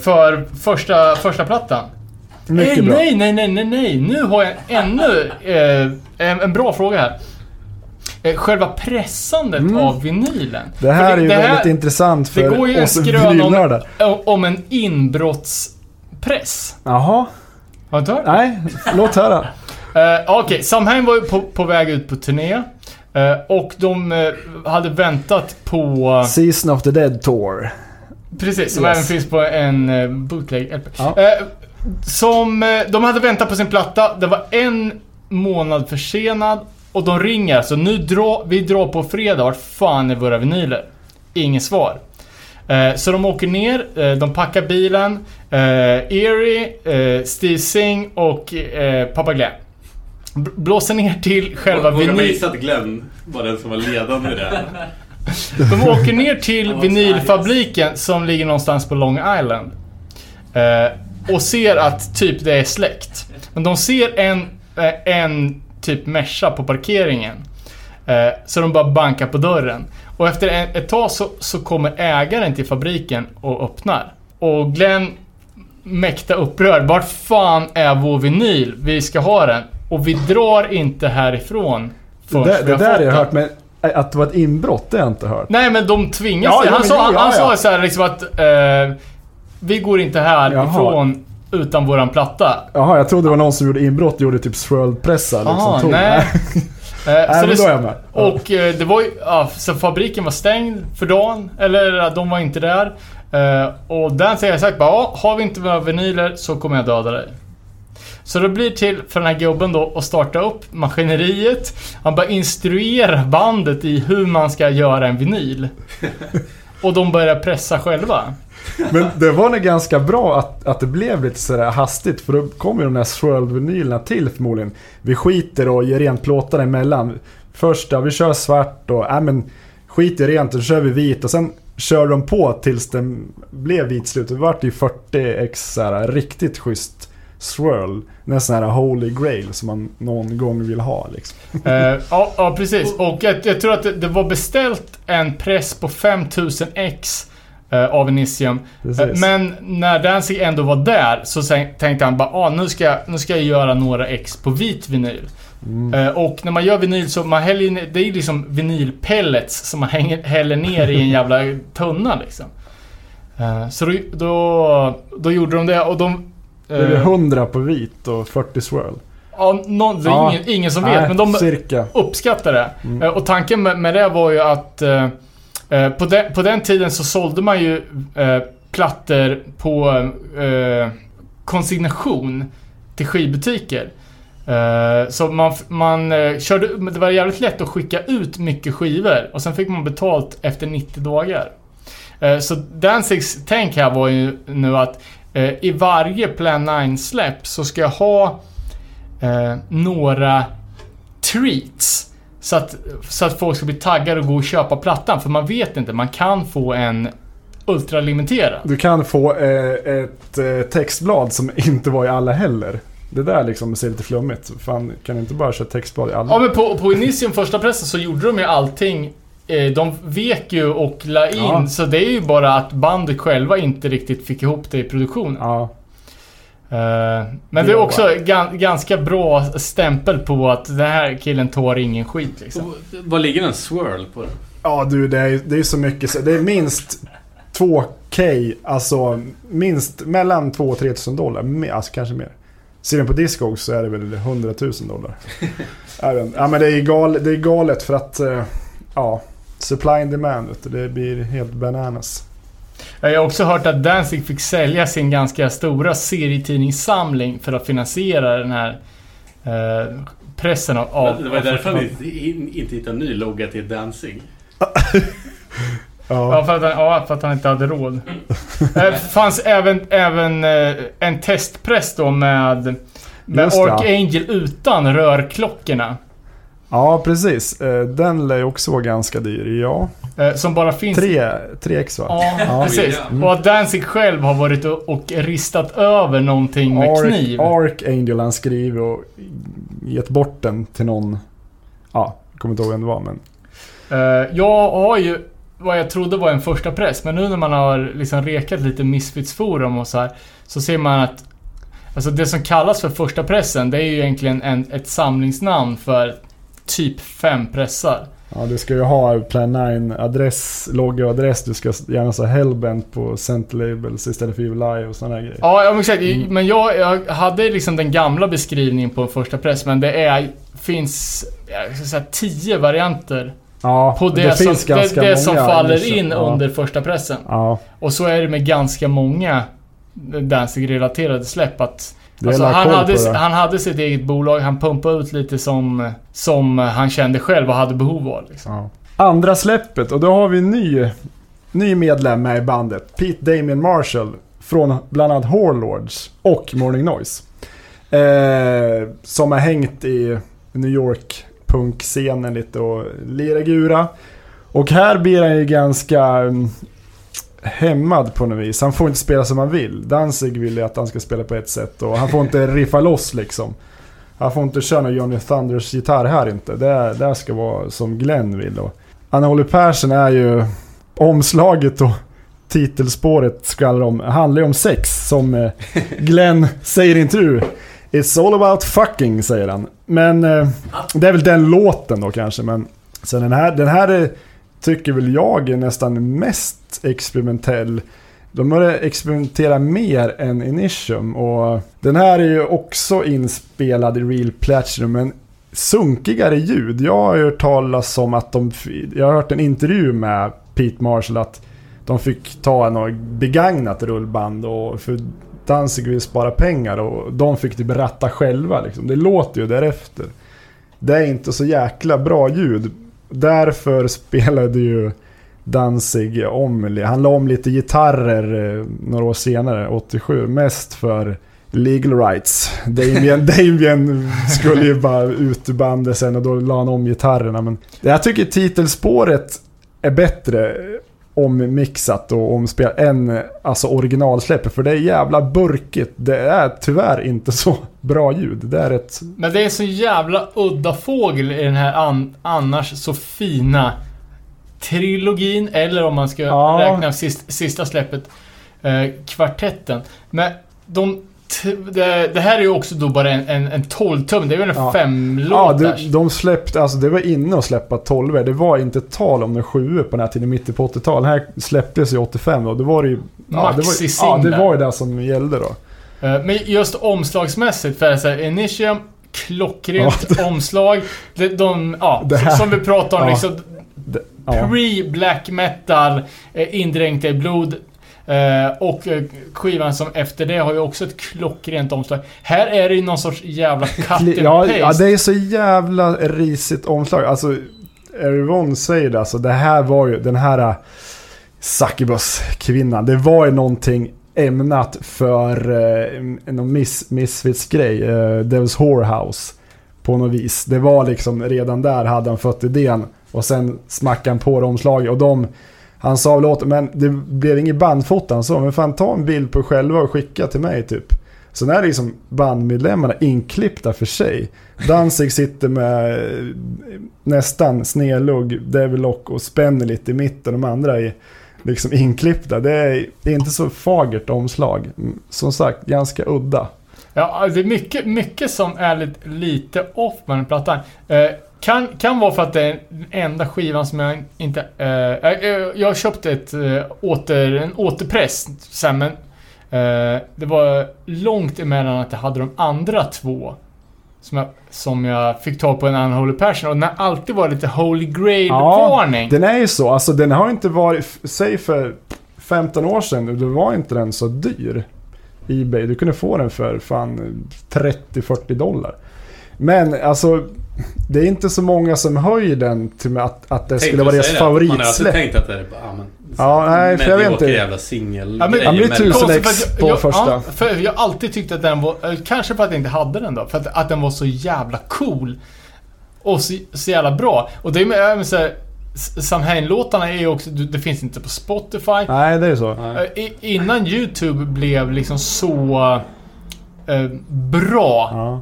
för första, första plattan. Mycket Eh, bra. Nej, nej, nej, nej, nej. Nu har jag ännu eh, en, en bra fråga här. Eh, själva pressandet av vinylen. Mm. Det här För är ju det väldigt intressant Det för går ju en oss skrön om, vinylnördar. om en inbrottspress. Jaha. Har du inte hört? Nej, låt höra. Uh, Okej, Samhain var ju på, på väg ut på turné. eh, och de eh, hade väntat på... Season of the Dead Tour. Precis, som Yes. även finns på en uh, bootleg-LP. Ja. Som... eh, de hade väntat på sin platta. Det var en månad försenad. Och de ringer så nu drar vi drar på fredag. Vart fan är våra vinyler? Inget svar. Eh, så de åker ner, eh, de packar bilen. Eh, Erie, Steve Singh och Papa Glenn. B- blåser ner till själva Vågar man vinyl... gissa att Glenn var den som var ledande där? De åker ner till vinylfabriken som ligger någonstans på Long Island. Och ser att typ det är släckt. Men de ser en, eh, en typ Merca på parkeringen. Eh, så de bara bankar på dörren. Och efter ett tag så, så kommer ägaren till fabriken och öppnar. Och Glenn mäkta upprörd. Vart fan är vår vinyl? Vi ska ha den. Och vi drar inte härifrån förrän Det, vi det har där har jag hört, men att det var ett inbrott, det har jag inte hört. Nej men de tvingas Ja, Han sa, han, ja, han sa så här liksom att eh, Vi går inte härifrån utan våran platta. Jaha, jag trodde det var någon som gjorde inbrott och gjorde typ swirlpressar liksom. Aha, nej. Eh, Nej, så men det- då är jag med. Och eh, det var ju, ja, så fabriken var stängd för dagen. Eller eh, de var inte där. Eh, och Dan säger sagt bara, ja, har vi inte våra vinyler så kommer jag döda dig. Så det blir till för den här gubben då att starta upp maskineriet. Han bara instruera bandet i hur man ska göra en vinyl. Och de börjar pressa själva. Men det var nog ganska bra att, att det blev lite sådär hastigt för då kom ju de där swirl-vinylerna till förmodligen. Vi skiter och ger rent plåtarna emellan. Först, ja vi kör svart och, äh, men skit i rent och så kör vi vit och sen kör de på tills den blev vit slut. Det vart ju 40 x såhär, riktigt schysst swirl. Nästan sån här holy grail som man någon gång vill ha liksom. Eh, ja, ja, precis. Och jag, jag tror att det, det var beställt en press på 5000x av Initium. Eh, Precis. Men när Danzig ändå var där så tänkte han bara ah, nu, ska, jag- nu ska jag göra några X på vit vinyl. Mm. Eh, och när man gör vinyl så man häller in, det är liksom vinylpellets som man hänger, häller ner i en jävla tunna liksom. Eh, så då, då, då gjorde de det och de... Det är eh, 100 på vit och 40 swirl. ja, någon, är Ja. ingen, ingen som vet, Nej, men de cirka. uppskattar det. Mm. Eh, Och tanken med, med det var ju att eh, eh, Eh, på, den, på den tiden så sålde man ju eh, plattor på eh, konsignation till skivbutiker. Eh, så man, man eh, körde, men det var jävligt lätt att skicka ut mycket skivor och sen fick man betalt efter 90 dagar. Eh, så Danzigs tänk här var ju nu att eh, i varje Plan 9-släpp så ska jag ha eh, några treats. Så att, så att folk ska bli taggade och gå och köpa plattan. För man vet inte, man kan få en ultralimiterad. Du kan få eh, ett eh, textblad som inte var i alla heller. Det där liksom ser lite flummigt. Fan, kan du inte bara köra textblad i alla? Ja men på, på Initium första pressen så gjorde de ju allting eh, de vek ju och la in, Ja. så det är ju bara att bandet själva inte riktigt fick ihop det i produktionen. Ja. Eh, men det är också gan, ganska bra stämpel på att den här killen tar ingen skit liksom. Vad ligger en swirl på? den? Ja du, det är, det är så mycket. så- Det är minst 2K, alltså minst mellan 2 och 3 tusen dollar. Me- Alltså kanske mer. Ser den på Discogs så är det väl 100 000 dollar. Ja men det är, gal, det är galet för att, eh, ja, supply and demand det blir helt bananas. Jag har också hört att Danzig fick sälja sin ganska stora serietidningssamling för att finansiera den här eh, pressen av... av det var därför han inte, in- inte hittade en ny logga till Danzig. Ja, Ja, för att han, ja, för att han inte hade råd. Det fanns även, även eh, en testpress då med, med Just. Archangel utan rörklockorna. Ja precis. Eh, Den lär ju också vara ganska dyr. Ja, Eh, som bara finns... 3, 3X va? Ja, Ja. precis. Mm. Och att Danzig själv har varit och, ristat över någonting med Arc, kniv. Archangel han skriver och gett bort den till någon. Ja, jag kommer inte ihåg vem det var men. Eh, jag har ju vad jag trodde var en första press, men nu när man har liksom rekat lite Misfits forum och så här, så ser man att Alltså det som kallas för första pressen, det är ju egentligen en, ett samlingsnamn för typ fem pressar. Ja, du ska ju ha Plan 9 adress, logga och adress. Du ska gärna ha Hellbent på Cent Labels istället för Evil Eye och sådana grejer. Ja, ja men exakt. Mm. Men jag, jag hade liksom den gamla beskrivningen på en första press, men det är, finns jag ska säga, tio varianter Ja, på det, som, finns det, det som faller in ja. under första pressen. Ja, Och så är det med ganska många Danzig-relaterade släpp. Att, det alltså, han, hade, han hade sitt eget bolag, han pumpade ut lite som, som han kände själv och hade behov av. Liksom. Ja. Andra släppet och då har vi en ny, ny medlem med i bandet. Pete Damien Marshall från bland annat Warlords och Morning Noise. Eh, som har hängt i New York punkscenen lite och lirat gura. Och här blir han ju ganska mm, hämmad på något vis. Han får inte spela som han vill. Danzig vill ju att han ska spela på ett sätt och han får inte riffa loss liksom. Han får inte köra någon Johnny Thunders gitarr här inte. Det, det ska vara som Glenn vill. Och Anna-Holly Persson är ju omslaget och titelspåret skvallrar om, handlar ju om sex som eh, Glenn säger i intervju. It's all about fucking säger han. Men eh, det är väl den låten då kanske. Men sen den här, den här är, tycker väl jag är nästan mest experimentell. De har experimentera mer än Initium och den här är ju också inspelad i Real Platinum men sunkigare ljud. Jag har hört talas om att de, jag har hört en intervju med Pete Marshall att de fick ta något begagnat rullband och för Danzig vill spara pengar och de fick typ ratta själva liksom. Det låter ju därefter. Det är inte så jäkla bra ljud. Därför spelade ju Danzig om, han la om lite gitarrer eh, några år senare, 87, mest för legal rights. Damien, Damien skulle ju bara ut ur bandet sen och då la han om gitarrerna. Men jag tycker titelspåret är bättre ommixat och omspelat än alltså originalsläppet. För det är jävla burkigt. Det är tyvärr inte så bra ljud. Det är ett... Men det är så jävla udda fågel i den här an annars så fina trilogin, eller om man ska Ja. räkna sist, sista släppet, eh, kvartetten. Men de... Det, det här är ju också då bara en, en, en 12-tum, det är väl en Ja. fem Ja, låtars. de, släppte, alltså det var inne att släppa 12 Det var inte tal om en 7 på den här tiden, mitten på 80-talet. Den här släpptes ju 85 och då var det ju... Ja, det var, ja, det var ju det som gällde då. Eh, Men just omslagsmässigt, för så här, Initium, klockrent omslag. De, de, ja, Det här- som vi pratade om ja. liksom, Det, ja. pre-black metal, eh, indränkta i blod. Eh, och eh, skivan som efter det har ju också ett klockrent omslag. Här är det ju någon sorts jävla cut and Ja, paste. ja, det är så jävla risigt omslag. Alltså, Erivon säger det, alltså det här var ju den här äh, Succubus-kvinnan. Det var ju någonting ämnat för eh, någon miss, Misfits-grej. Eh, Devil's Whorehouse. På något vis. Det var liksom, redan där hade han fått idén. Och sen smackade han på det omslaget. Och de, han sa väl åt men det blev inget bandfoto. Han sa, men fan ta en bild på er själva och skicka till mig typ. Sen är liksom bandmedlemmarna inklippta för sig. Danzig sitter med nästan snedlugg, Devilock och spänner lite i mitten. De andra är liksom inklippta. Det är, det är inte så fagert omslag. Som sagt, ganska udda. Ja, det är mycket, mycket som är lite, lite off med den plattan. Eh, kan, kan vara för att det är den enda skivan som jag inte... Eh, jag, jag har köpt ett, eh, åter, en återpress sen, men eh, det var långt emellan att jag hade de andra två. Som jag, som jag fick tag på en Unholy Passion och den har alltid varit lite Holy Grail-varning. den är ju så. Alltså den har inte varit, säg för 15 år sedan, då var inte den så dyr. Ebay, du kunde få den för fan 30-40 dollar. Men alltså, det är inte så många som höjer den till att, att det skulle vara deras Man har alltid favoritsläpp. tänkt att det är bara, ja, men, Ja, nej, för jag vet inte. jävla singel Ja, men- Ja, men det är tusen Konstigt ex på jag, första. Ja, för jag har alltid tyckt att den var... eh, Kanske för att jag inte hade den då. För att, att den var så jävla cool. Och så, så jävla bra. Och det är med, med så här, Samhain-låtarna är ju också... Det finns inte på Spotify. Nej, det är så. Eh, I, innan YouTube blev liksom så... eh, bra Ja.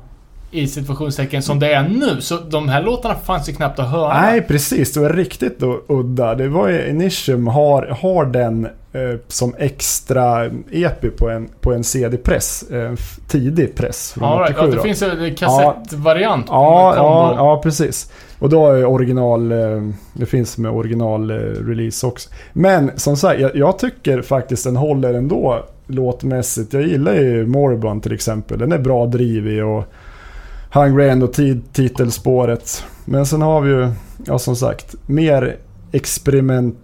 I situationstecken som det är nu. Så de här låtarna fanns ju knappt att höra. Nej, precis. Det var riktigt då, udda. Det var ju Initium har, har den eh, som extra EP på en, på en CD-press. Eh, tidig press från Ja, right. 87 ja, det då. finns en kassettvariant. Ja, ja, ja, precis. Och då är original, eh, det finns med original eh, också. Men som sagt, jag, jag tycker faktiskt den håller ändå låtmässigt. Jag gillar ju Moribund till exempel. Den är bra drivig och Hungry End och titelspåret. Men sen har vi ju, ja som sagt, mer experiment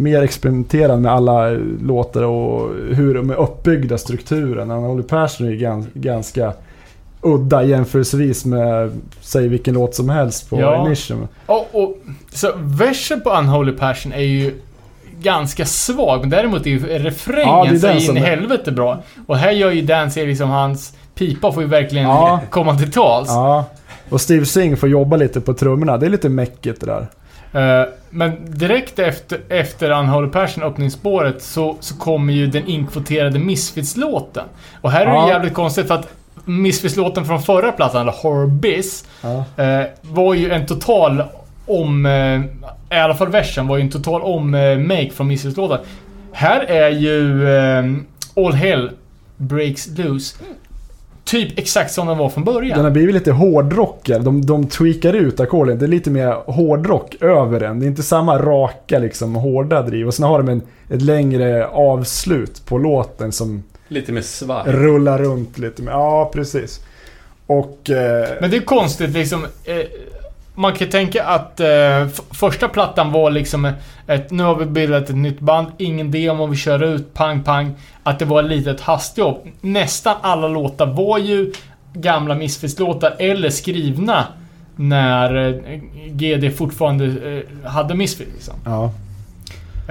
mer experimenterande med alla låtar och hur de är uppbyggda strukturen. Unholy Passion är ju gans, ganska udda jämförelsevis med, säg vilken låt som helst på Ja. Initium. Och, och, så versen på Unholy Passion är ju ganska svag, men däremot är ju refrängen Ja, så in i helvete bra. Och här gör ju Dance liksom hans pipa får ju verkligen Ja. komma till tals. Ja. Och Steve Singh får jobba lite på trummorna. Det är lite mäckigt det där. Eh, men direkt efter, efter Unholy Passion, öppningsspåret, så, så kommer ju den inkvoterade Misfits-låten. Och här är Ja. det jävligt konstigt för att Misfits-låten från förra plattan, eller Horror Biz, Ja. eh, var ju en total om... Eh, I alla fall versen var ju en total om eh, make från Misfits-låten. Här är ju All Hell Breaks Loose. Typ exakt som den var från början. Den har blivit lite hårdrockad. De, de tweakar ut ackorden. Det är lite mer hårdrock över den. Det är inte samma raka liksom hårda driv. Och sen har de en, ett längre avslut på låten som Lite mer svaj. rullar runt lite. Med. Ja, precis. Och... Eh, Men det är konstigt liksom. Eh, man kan tänka att eh, första plattan var liksom ett, nu har vi bildat ett nytt band, ingen demo, vi kör ut, pang pang. Att det var lite ett hastjobb. Nästan alla låtar var ju gamla Misfits-låtar eller skrivna när eh, GD fortfarande eh, hade Misfits. Liksom. Ja.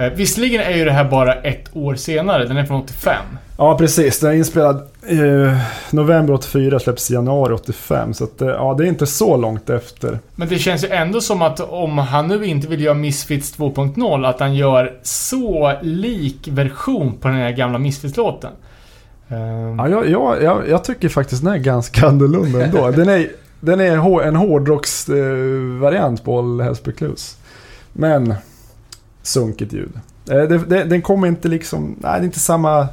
Eh, visserligen är ju det här bara ett år senare, den är från 85. Ja, precis. Den är inspelad eh, november 84, släpps i januari 85. Så att, eh, ja, det är inte så långt efter. Men det känns ju ändå som att om han nu inte vill göra Misfits 2.0, att han gör så lik version på den här gamla Misfits-låten. Ehm, Ja, jag, jag, jag, tycker faktiskt den är ganska annorlunda ändå. Den är, den är en hårdrocksvariant på All Hells Clues. Men sunkigt ljud. Eh, det, det, den kommer inte liksom... Nej, det är inte samma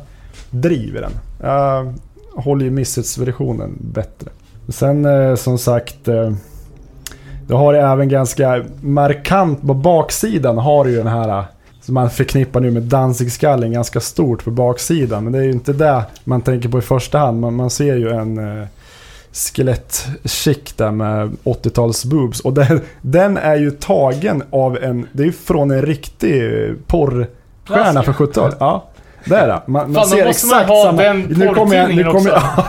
driv i den. Jag håller ju Missets-versionen bättre. Sen eh, som sagt... Du det har det även ganska markant på baksidan har du ju den här... Som man förknippar nu med Danzigskallen ganska stort på baksidan. Men det är ju inte det man tänker på i första hand. Man, man ser ju en skelettchick där med 80-tals boobs. Och den, den är ju tagen av en... Det är ju från en riktig porrstjärna från 70-talet. Ja, det är det. Man, man Fan, ser man exakt ha samma... den nu kommer jag, nu kommer jag.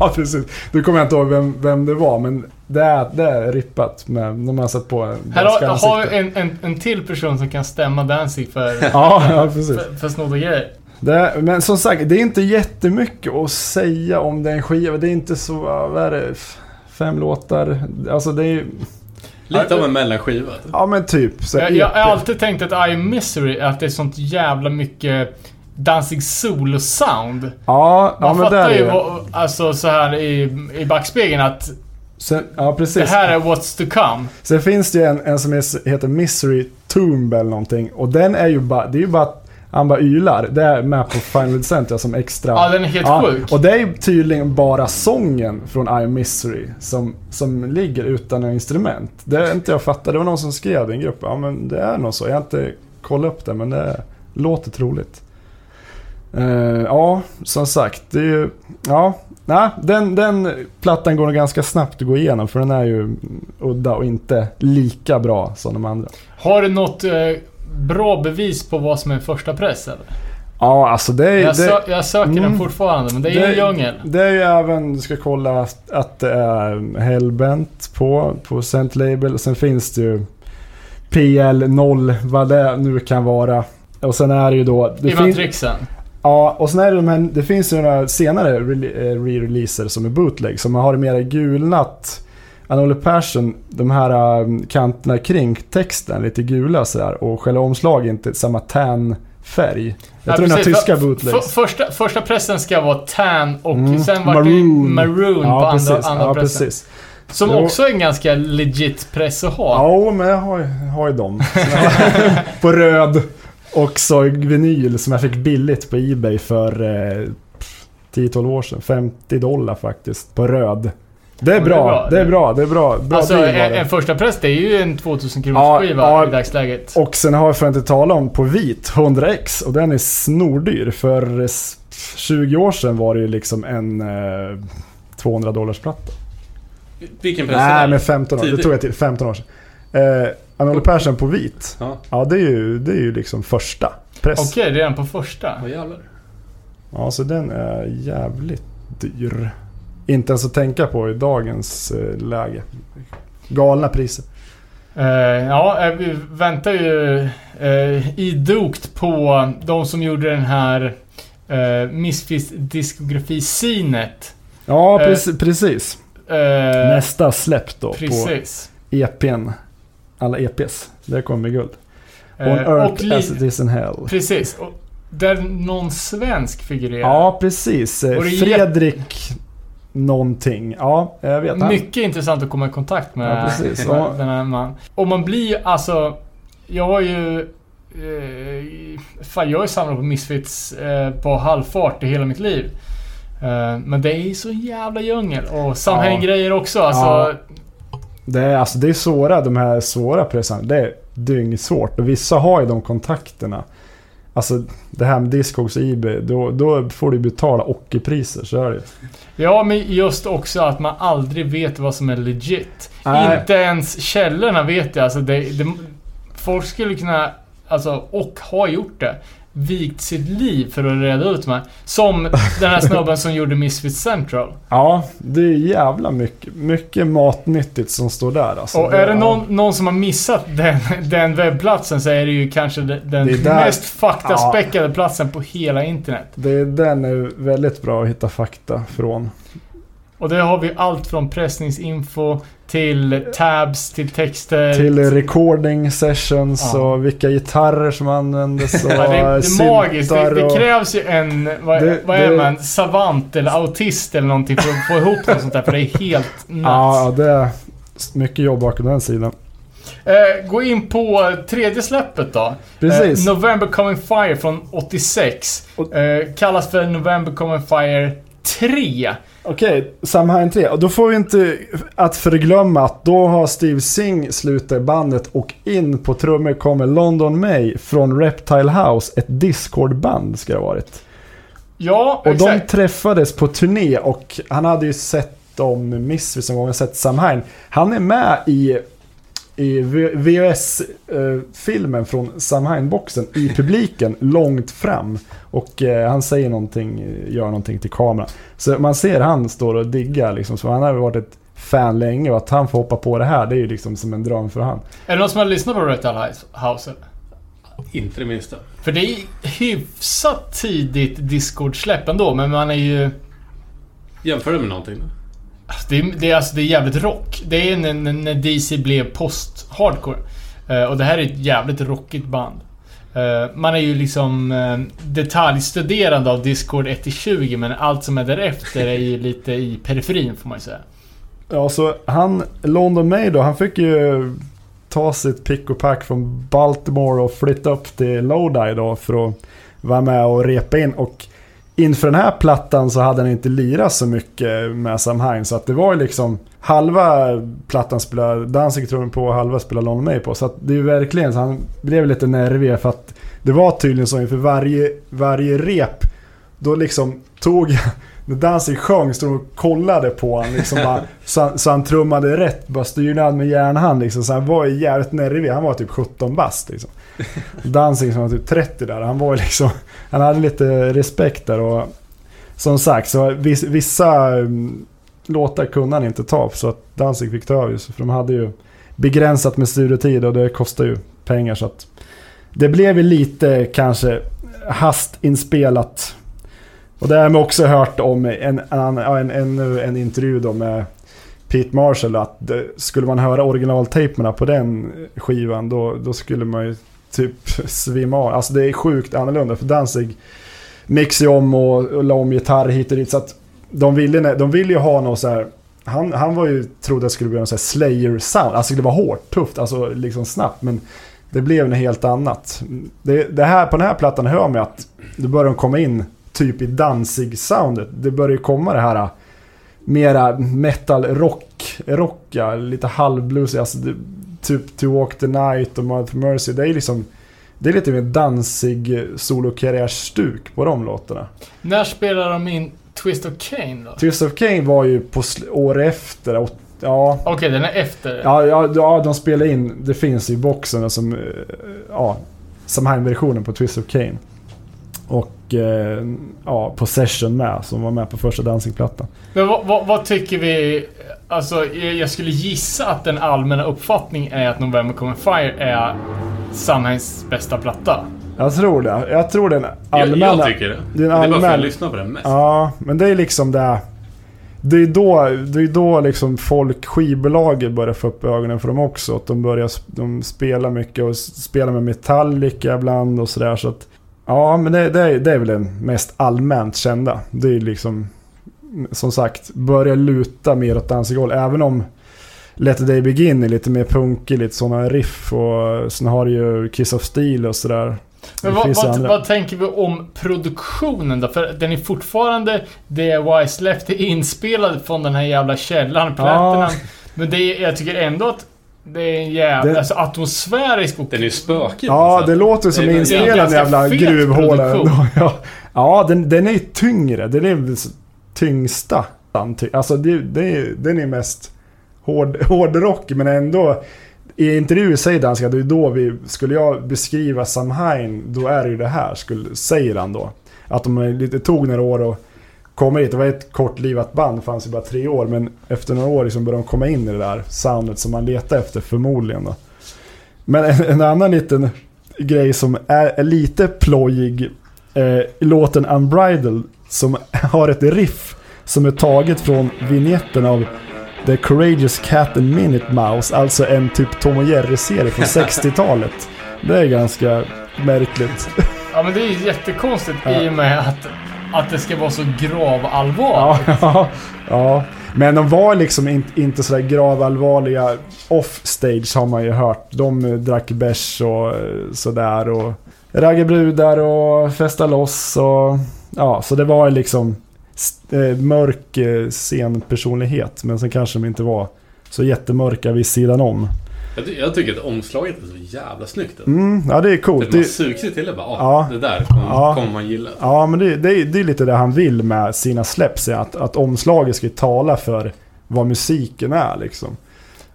Ja, precis. Nu kommer jag inte ihåg vem, vem det var, men det är, det är rippat med... De har satt på här har, har ansikte. vi en, en, en till person som kan stämma Danzig för, Ja, ja, för, för snodda grejer. Det, men som sagt, det är inte jättemycket att säga om den skivan. Det är inte så, vad är det, fem låtar. Alltså det är Lite av en mellanskiva. typ. ja men typ. Så Jag, jag har alltid tänkt att I am Misery, att det är sånt jävla mycket Danzig solo-sound. Ja, ja Man men där fattar ju vad, alltså så här i, i backspegeln att Sen, ja det precis. här är what's to come. Sen finns det ju en, en som heter Misery Tomb eller någonting. Och den är ju bara, det är ju bara han bara ylar. Det är med på Final Center som extra. Ja, den är helt Ja, sjuk. Och det är tydligen bara sången från I Misery som, som ligger utan instrument. Det är inte jag fattar. Det var någon som skrev i en grupp. Ja men det är nog så. Jag har inte kollat upp det men det låter troligt. Eh, ja, som sagt. Det är ju... Ja, nej, den, den plattan går nog ganska snabbt att gå igenom för den är ju udda och inte lika bra som de andra. Har du något eh, bra bevis på vad som är första press eller? Ja, alltså det är Jag, det, sö jag söker den Mm. fortfarande, men det är ju en djungel. Det är ju även, du ska kolla att- det är Hellbent på, på Cent Label. Sen finns det ju PL0, vad det nu kan vara. Och sen är det ju då... Det I Matrixen. ja, och sen är det de här, det finns ju några senare re- eh, re-releaser som är bootleg. Som har det mera gulnat. Anole Persson, de här um, kanterna kring texten, lite gula sådär. Och själva omslaget inte samma tan färg. Jag Ja, tror den har precis. tyska bootlegs. för- första, första pressen ska vara tan och Mm, sen var det maroon. maroon på Ja, andra, precis. andra Ja, pressen. precis. Som Jo. också är en ganska legit press att ha. Ja, men jag har, har ju dem. på röd. Och så vinyl som jag fick billigt på Ebay för eh, 10-12 år sedan. 50 dollar faktiskt. På röd. Det är Ja, det är bra. bra. Det är bra. Det är bra. Bra alltså en, en första press det är ju en 2000 kronors Ja, skiva ja. i dagsläget. Och sen har jag för att inte tala om på vit 100x och den är snordyr. För s- 20 år sedan var det ju liksom en eh, 200 dollars platta. Vilken press Nej är det? men 15 år. Det tog jag till. 15 år sedan. Eh, Anole Persson på vit. Ja, Ja det är ju, det är ju liksom första press. Okej, redan på första. vad jävlar. Ja så den är jävligt dyr. Inte ens att tänka på i dagens eh, läge. Galna priser. Eh, ja, eh, vi väntar ju uh, idogt på de som gjorde den här uh, Misfits diskografi-sinet. Ja Eh, precis. Nästa släpp då Precis. på EPn. Alla EPs. Det kommer guld. On Earth och as it is in hell. Precis. Och där någon svensk figurerar. Ja precis. Fredrik någonting. Ja, jag vet. Han- Mycket intressant att komma i kontakt med Ja, precis. med Ja. den här man. Och man blir ju alltså... Jag har ju... Eh, fan, jag har ju samlat på Misfits eh, på halvfart i hela mitt liv. Eh, men det är ju så jävla djungel. Och samhällsgrejer också. Alltså, Ja. Det är, alltså, det är svåra, de här svåra pressarna. Det är dyngsvårt. Och vissa har ju de kontakterna. Alltså det här med Discogs och Ebay, då, då får du betala ockerpriser, så är det. Ja, men just också att man aldrig vet vad som är legit. Nej. Inte ens källorna vet det. Alltså det, det. Folk skulle kunna, alltså, och har gjort det, vikt sitt liv för att reda ut de här. Som den här snubben som gjorde Misfit Central. Ja, det är jävla mycket, mycket matnyttigt som står där alltså. Och är det någon, någon som har missat den, den webbplatsen så är det ju kanske den, där- mest faktaspäckade platsen på hela internet. Det, den är väldigt bra att hitta fakta från. Och där har vi allt från pressningsinfo till tabs, till texter. Till recording sessions Ja. och vilka gitarrer som användes och Ja, det, det är magiskt. Det, det krävs ju en, vad, Det- vad är man? Savant eller autist eller någonting för att få ihop något sånt där. För det är helt nuts. Ja, det är mycket jobb bakom den sidan. Eh, gå in på tredje släppet då. Precis. Eh, November Coming Fire från 86. Och- Eh, kallas för November Coming Fire 3. Okej, Samhain 3. Och då får vi inte att förglömma att då har Steve Singh slutat bandet och in på trummor kommer London May från Reptile House, ett Discord-band ska det ha varit. Ja, Och de exakt. träffades på turné och han hade ju sett dem Misfits någon gång, sett Samhain. Han är med i, i VHS-filmen från Samhain-boxen i publiken långt fram. Och eh, han säger någonting, gör någonting till kameran. Så man ser han står och diggar liksom, så han har varit ett fan länge och att han får hoppa på det här, det är ju liksom som en dröm för han. Är det någon som har lyssnat på Reptile House? Inte det minsta. För det är hyfsat tidigt Discord-släpp ändå, men man är ju... Jämför det med någonting? Alltså, det är, det är, alltså, det är jävligt rock. Det är när, när- när DC blev post-hardcore. Uh, och det här är ett jävligt rockigt band. Uh, man är ju liksom uh, detaljstuderande av Discord 1-20 men allt som är därefter är ju lite i periferin får man ju säga. Ja, så han, London May då, han fick ju ta sitt pick och pack från Baltimore och flytta upp till Lodi då för att vara med och repa in. Och inför den här plattan så hade han inte lirat så mycket med Sam Hine. Så att det var ju liksom halva plattan spelade Danzig trummor på och halva spelade London May på. Så att det är ju verkligen så han blev lite nervig för att det var tydligen så inför varje, varje rep då liksom tog när Danzig sjöng stod och kollade på honom liksom bara, så, han, så han trummade rätt. Bara styrde han med järnhand liksom. Så han var jävligt nervig. Han var typ 17 bast liksom. Danzig som var typ 30 där. Han var ju liksom... Han hade lite respekt där och... Som sagt, så vissa mm, låtar kunde han inte ta. Så att Danzig fick ta över. För de hade ju begränsat med studiotid och det kostar ju pengar så att... Det blev ju lite kanske hastinspelat och det har man också hört om en, en, en, en, en intervju då med Pete Marshall att det, skulle man höra originaltejperna på den skivan då, då skulle man ju typ svimma av. Alltså det är sjukt annorlunda för Danzig mixade ju om och, och la om gitarr hit och dit så att de ville, de ville ju ha något så här han, han var ju, trodde att det skulle bli någon så här Slayer-sound. Alltså det var hårt, tufft, alltså liksom snabbt. Men det blev något helt annat. Det, det här, på den här plattan hör man att det börjar de komma in typ i Danzig-soundet. Det börjar ju komma det här äh, mera metal-rock, rocka, lite halvbluesig. Alltså det, typ To Walk the Night och Mother Mercy. Det är liksom det är lite mer Danzig solokarriärstuk på de låtarna. När spelar de in Twist of Cain då? Twist of Cain var ju på år efter. Ja, Okej, den är efter. Ja, ja, ja, de spelar in, det finns i boxen som, eh, ja, Samhain-versionen på Twist of Cain. Och eh, ja, Possession med, som var med på första Dancing-plattan. Men vad, vad, vad tycker vi? Alltså, jag jag skulle gissa att den allmänna uppfattningen är att November Coming Fire är Samhains bästa platta. Jag tror det. Jag tror den Jag, allmänna... jag tycker det. det är en Men det är bara för att jag lyssnar på den mest. Ja, men det är liksom det. Det är då, det är då liksom folk, skivbolaget börjar få upp ögonen för dem också. Att de börjar de spelar mycket och s- spelar med Metallica ibland och sådär. Så att, ja, men det, det, är, det är väl den mest allmänt kända. Det är liksom, som sagt, börjar luta mer åt dansgolv. Även om Let the Day Begin är lite mer punkig, lite sådana riff och sen har du ju Kiss of Steel och sådär. Men vad, vad, vad tänker vi om produktionen då? För den är fortfarande det är inspelad från den här jävla källaren, Platinum. Men det är, jag tycker ändå att Det är en jävla... Det- Alltså atmosfärisk och... Den är ju spökig. Ja, alltså. det låter som Det är- inspelad jävla gruvhåla. Ja, ja den, den är ju tyngre. Den är väl tyngsta. Alltså det, det är, den är mest hård, hårdrock men ändå. I intervjuer säger Danska, det är då vi, skulle jag beskriva Samhain, då är det ju det här, skulle, säger han då. Att de är lite tog några år att komma hit. Det var ett kortlivat band, fanns ju bara tre år. Men efter några år liksom började de komma in i det där soundet som man letar efter förmodligen då. Men en, en annan liten grej som är, är lite plojig eh, låten Unbridled som har ett riff som är taget från vignetten av The Courageous Cat and Minute Mouse, alltså en typ Tom och Jerry-serie från 60-talet. Det är ganska märkligt. Ja men det är ju jättekonstigt Ja. i och med att, att det ska vara så gravallvarligt. Ja, ja, ja. Men de var liksom in, inte sådär gravallvarliga off-stage har man ju hört. De eh, drack bärs och eh, sådär och raggade brudar och festa loss och ja, så det var liksom eh, mörk scenpersonlighet. Men sen kanske de inte var så jättemörka vid sidan om. Jag, ty- jag tycker att omslaget är så jävla snyggt. alltså. Mm, ja, det är coolt. Typ man Det, sugs ju till det bara, ah, Ja. det där kommer, Ja. kommer man gilla. ja, men det, det, är- det är lite det han vill med sina släpps. Att, att omslaget ska tala för vad musiken är liksom.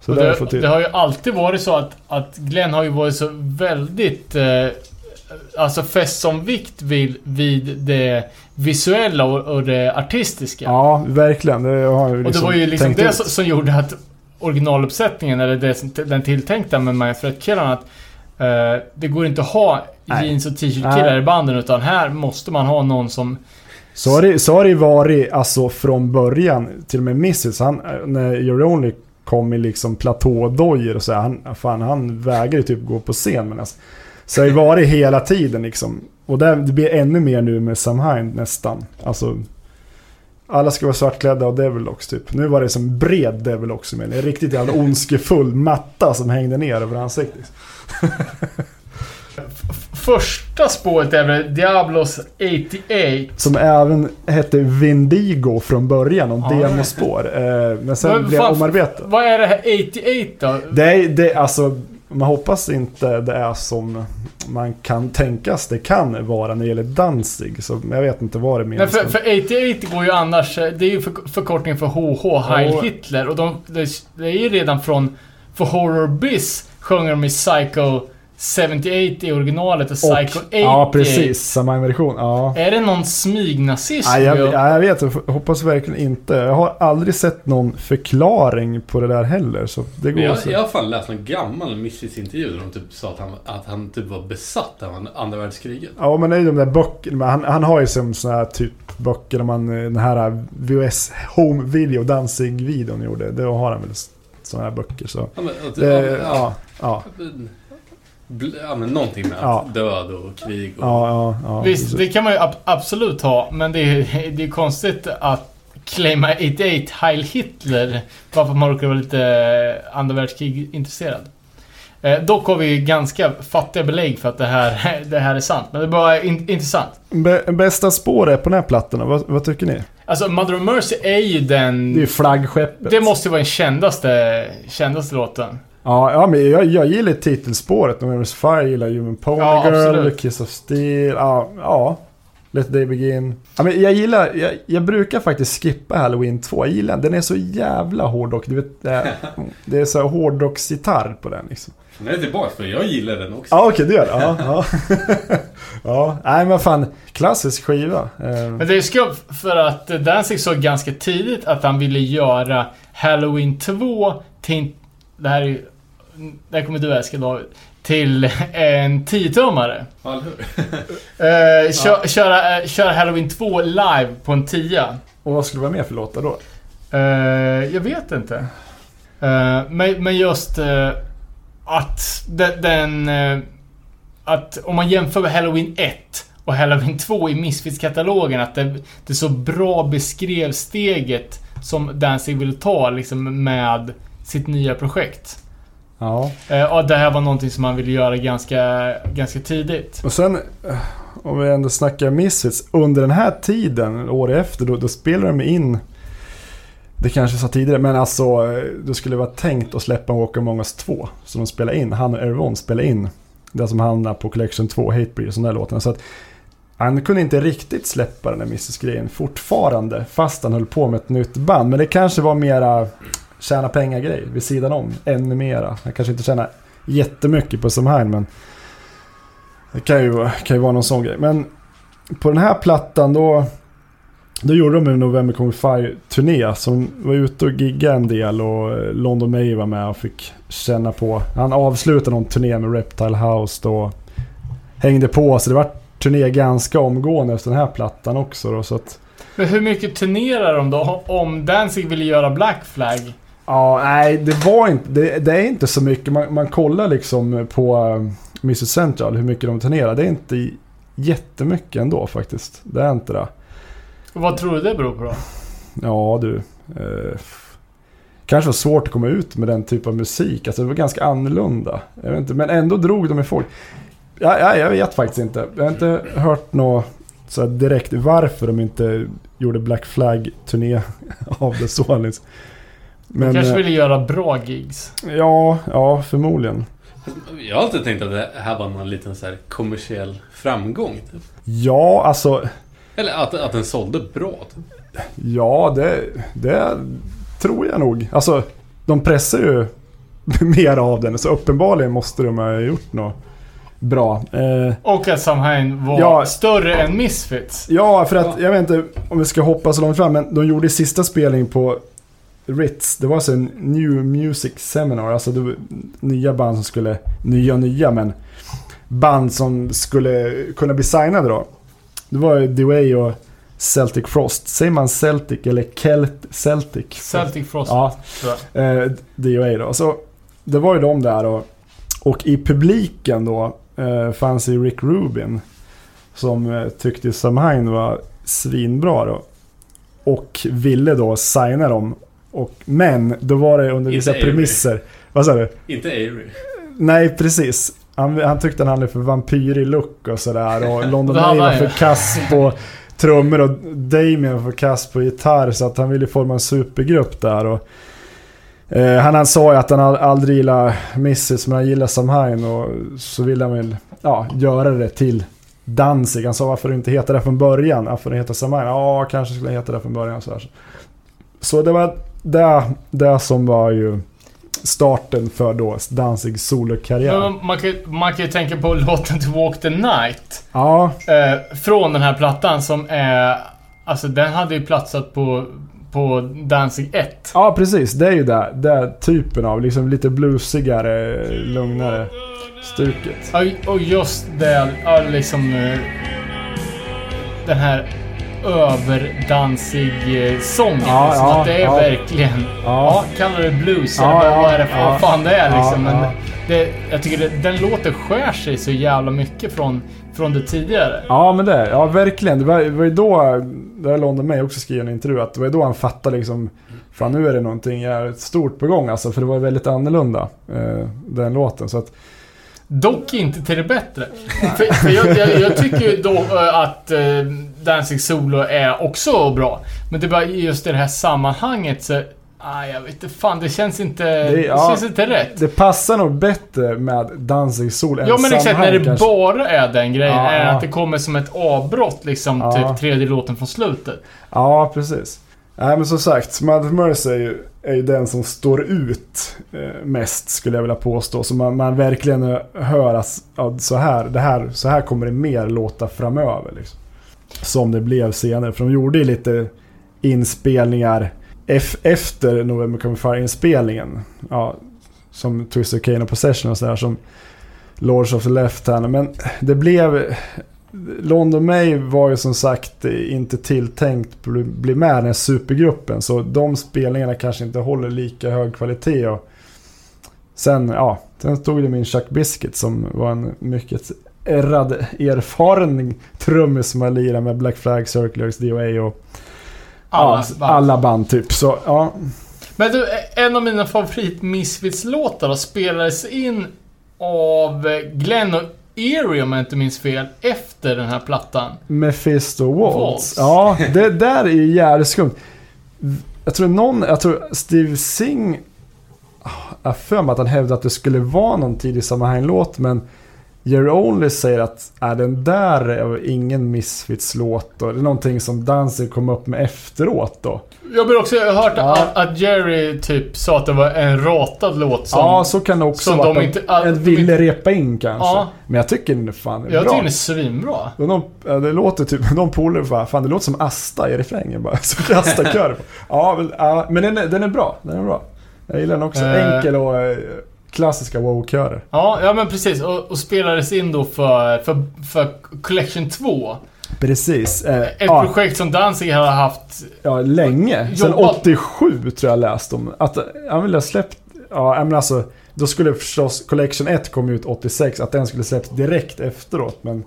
Så det, det, har ju alltid varit så att, att Glenn har ju varit så väldigt... Eh, alltså fäst som vikt vid, vid det visuella och, och det artistiska. Ja, verkligen. Det har jag ju och det liksom var ju liksom det ut. som gjorde att originaluppsättningen, eller det, den tilltänkta med Manfred-killarna, att eh, det går inte att ha Nej. jeans och t-shirt-killar i banden utan här måste man ha någon som... Så har, det, så har det ju varit alltså från början. Till och med Mrs. Han, när You're Only kom i liksom platådojor och så här, han, fan, han vägrade typ gå på scen. Men alltså, så har det varit hela tiden liksom. Och det, det blir ännu mer nu med Samhain nästan. Alltså, alla ska vara svartklädda och Devilox typ. Nu var det som bred Devilox med en riktigt jävla ondskefull matta som hängde ner över ansiktet. Första spåret är väl Diablos 88. Som även hette Vindigo från början, om Ja. demospår. Eh, men sen blev fan- omarbetat. Vad är det här 88 då? Det är, det, alltså, man hoppas inte det är som man kan tänkas det kan vara när det gäller Danzig. Så jag vet inte vad det menas. för, för 88 går ju annars... eh, Det är ju för, förkortning för HH, Heil Ja. Hitler. Och de, det, det är ju redan från... För Horror Biz sjunger de i Psycho 78 i originalet och Psycho 88. ja, precis. Samma version. Ja. Är det någon smygnazism? Ja, jag, ja, jag vet, jag hoppas verkligen inte. Jag har aldrig sett någon förklaring på det där heller. Så det går jag, så. jag har fan läst någon gammal Missis-intervju där de typ sa att han, att han typ var besatt av an- andra världskriget. Ja men det är ju de där böckerna, han, han har ju som såna här typ böcker om man, den här VHS Home Video Dancing-videon gjorde. Då har han väl såna här böcker så. Ja, men, Det, ja, ja, bl- ja, men någonting med Ja. att död och krig och... ja, ja. ja Visst, precis. det kan man ju ab- absolut ha. Men det är, det är konstigt att claima 88 Heil Hitler. Varför man råkar vara lite eh, andra världskrig intresserad. Eh, dock har vi ganska fattiga belägg för att det här, det här är sant. Men det är bara in, intressant. Bä- bästa spåret på den här plattan, vad, vad tycker ni? Alltså Mother of Mercy är ju den... Det är ju flaggskeppet. det måste ju vara den kändaste, kändaste låten. Ja, ja men jag, jag gillar titelspåret. November's Fire, jag gillar Human Pony Ja, Girl, absolut. Kiss of Steel. Ja, ja. Let Day Begin. Ja, men jag gillar, jag, jag brukar faktiskt skippa Halloween 2. Jag gillar den. Den är så jävla hårdrock. Du vet, det är, det är så här hårdrocksgitarr på den liksom. Den är tillbaka för jag gillar den också. Ja, okej, du gör det. Ja, ja. ja, nej men fan. Klassisk skiva. Eh, Men det är skumt för att Danzig såg ganska tidigt att han ville göra Halloween 2 till... Det här är här kommer du älska David. Till en 10-tummare. Ja, eller hur? Uh, kö, köra, eh, köra Halloween 2 live på en 10 Och vad skulle vara mer för låtar då? Eh, jag vet inte. Eh, men, men just eh, att de- den... eh, att om man jämför med Halloween 1 och Halloween 2 i Misfits-katalogen, att det, det så bra beskrev steget som Danzig ville ta liksom med sitt nya projekt. Ja. Eh, och det här var någonting som man ville göra ganska, ganska tidigt. Och sen, eh, om vi ändå snackar Misfits. Under den här tiden, år efter, då, då spelade de in Det kanske sa tidigare, men alltså eh, det skulle vara tänkt att släppa Walker Among Us 2. Som de spelar in, han och Ervon spelar in. Det som hamnar på Collection 2, Hatebreed och sådana där låtarna. Så att han kunde inte riktigt släppa den där Mrs-grejen fortfarande. Fast han höll på med ett nytt band. Men det kanske var mera tjäna pengar-grej vid sidan om. Ännu mera. Han kanske inte tjänar jättemycket på Samhain men det kan ju, kan ju vara någon sån grej. Men på den här plattan då då gjorde de en November Come Fire-turné som var ute och giggade en del och eh, London May var med och fick känna på. Han avslutade någon turné med Reptile House då. Hängde på så det var turné ganska omgående efter den här plattan också då så att... Men hur mycket turnerar de då? Om Danzig ville göra Black Flag? Ja, nej det var inte, det, det är inte så mycket. Man, man kollar liksom på uh, Mrs Central hur mycket de turnerar. Det är inte jättemycket ändå faktiskt. Det är inte det. Vad tror du det beror på då? Ja du. Eh, kanske var svårt att komma ut med den typen av musik. Alltså det var ganska annorlunda. Jag vet inte, men ändå drog de i folk. Ja, ja, jag vet faktiskt inte. Jag har inte hört något så direkt varför de inte gjorde Black Flag-turné av det så. Liksom. De kanske eh, ville göra bra gigs. Ja, ja förmodligen. Jag har alltid tänkt att det här var någon liten så här kommersiell framgång. Typ. Ja, alltså. Eller att, att den sålde bra. Typ. Ja, det, det tror jag nog. Alltså, de pressar ju mer av den. Så uppenbarligen måste de ha gjort något bra. Eh, Och att Samhain var Ja. större än Misfits. ja, för att jag vet inte om vi ska hoppa så långt fram, men de gjorde sista spelning på Ritz. Det var alltså en New Music Seminar, alltså det var nya band som skulle, nya och nya, men band som skulle kunna bli signade då. Det var Dewey och Celtic Frost. Säger man Celtic eller Celt Celtic? Celtic Frost. Ja, eh, DOA då. Så det var ju de där och, och i publiken då eh, fanns ju Rick Rubin. Som eh, tyckte Samhain var svinbra då. Och ville då signa dem. Och, men då var det under vissa premisser. Vad sa du? Inte Avery. Nej, precis. Han, han tyckte han hade för vampyrig look och sådär. Och London May var för kass på trummor och Damien var för kass på gitarr. Så att han ville forma en supergrupp där. Och, eh, han, han sa ju att han al- aldrig gillar Missis men han gillar Samhain. Och så ville han väl ja, göra det till Danzig. Han sa varför det inte heter det från början. Varför det heter Samhain? Ja, kanske skulle det heta det från början. Så, här. så det var det, det som var ju starten för då Danzigs solokarriär. Man, kan, man kan ju tänka på låten To Walk the Night. Ja, Eh, från den här plattan som är... Alltså den hade ju platsat på, på Danzig 1. ja precis. Det är ju det. Det typen av liksom lite bluesigare, lugnare stuket. Ja, Och just det, liksom... eh, Den här överdansig eh, sången. Ja, liksom, ja, att det är ja. verkligen... Ja, kallar det blues eller ja, vad är det för vad fan det är liksom. Men det, jag tycker det, den låten skär sig så jävla mycket från, från det tidigare. ja men det. Ja, verkligen. Det var, det var ju då, det har London May också skrivit i en intervju, att det var ju då han fattade liksom Fan nu är det någonting jävligt stort på gång alltså, för det var väldigt annorlunda, eh, den låten. Så att, Dock inte till det bättre. för, för jag, jag, jag tycker då eh, att eh, Danzig Solo är också bra. Men det är bara just i det här sammanhanget så... Ah, jag vet inte fan, det känns inte... Det, ja. känns inte rätt. det passar nog bättre med Danzig Sol än Ja men exakt, när det kanske. bara är den grejen. Ja, är ja. att det kommer som ett avbrott liksom, typ tredje låten från slutet. Ja, precis. Nej men som sagt, Mother Mercy är ju, är ju den som står ut eh, mest skulle jag vilja påstå. Så man, man verkligen hör att ja, så, här, det här, så här kommer det mer låta framöver. Liksom. Som det blev senare. För de gjorde ju lite inspelningar efter November Coming Fire-inspelningen. Ja, som Twister Kane och Possession och sådär. Som Lords of the Left Hand. Men det blev... London May var ju som sagt inte tilltänkt bli, med i den här supergruppen. Så de spelningarna kanske inte håller lika hög kvalitet. Och sen, ja, sen stod det min Chuck Biscuit som var en mycket ärrad, erfaren trummis som har lirat med Black Flag, Circulars, DOA och Alla ja, band. alla band typ. Så ja, Men du, en av mina favorit Misfits-låtar spelades in av Glenn och Erie om jag inte minns fel, efter den här plattan. Mephisto Waltz. Ja, det där är ju jävligt skumt. jag tror någon, jag tror Steve Singh, ah, jag för mig att han hävdade att det skulle vara någon tidig Samhain-låt men Jerry Only säger att äh, den där är ingen Misfits-låt. Det är någonting som Danzig kom upp med efteråt då. Jag har också hört Ja. att, att Jerry typ sa att det var en ratad låt som... ja, så kan det också vara. de inte- de att de ville inte- repa in kanske. Ja. Men jag tycker den är fan jag bra. tycker den är svinbra. De, ja, det låter typ, de polare bara, fan det låter som Asta i refrängen bara. Så Asta-kör. ja, väl, ja, men den är, den är bra. Den är bra. Jag gillar den också. Eh. Enkel och eh, klassiska wow-körer. Ja, ja men precis. Och, och spelades in då för, för, för Collection 2. Precis. Eh, Ett ja, projekt som Danzig har haft... ja, länge. Sen Jobbat- 87 tror jag läst om. Att han ville ha släppt, ja men alltså. Då skulle förstås Collection 1 kom ut 86, att den skulle släppts direkt efteråt. Men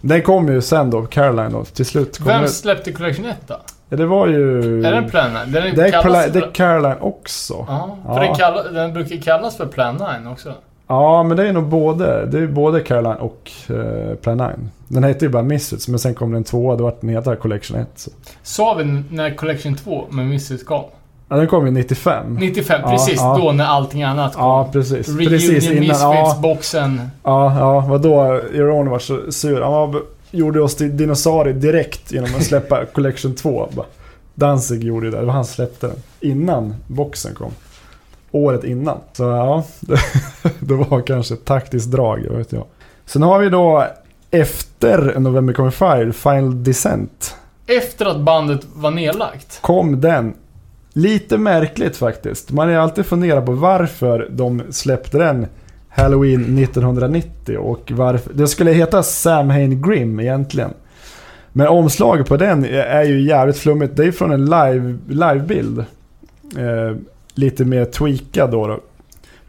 den kom ju sen då, Caroline då, till slut. Kom Vem släppte Collection 1 då? Ja, det var ju... Är den Plan 9? Den det, är kallas det är Caroline också. Ja, för Ja. Den, kalla, den brukar kallas för Plan 9 också. Ja, men det är nog både, det är både Caroline och eh, Plan 9. Den heter ju bara Misfits, men sen kom den tvåa, då vart den heta Collection 1. Så. Sa vi när Collection 2 med Misfits kom? Ja, den kom ju 95. 95, Ja, precis. ja. Då när allting annat kom. Ja, precis. Reunion precis innan. Ja, Misfits-boxen. ja, ja, vadå? Iron var så sur. Han var, gjorde oss till dinosaurier direkt genom att släppa Collection 2. Bara. Danzig gjorde ju det, det var han som släppte den. Innan boxen kom. Året innan. Så ja, det, det var kanske ett taktiskt drag, vet jag. Sen har vi då efter November Coming Fire, Final Descent. Efter att bandet var nedlagt. kom den. Lite märkligt faktiskt. Man ju alltid funderat på varför de släppte den Halloween 1990 och varför... Det skulle heta Sam Hain Grim egentligen. Men omslaget på den är ju jävligt flummigt. Det är från en live, livebild. Eh, lite mer tweakad då, då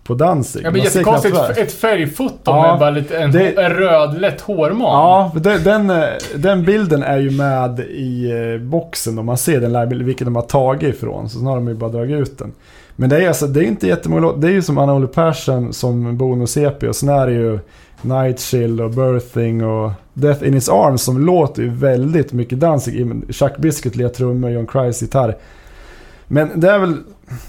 på Danzig. Ja, men jättekonstigt. vad- Ett färgfoto Ja, med bara lite en, det- en röd lätt hårman. Ja, den, den, eh, den bilden är ju med i eh, boxen och man ser den livebilden, vilken de har tagit ifrån. Så sen har de ju bara dragit ut den. Men det är alltså, det är inte jättemånga låtar. Det är ju som Anna Olle Persson som bonus-EP och sen är det ju Night Chill och Birthing och Death in His Arms som låter ju väldigt mycket dansig. Chuck Biscuit lirar trummor, John Christ gitarr. Men det är väl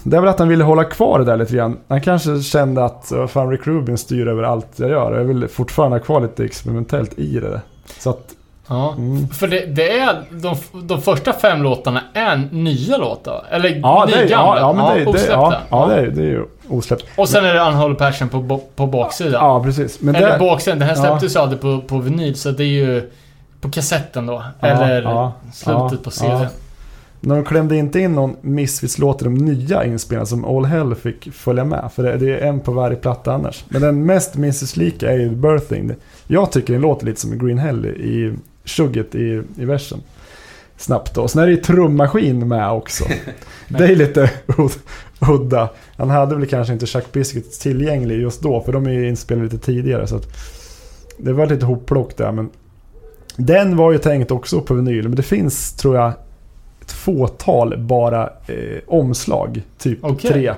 det är väl att han ville hålla kvar det där lite grann. Han kanske kände att fan Rick Rubin styr över allt jag gör. Jag vill fortfarande ha kvar lite experimentellt i det. Så att, Ja. mm. För det, det är... De, de första fem låtarna är nya låtar. Eller Ja, nygamla. ja, ja, men det, det, osläppta. ja, ja, det, är, det är ju osläppt. Och sen är det Unholy Passion på, på baksidan. Ja, precis. Men Eller det, baksidan. Den här ja. släpptes ju aldrig på, på vinyl, så det är ju på kassetten då. Eller ja, slutet ja, på CD. ja. när de klämde inte in någon Misfits-låt i de nya inspelningarna som All Hell fick följa med. För det är en på varje platta annars. Men den mest Misfits-lika är ju Birthing. Jag tycker den låter lite som Green Hell i tjugget i, i versen. Snabbt då. Sen är det ju trummaskin med också. det är lite ud- udda. Han hade väl kanske inte Chuck Biscuit tillgänglig just då, för de är ju inspelade lite tidigare. Så det var lite hopplock där, men den var ju tänkt också på vinyl, men det finns tror jag ett fåtal bara eh, omslag, typ Okej. tre.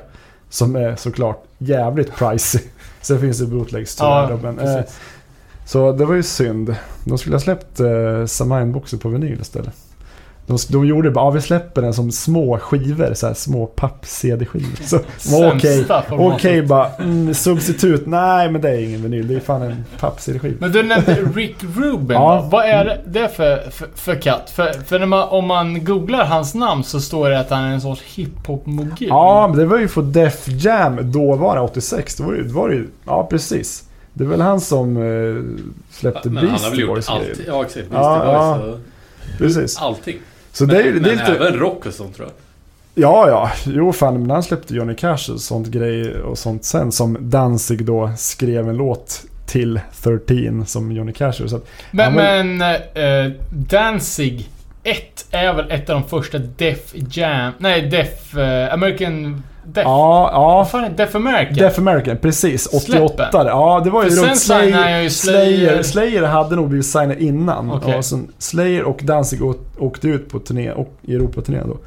Som är såklart jävligt pricey. Sen finns det bootlegs tyvärr. Ja, men, eh. Så det var ju synd. De skulle ha släppt eh, Samine-boxen på vinyl istället. De, de gjorde bara, ja, vi släpper den som små skivor, så här små papp-CD-skivor. Så, okej, formatet. okej bara, mm, substitut, nej men det är ingen vinyl, det är fan en papp-CD-skiva. Men du nämnde Rick Rubin. Ja. Vad är det för, för, för katt? För, för man, om man googlar hans namn så står det att han är en sorts hiphop-mogul. Ja, men det var ju för Def Jam, då var det 86, då var det, var det ju, ja precis. Det är väl han som eh, släppte Men han har väl Beastie gjort Boys allt. Ja, exakt. Ja, Beastie ja. Boys och... Precis. Allting. Så men det är ju, det är men lite... även rock och sånt tror jag. Ja, ja. Jo, fan. Men han släppte Johnny Cash och sånt grej och sånt sen. Som Danzig då skrev en låt till 13 som Johnny Cash. Så att, Men, Ja, men- men eh, Danzig 1 är väl ett av de första Def Jam... Nej, Def... eh, American... Def... ja, Vad ja. fan är? Def American? Def American, precis. 88. Släppen. Ja, det var ju För runt sen signade han ju Slayer. Slayer. Slayer hade nog blivit signad innan. Okej. Och sen Slayer och Danzig åkte ut på turné, och i Europa-turné då.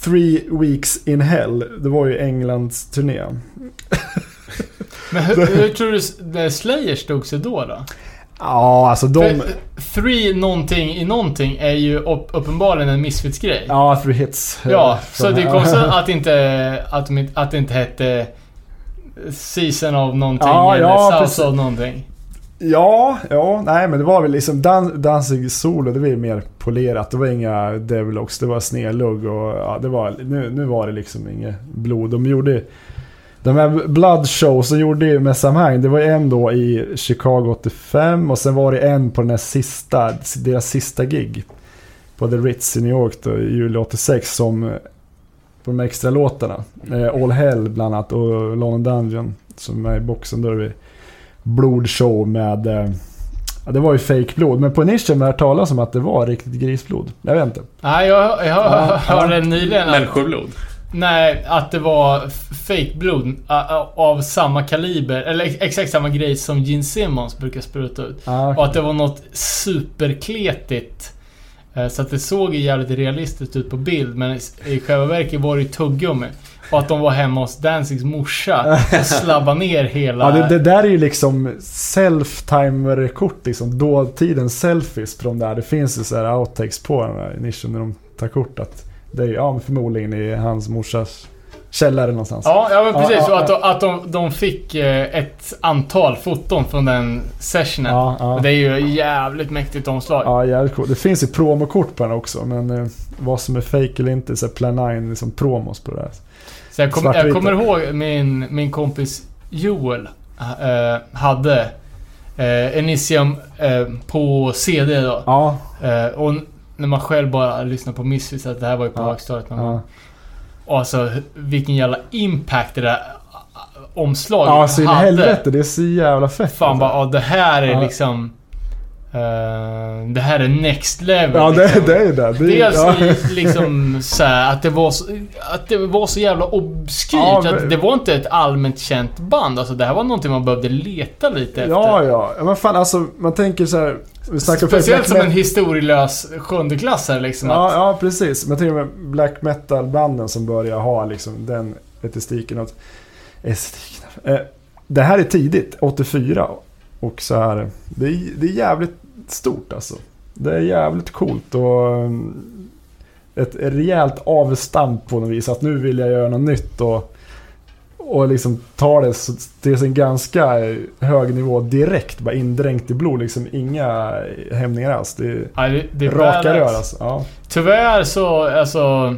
Three Weeks in Hell, det var ju Englands turné. Men hur, hur tror du Slayer stod sig då då? Ja, alltså de... För, three någonting i någonting är ju upp, uppenbarligen en Misfits-grej. Ja, three hits. Ja, eh, så det är konstigt att inte, att, de, att det inte hette Season av någonting Ja, eller ja, South precis. av någonting. Ja, ja, nej men det var väl liksom Dan Danzig solo, det var ju mer polerat. Det var inga Devilox, det var snedlugg och ja, det var, nu, nu var det liksom inget blod. De gjorde de här Blood Shows de gjorde ju med Samhain, det var en då i Chicago 85 och sen var det en på den här sista, deras sista gig. På The Ritz i New York då, i juli 86 som på de extra låtarna. Eh, All Hell bland annat och London Dungeon som är i boxen. Då är det blodshow med... Eh, ja, det var ju fake blod men på Initium har jag hört talas om att det var riktigt grisblod. Jag vet inte. Nej, jag, jag Ja, hörde nyligen att, Människoblod. Nej, att det var f- fake blod ä- ä- av samma kaliber, eller ex- exakt samma grej som Gene Simmons brukar spruta ut. Ah, Och att det var något superkletigt. Eh, Så att det såg ju jävligt realistiskt ut på bild, men i- själva verket var det ju tuggummi. Och att de var hemma hos Danzigs morsa och slabbade ner hela... Ja, det, det där är ju liksom self-timer-kort, liksom dåtidens selfies på de där. Det finns ju så här outtakes på den här Initium när de tar kort. Att det är ja, förmodligen i hans morsas källare någonstans. Ja, ja men precis. Ja, ja, och att, de, att de, de fick eh, ett antal foton från den sessionen. ja, ja. Och det är ju jävligt mäktigt omslag. Ja, jävligt coolt. Det finns ju promokort på den också, men eh, vad som är fake eller inte, så Plan 9 liksom promos på det där. Så jag, kom, jag kommer ihåg min, min kompis Joel eh, hade eh, Enissium eh, på CD då. Ja, Eh, och när man själv bara lyssnar på Misfits, att det här var ju på Ja, högstadiet någon gång. ja. Och alltså vilken jävla impact det där ah, omslaget Ja, så in i hade. helvete. Det är så jävla fett. Fan bara, alltså. ja det här är Ja. liksom... eh, det här är next level. Ja, det, liksom. det är det. det Dels ja. i, liksom så här, att det var så, att det var så jävla obskyrt. Ja, att men- det var inte ett allmänt känt band. Alltså det här var någonting man behövde leta lite efter. Ja, ja. Men fan alltså, man tänker så här. Vi Speciellt som en historielös sjundeklassare liksom. Ja, att, ja, precis. Men tänker med black metal-banden som börjar ha liksom den estetiken. Estetiken. Eh, det här är tidigt, 84. Och så här, det är, det är jävligt stort alltså. Det är jävligt coolt och um, ett rejält avstamp på något vis. Att nu vill jag göra något nytt och, och liksom ta det till sin ganska hög nivå direkt. Bara indränkt i blod. Liksom inga hämningar alls. Det är ja, det, det är raka rör alltså. Ja. Tyvärr så, alltså...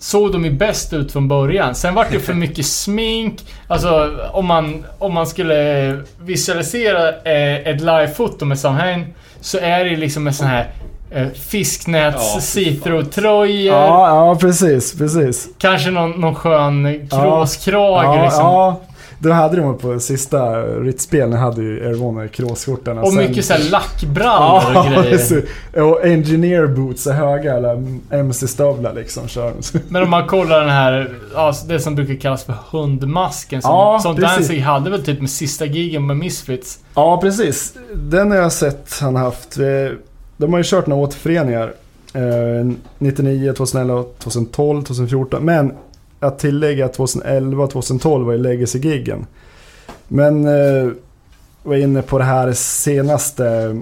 Såg de ju bäst ut från början. Sen vart det för mycket smink. Alltså om man, om man skulle visualisera eh, ett livefoto med Samhain så är det liksom en sån här eh, fisknäts Ja, see-through-tröjor. Ja, ja precis, precis. Kanske någon, någon skön kråskrage ja, liksom. ja, då hade de på sista Ritz-spelen hade ju Airone kråsskjortorna. Och Sen- mycket såhär lackbrallor och grejer. och engineer boots höga, eller MC-stövlar liksom. Kör. Men om man kollar den här, ja, det som brukar kallas för hundmasken som, Ja, som. Danzig hade väl typ med sista gigen med Misfits. Ja, precis. Den har jag sett han haft. Eh, De har ju kört några återföreningar. eh, 99, 2011, 2012, 2014. Men att tillägga 2011 och 2012 var ju Legacy-giggen. Men eh, var inne på det här senaste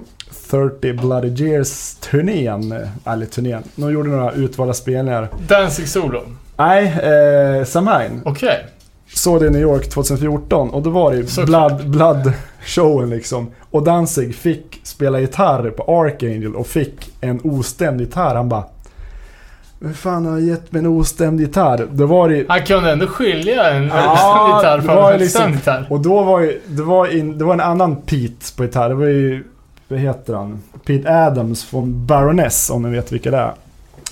30 Bloody Years-turnén. eh, Eller turnén. De gjorde några utvalda spelningar. Danzig solo. Nej, eh, Samhain. Okej. Såg det i New York 2014 och då var det ju. Blood, Blood showen liksom. Och Danzig fick spela gitarr på Archangel och fick en ostämd gitarr. Han bara Vem fan har gett mig en ostämd gitarr? Då var det Han kunde ändå skilja en Ja, gitarr från en liksom- gitarr. Och då var ju, det var, in, det var en annan Pete på gitarr. Det var ju, vad heter han? Pete Adams från Baroness om ni vet vilka det är.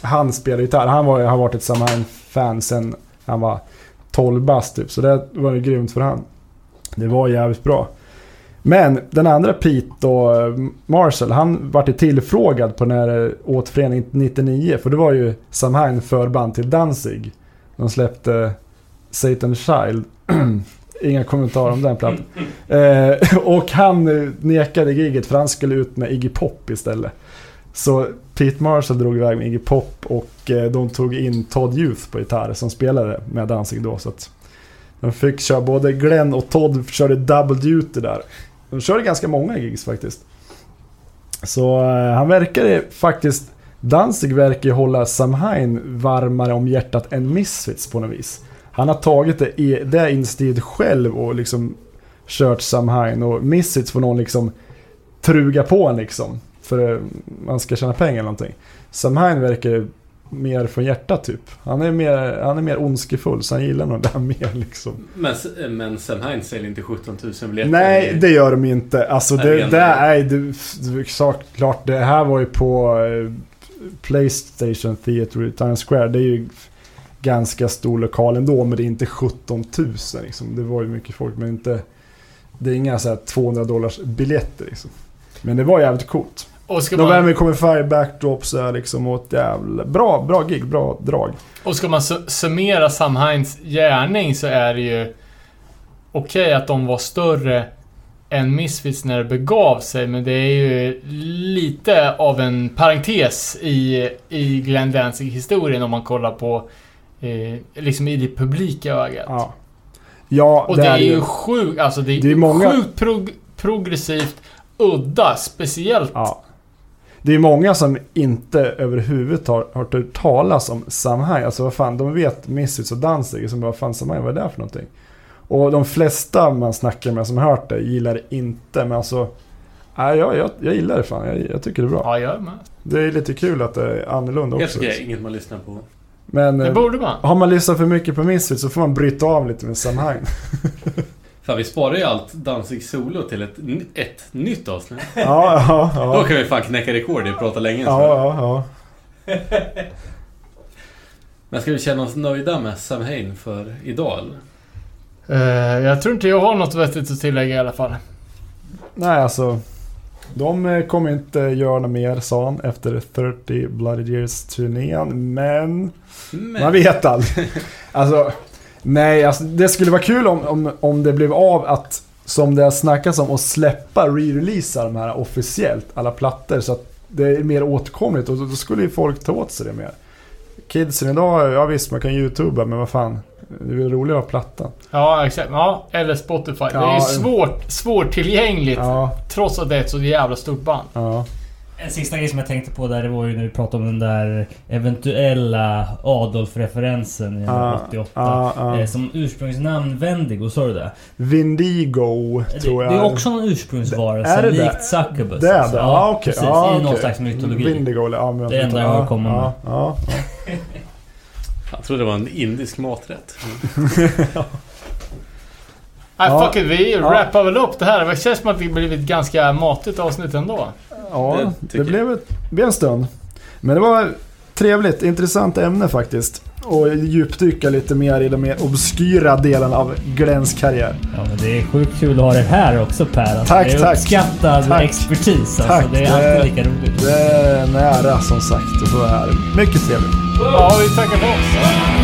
Han spelar gitarr. Han var, har varit ett Samhain-fan sen han var 12 bast typ. Så det var ju grymt för han. Det var jävligt bra. Men den andra Pete och eh, Marshall, han vart tillfrågad på eh, återföreningen 99. För det var ju Samhain förband till Danzig. De släppte Satan Child. Inga kommentarer om den plattan. Eh, och han nekade giget för han skulle ut med Iggy Pop istället. Så Pete Marshall drog iväg med Iggy Pop och eh, de tog in Todd Youth på gitarr som spelade med Danzig då. Så att de fick köra, både Glenn och Todd körde double duty där. De körde ganska många gigs faktiskt. Så eh, han verkade faktiskt... Danzig verkar ju hålla Samhain varmare om hjärtat än Misfits på något vis. Han har tagit det, i, det initiativet själv och liksom kört Samhain och Misfits får någon liksom truga på en liksom. För eh, man ska tjäna pengar eller någonting. Samhain verkar mer från hjärtat typ. Han är mer, han är mer ondskefull så han gillar nog det här mer liksom. Men, men Sam Hines säljer inte 17 000 biljetter. Nej, det gör de inte. Alltså Nej, det, det är det är det, här var ju på eh, Playstation Theatre i Times Square. Det är ju ganska stor lokal ändå, men det är inte 17 000 liksom. Det var ju mycket folk, men inte... Det är inga så här 200 dollars biljetter liksom. Men det var jävligt coolt. Och ska, De man, kommer Fire Backdrops är liksom ett jävla... Bra, bra gig, bra drag. och ska man su- summera Samhains gärning så är det ju okej att de var större än Misfits när det begav sig, men det är ju lite av en parentes i, i Glenn Danzig-historien om man kollar på eh, liksom i det publika ögat. Ja. Ja, Och det, är ju sjukt, alltså det är, Det är många- sjukt prog- progressivt, udda, speciellt. Ja. Det är många som inte överhuvudtaget har, har hört talas om Samhain. Alltså vad fan, de vet Misfits och Danzig. Som bara, fan Samhain, vad är det för någonting? Och de flesta man snackar med som har hört det gillar det inte. Men alltså, nej, jag, jag, jag gillar det fan. Jag, jag tycker det är bra. Ja, jag är med. Det är lite kul att det är annorlunda också. okej, inget man lyssnar på. Men Det eh, borde man. har man lyssnat för mycket på Misfits så får man bryta av lite med Samhain. Fan, vi sparar ju allt Danzig solo till ett, ett nytt avsnitt. ja, ja, Då ja. kan vi fan knäcka rekord i att prata länge. Ja, ja, ja. Men ska vi känna oss nöjda med Sam Hain för idag eller? Eh, jag tror inte jag har något vettigt att tillägga i alla fall. Nej, alltså. De eh, kommer inte göra något mer, sa han, efter 30 Bloody Years-turnén. Men Men, man vet aldrig. Alltså, nej, alltså, det skulle vara kul om, om, om det blev av att, som det har snackats om, att släppa re-releasa de här officiellt, alla plattor. Så att det är mer åtkomligt och då, skulle ju folk ta åt sig det mer. Kidsen idag, ja visst man kan youtuba, men vad fan. Det är väl roligare att ha plattan. Ja, exakt. Ja, eller Spotify. det är Ja. ju svårt, svårtillgängligt. Ja, Trots att det är ett så jävla stort band. ja. En sista grej som jag tänkte på där, det var ju när vi pratade om den där eventuella Adolf-referensen i Ja, 88. ja, ja. Eh, Som ursprungsnamn Wendigo, sa du det? Vindigo, Det, tror jag. det är också någon ursprungsvarelse, Är det det? likt Succubus. Det är alltså. det? Ja, okej. Precis, Ja, i någon slags mytologi. Vindigo, ja, men Det enda jag har ja, kommit med. ja, ja, ja. jag trodde det var en indisk maträtt. Nej, Ja. fuck it. Vi Ja. wrappar väl upp det här. Det känns som att det blivit ganska matigt avsnitt ändå. Ja, Det det, blev, ett, blev en stund. Men det var trevligt, intressant ämne faktiskt. Och djupdyka lite mer i de mer obskyra delarna av Glens karriär. Ja, men det är sjukt kul att ha det här också Per. Alltså, Tack, det är tack. uppskattad Tack. expertis. Alltså, Tack. Det är alltid lika roligt. Det är nära som sagt och så är det. Mycket trevligt. Ja, vi tackar för oss.